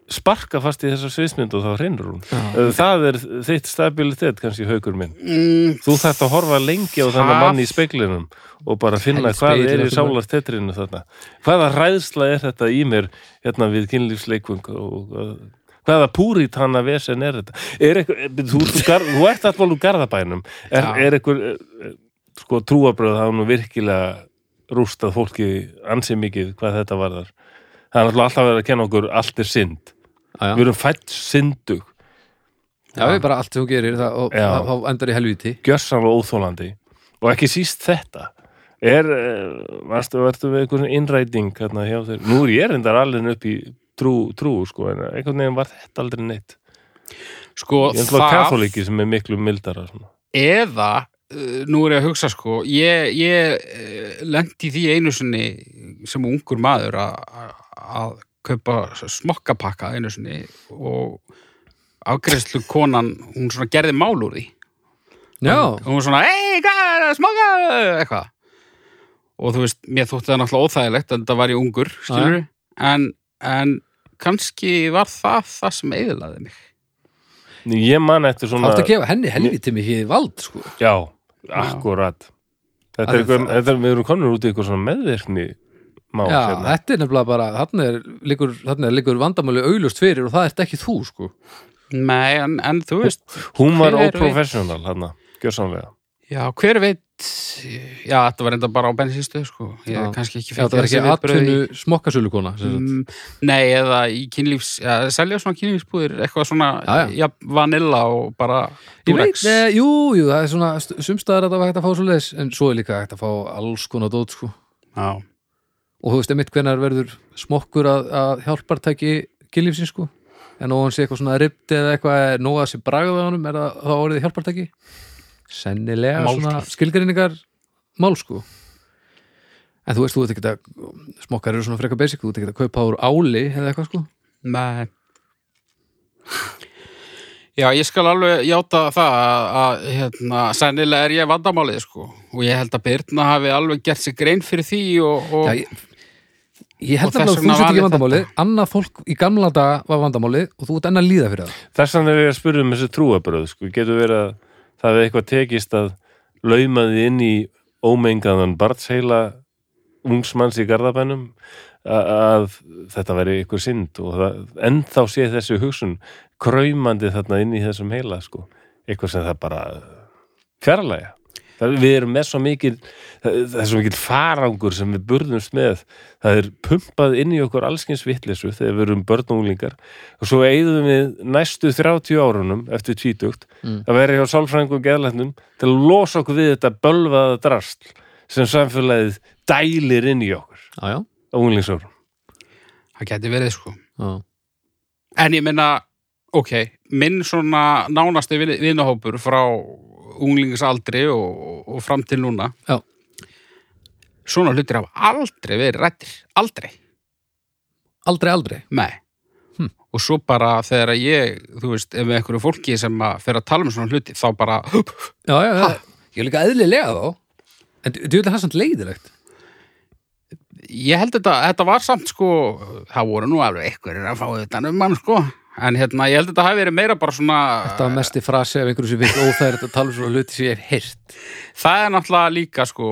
sparka fast í þessa sviðsmynd og þá hreynur hún. Já. það er þitt stabilitet kannski haukur minn. Mm, þú þarft að horfa lengi á þennan Það- mann í speiklinum og bara finna hvað er í sálartetrinu þarna. Hvaða ræðsla er þetta í mér hérna við kynlífsleikvung og og hvaða púrit hana vesen er þetta? Er eitthvað, þú, þú, gar, þú ert alltaf úr garðabænum. Er, Já. er eitthvað eh, sko trúabröð það er nú virkilega rústað fólki ansið mikið hvað þetta varðar. Það er alltaf verið að kenna okkur allt er synd. Já, við erum fætt syndug. Já, við bara allt sem þú gerir það, og Já. þá endar í helvíti. Gjörsamlega óþólandi og ekki síst þetta. Er, eh, varstu, varstu við einhvern innræting hérna hjá þér, nú er ég reyndar alveg upp í trú, trú sko, en einhvern veginn var þetta aldrei neitt. Sko, ég ætla að það katholiki sem er miklu mildara svona. eða uh, nú er ég að hugsa sko ég, ég uh, lendi því einu sinni sem ungur maður að- að kaupa smokkapakka einu sinni og afgreðslu konan, hún svona gerði mál úr því. Já, og hún svona, ei, hvað er það, smokka? Eitthvað. Og þú veist, mér þótti það náttúrulega óþægilegt en það var ég ungur, skilur en, en kannski var það það sem eiðlaði mig Ég man eftir svona átti að gefa henni helviti mikið vald sko. Já, akkurat Þetta er það- þetta er, við erum komin út í eitthvað svona meðvirkni mál Já, hérna. þetta er nefnilega bara þarna er líkur, er líkur vandamáli auglust fyrir og það ert ekki þú sko. Nei, en, en þú veist Hún var óprofessional hérna, gjörsamlega Já, hver veit Já, þetta var enda bara á bensinstöð sko. Ég Já. hef kannski ekki Já, er ekki þessi viðbrögð í- sem sagt. Mm, Nei, eða í kynlífs ja, selja svona kynlífsbúðir, eitthvað svona Já, já. vanilla og bara Durex ne, jú, jú, það er svona sumstaðar að það var hægt að fá svo leis en svo er líka hægt að fá alls konar dót sko. Já, og þú veist einmitt hvenær verður smokkur að, að hjálpartæki kynlífsins sko en og hann sé eitthvað svona ribdi eða eitthvað er nóg að sé bragða á honum er það þá orðið hjálpartæki sennilega Málsl. svona skilgreiningar mál sko. En þú veist, þú veit ekki að smokkar eru svona frekar basic, þú veit ekki að kaupa úr áli eða eitthvað sko. Nei. Já, ég skal alveg játa það að, að hérna, sennilega er ég vandamálið sko. Og ég held að Birna hafi alveg gert sig grein fyrir því og, og Já, ég, ég held Og að þú sett ekki vandamálið. Annað fólk í gamla daga var vandamálið og þú ert enn að líða fyrir það. Þess vegna er ég að spyrja um þessi trúabröð sko. getur verið að það hefði eitthvað tekist að lauma því inn í ómengaðan barnsheila ungsmanns í garðabænum að, þetta væri eitthvað synd og það, ennþá sé þessi hugsun kræmandi þarna inn í þessum heila sko. eitthvað sem það bara fjarlæga það, við erum með svo mikil það, það er svo mikil farangur sem við burðumst með. Það er pumpað inn í okkur allskins vittlesu þegar við erum börn og unglingar. Og svo eigðum við næstu 30 árunum eftir tvítugt Mm. að vera hjá sálfræðingum og geðlæknum til að losa okkur við þetta bölvaða drastl sem samfélagið dælir inn í okkur. Á unglingsárum það geti verið sko. Já, En ég meina, ok, minn svona nánasti vin- vinahópur frá unglingsaldri og, og fram til núna. Já. Svona hlutir hafa aldrei verið rættir, aldrei, aldrei, aldrei? Nei. Hm. Og svo bara þegar ég, þú veist, ef með einhverju fólki sem að fer að tala um svona hluti, þá bara Já, já, já, ég er líka eðlilega þá. En þú veit það samt leiðilegt. Ég held þetta, þetta var samt sko, það voru nú alveg einhverjir að fá þetta um mann sko En hérna, ég held þetta hafi verið meira bara svona Þetta var mesti frasi af einhverju sem finnst óþægilegt að tala um svona hluti sem ég hef heyrt Það er náttúrulega líka sko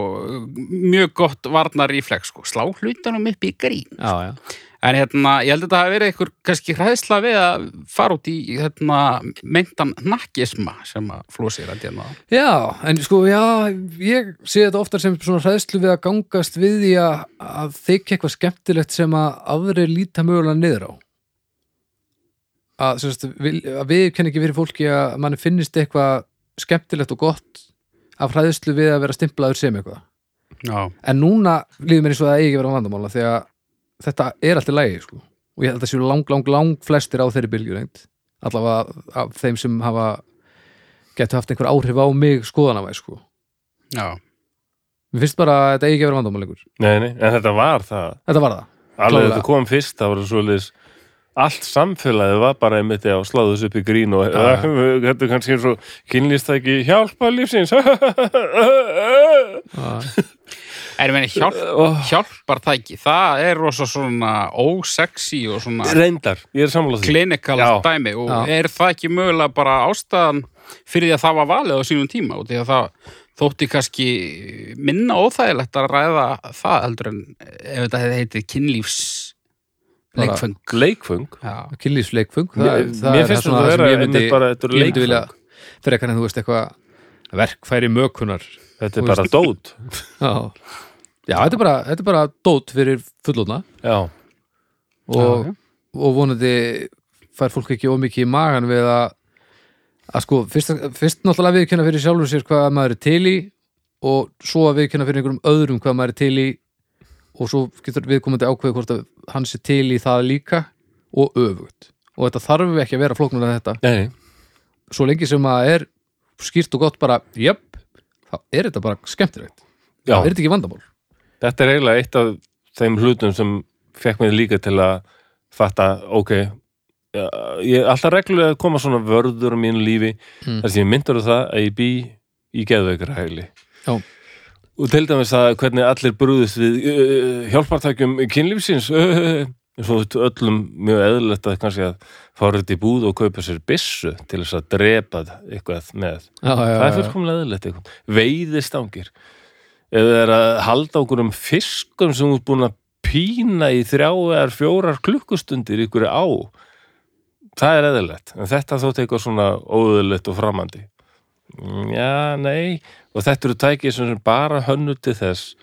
mjög gott varnar reflex sko, slá hlutunum upp í grín. Já, já En hérna, ég held að þetta hafi verið einhver kannski hræðsla við að fara út í hérna, meintan nakkisma sem að flósir að hérna. Já, en sko, já, ég sé þetta oftar sem svona hræðslu við að gangast við því að, að þykja eitthvað skemmtilegt sem að aðri líta mögulega niður á. Að, við, að við kenni ekki fyrir fólki að manni finnist eitthvað skemmtilegt og gott af hræðslu við að vera stimplaður sem eitthvað. Já. En núna líður mér eins og það eigi ekki vera vandamála því að þetta er alltaf lægi, sko. Og ég held að það séu lang, lang, lang flestir á þeirri bylgju reynd. Allavega af þeim sem hafa getur haft einhver áhrif á mig skoðanavæð, sko. Já. Mér finnst bara að þetta eigi ekki að vera vandamál lengur. Nei, nei, en þetta var það Þetta var það. alveg þetta kom fyrst, það var svoleiðis allt samfélagið var bara einmitt að sláðu þessu upp í grín og Já. þetta er kannski eins og kynlýstæki hjálpa lífsins ég meina, hjálp, hjálpartæki, það er rosa svona ósexy og svona reyndar, ég er sammála því klinikal Já. dæmi og Já. er það ekki mögulega bara ástæðan fyrir því að það var valið á sínum tíma og því að það þótti kannski minna óþægilegt að ræða það heldur en ef þetta hefði heitið kynlífs Leikfung Já, Kynlífsleikfung. Mér- er finnst þetta það vera sem ég myndi, einmitt bara- þetta er ég myndi vilja leikföng. fyrir eitthvað en þú veist eitthvað verkfæri mökunar. þetta er bara veist- dót Já. Já, þetta er bara, þetta er bara dót fyrir fullóna já, og, Já, og vonandi fær fólk ekki ómikið í magan við að að sko, fyrst, fyrst náttúrulega viðkynna fyrir sjálfum sér hvað maður er til í og svo að viðkynna fyrir einhverjum öðrum hvað maður er til í og svo getur viðkomandi ákveði hvort að hann sé til í það líka og öfugt og þetta þarf ekki að vera flóknur en þetta nei, nei. svo lengi sem að er skýrt og gott bara, jöp þá er þetta bara skemmtilegt Já. það er þetta ekki vandamál þetta er eiginlega eitt af þeim hlutum sem fekk mig líka til að fatta, ok ja, ég er alltaf reglulega að koma svona vörður á mínu lífi, Mm. þar sem ég myndur það að ég bý í geðveikra hægli Já. Og til dæmis að hvernig allir brúðist við uh, hjálpartækjum kynlífsins. Uh, þetta öllum mjög eðlilegt að kannski að fara þetta í búð og kaupa sér byssu til þess að drepa eitthvað með. Já, já, það er fullkomlega eitthvað. Veiðistangir. Eða er að halda okkur um fiskum sem ert búin að pína í þrjá eða fjórar klukkustundir ykkur á það er eðlilegt. En þetta þótt eitthvað svona óðurlegt og framandi. Mm, já, nei og þetta eru tækið sem er bara hönnu til þess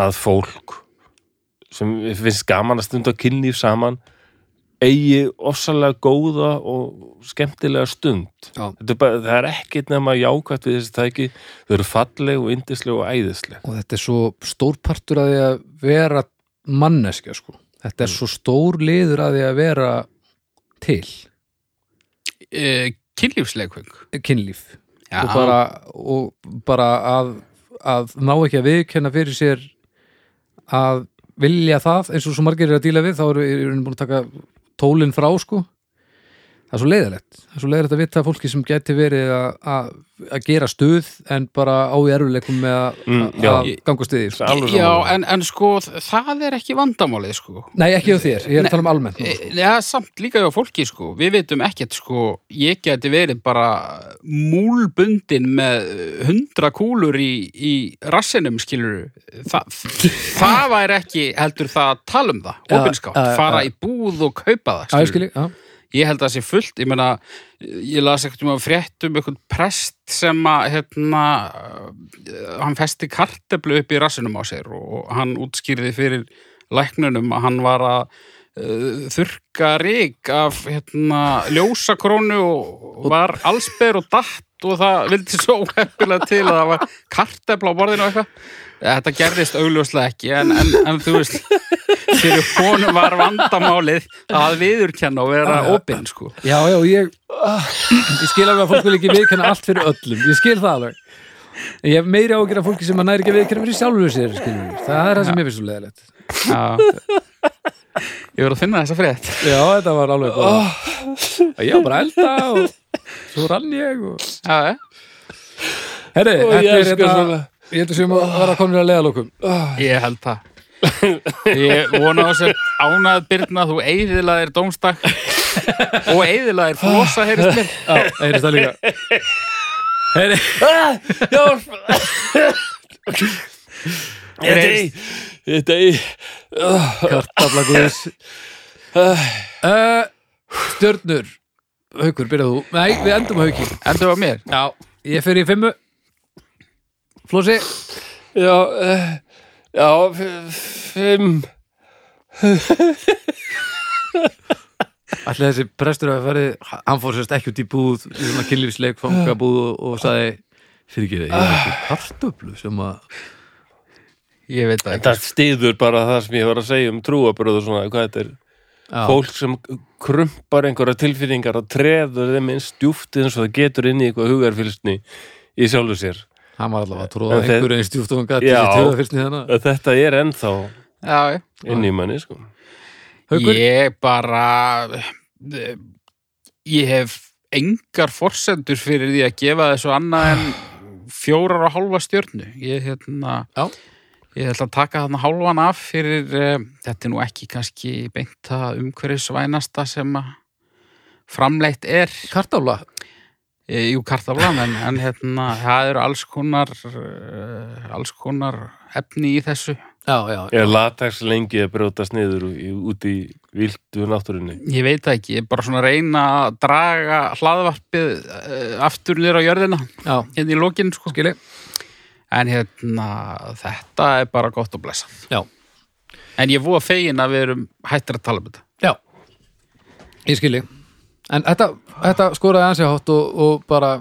að fólk sem finnst gaman að stunda kynlíf saman eigi ofsalega góða og skemmtilega stund. Er bara, það er ekkit nema jákvætt við þessi tæki. Þau eru falleg og yndisleg og æðisleg. Og þetta er svo stór partur að því að vera manneskja sko. þetta er svo stór liður að því að vera til. E, kynlífsleikvöng kynlíf. Og bara, og bara að, að ná ekki að viðkenna fyrir sér að vilja það. Eins og svo margir er að díla við þá erum við búin að taka tólinn frá sko það er svo leiðilegt það er svo leiðilegt að vita að fólki sem geti verið að, að, að gera stuð en bara á í erfuleikum með að, Mm, já. að ganga stuði sko. Já, en, en sko, það er ekki vandamálið, sko. Nei, ekki á þér, ég er að tala um almennt E, Já, samt líka hjá fólki, sko. Við veitum ekkert, sko, ég geti verið bara múlbundin með hundra kúlur í, í rassinum, skilur Þa, það væri ekki, heldur það að tala um það, Já, opinskátt, já, já, fara já. í búð og kaupa það, Já, ég skilur já ég held að það sé fullt, ég meina ég las ekkert um að frétt um einhvern prest sem að hérna, uh, hann festi karteblu upp í rassinum á sér og hann útskýrði fyrir læknunum að hann var að uh, þurka rík af hérna, ljósakrónu og var allsber og datt og það vildi svo óheppilega til að það var kartebla á borðinu og eitthvað þetta gerðist augljóslega ekki en, en, en þú veist fyrir honum var vandamálið að viðurkenna og vera opinn sko Já, já, ég ég skil alveg að fólk vil ekki viðkenna allt fyrir öllum ég skil það alveg ég hef meiri ágjör af fólki sem að næri ekki viðkenna fyrir sjálfur sér skilur. við. það er það sem ég finnst svo leðilegt Já. Ég voru að finna þessa frétt. Já, þetta var alveg bara Ég var bara að elda og svo rann ég og... Já, já. Herri, þetta er elska Ég heldur sem að vera komin að leiðalokum. Ég held það. Ég vona á sér ánað Birna, þú eigðilaðir dómstak og eigðilaðir flosa, heyrist mér. Já, heyrist það líka. Herri, Þetta er Þetta er kartafla guðs. Uh, Stjörnur. Haukur, byrjað þú? Nei, við endum á hauki. Endur á mér. Já, ég fer í fimmu Flósi Já, eh, já, fimm. Ætli þessi prestur að færi Hann fór sérst ekki út í búð Í svona kynlífsleik, fangabúð og, og sagði Fyrir ekki það, ég er ekki kartöflu sem að Ég veit það ekki. stiður bara það sem ég var að segja um trúabröð og svona, hvað þetta er. Já, fólk sem krumpar einhverja tilfinningar og treður þeim eins djúft eins og það getur inn í eitthvað hugarfylsni í sjálfu sér hann var allavega að tróða En þeir- einhverju tjóðafylsni þannig Að þetta er ennþá Já, inn í manni sko. Haukur? Ég bara ég hef engar forsendur fyrir því að gefa þessu annað en fjórar og hálfa stjörnu ég hérna Já. ég ætla að taka þarna hálfan af fyrir uh, þetta er nú ekki kannski beint að umhverfisvænasta sem að framleitt er Kartafla e, jú kartaflan en, en hérna það eru alls konar uh, alls konar efni í þessu. Já, já, Er latex lengi að brjótast niður út í vildu náttúrunni? Ég veit það ekki, ég er bara svona að reyna að draga hlaðvarpið uh, aftur niður á jörðina, já, hérna í lokin sko. skilji. En hérna, þetta er bara gott að blessa. Já, En ég voru fegin að við erum hættir að tala um þetta. já. Ég skilji En þetta, þetta skoraði ansi hátt og, og bara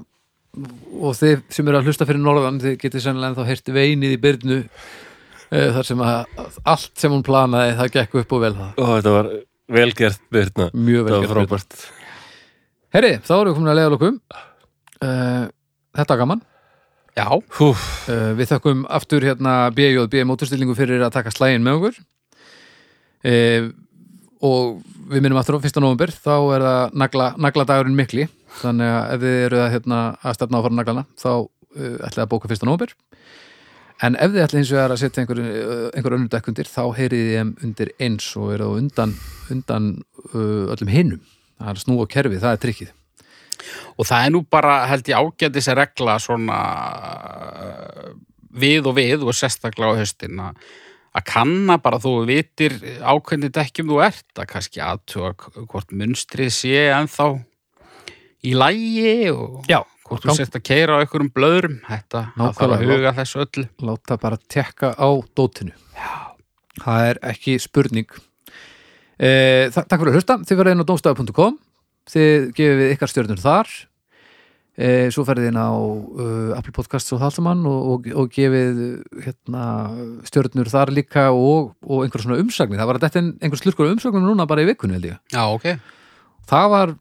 og þið sem eru að hlusta fyrir norðan þið getið sennilega ennþá heyrt veinið í byrnu uh, þar sem að allt sem hún planaði það gekk upp og vel það. Ó, þetta var velgert Birna. Mjög vel Það var gert, Birna. frábært. Herri, þá erum við komin að leiða lokum. Uh, Þetta var gaman. Já, Húf, uh, Við þökkum aftur hérna BJB móturstillingu fyrir að taka slægin með okkur. Uh, og við minnum aftur á 1. november þá er það nagla, nagladagurinn mikli þannig að ef þið eru að, hérna, að stefna á fara naglana þá uh, ætlið að bóka 1. november en ef þið ætlið hins vegar að setja einhver, uh, einhver önnur dekk undir þá heyrið þið þeim undir eins og eru undan, undan uh, öllum hinum það er snú og kerfi, það er trikkið Og það er nú bara, held ég, ágætis að regla svona uh, við og við og sérstaklega á höstin að að kanna bara þú vitir ákveðni dekkjum þú ert að kannski aðtuga hvort munstrið sé ennþá í lægi og Já, hvort þú sért að keira á einhverjum blöðrum. Þetta, þarf að huga þessu öllu. láta bara tekka á dótinu. Já. það er ekki spurning. E, Takk fyrir að hlusta. Þið verður inn á domstafu.com þið gefið ykkar stjörnur þar e, svo ferðið inn á uh, Apple Podcasts og Þalsamann og, og, og gefið hérna, stjörnur þar líka og, og einhver svona umsagnir. Það var að þetta einhver slurkur umsagnir núna bara í vikunni held ég. Já, ok. það var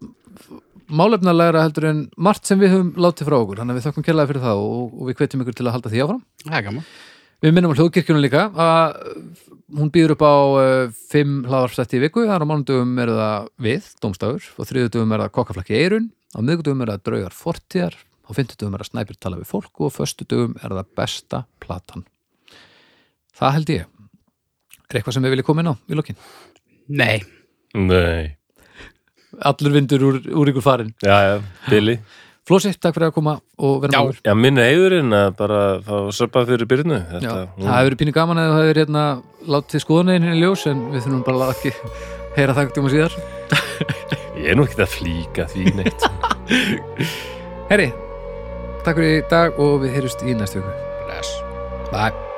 málefnalegra heldur en margt sem við höfum látið frá okkur. Þannig að við þökkum kærlega fyrir það og, og við hvetjum ykkur til að halda því áfram. Er. Við minnum á hljóðkirkjunum líka. Að hún býður upp á uh, fimm hlaðvarpstætti í viku, þar á mánudugum er það við, dómstafur, og þriðudugum er það kokkaflakki eirun, á miðgudugum er það draugar fortíðar, á fimmtudugum er það snæpir tala við fólk og á föstudugum er það besta platan. Það held ég. Er eitthvað sem við viljum koma inn á í lokin? Nei, Nei, Allur vindur úr, úr ykkur farin. já, já, Billy Flósi, takk fyrir að koma og vera Já. með okkur. Já, minn eiðurinn að bara fá söpað fyrir byrnu Já, Þetta, það hefur verið pínu gaman að þú hefur hérna látið skoðunniðin hérna í ljós en við þurfum bara að ekki heyra það um að síðar. Ég er nú ekki að flíka því neitt Herri, takk fyrir í dag og við heyrjumst í næstu viku. bless. Bye.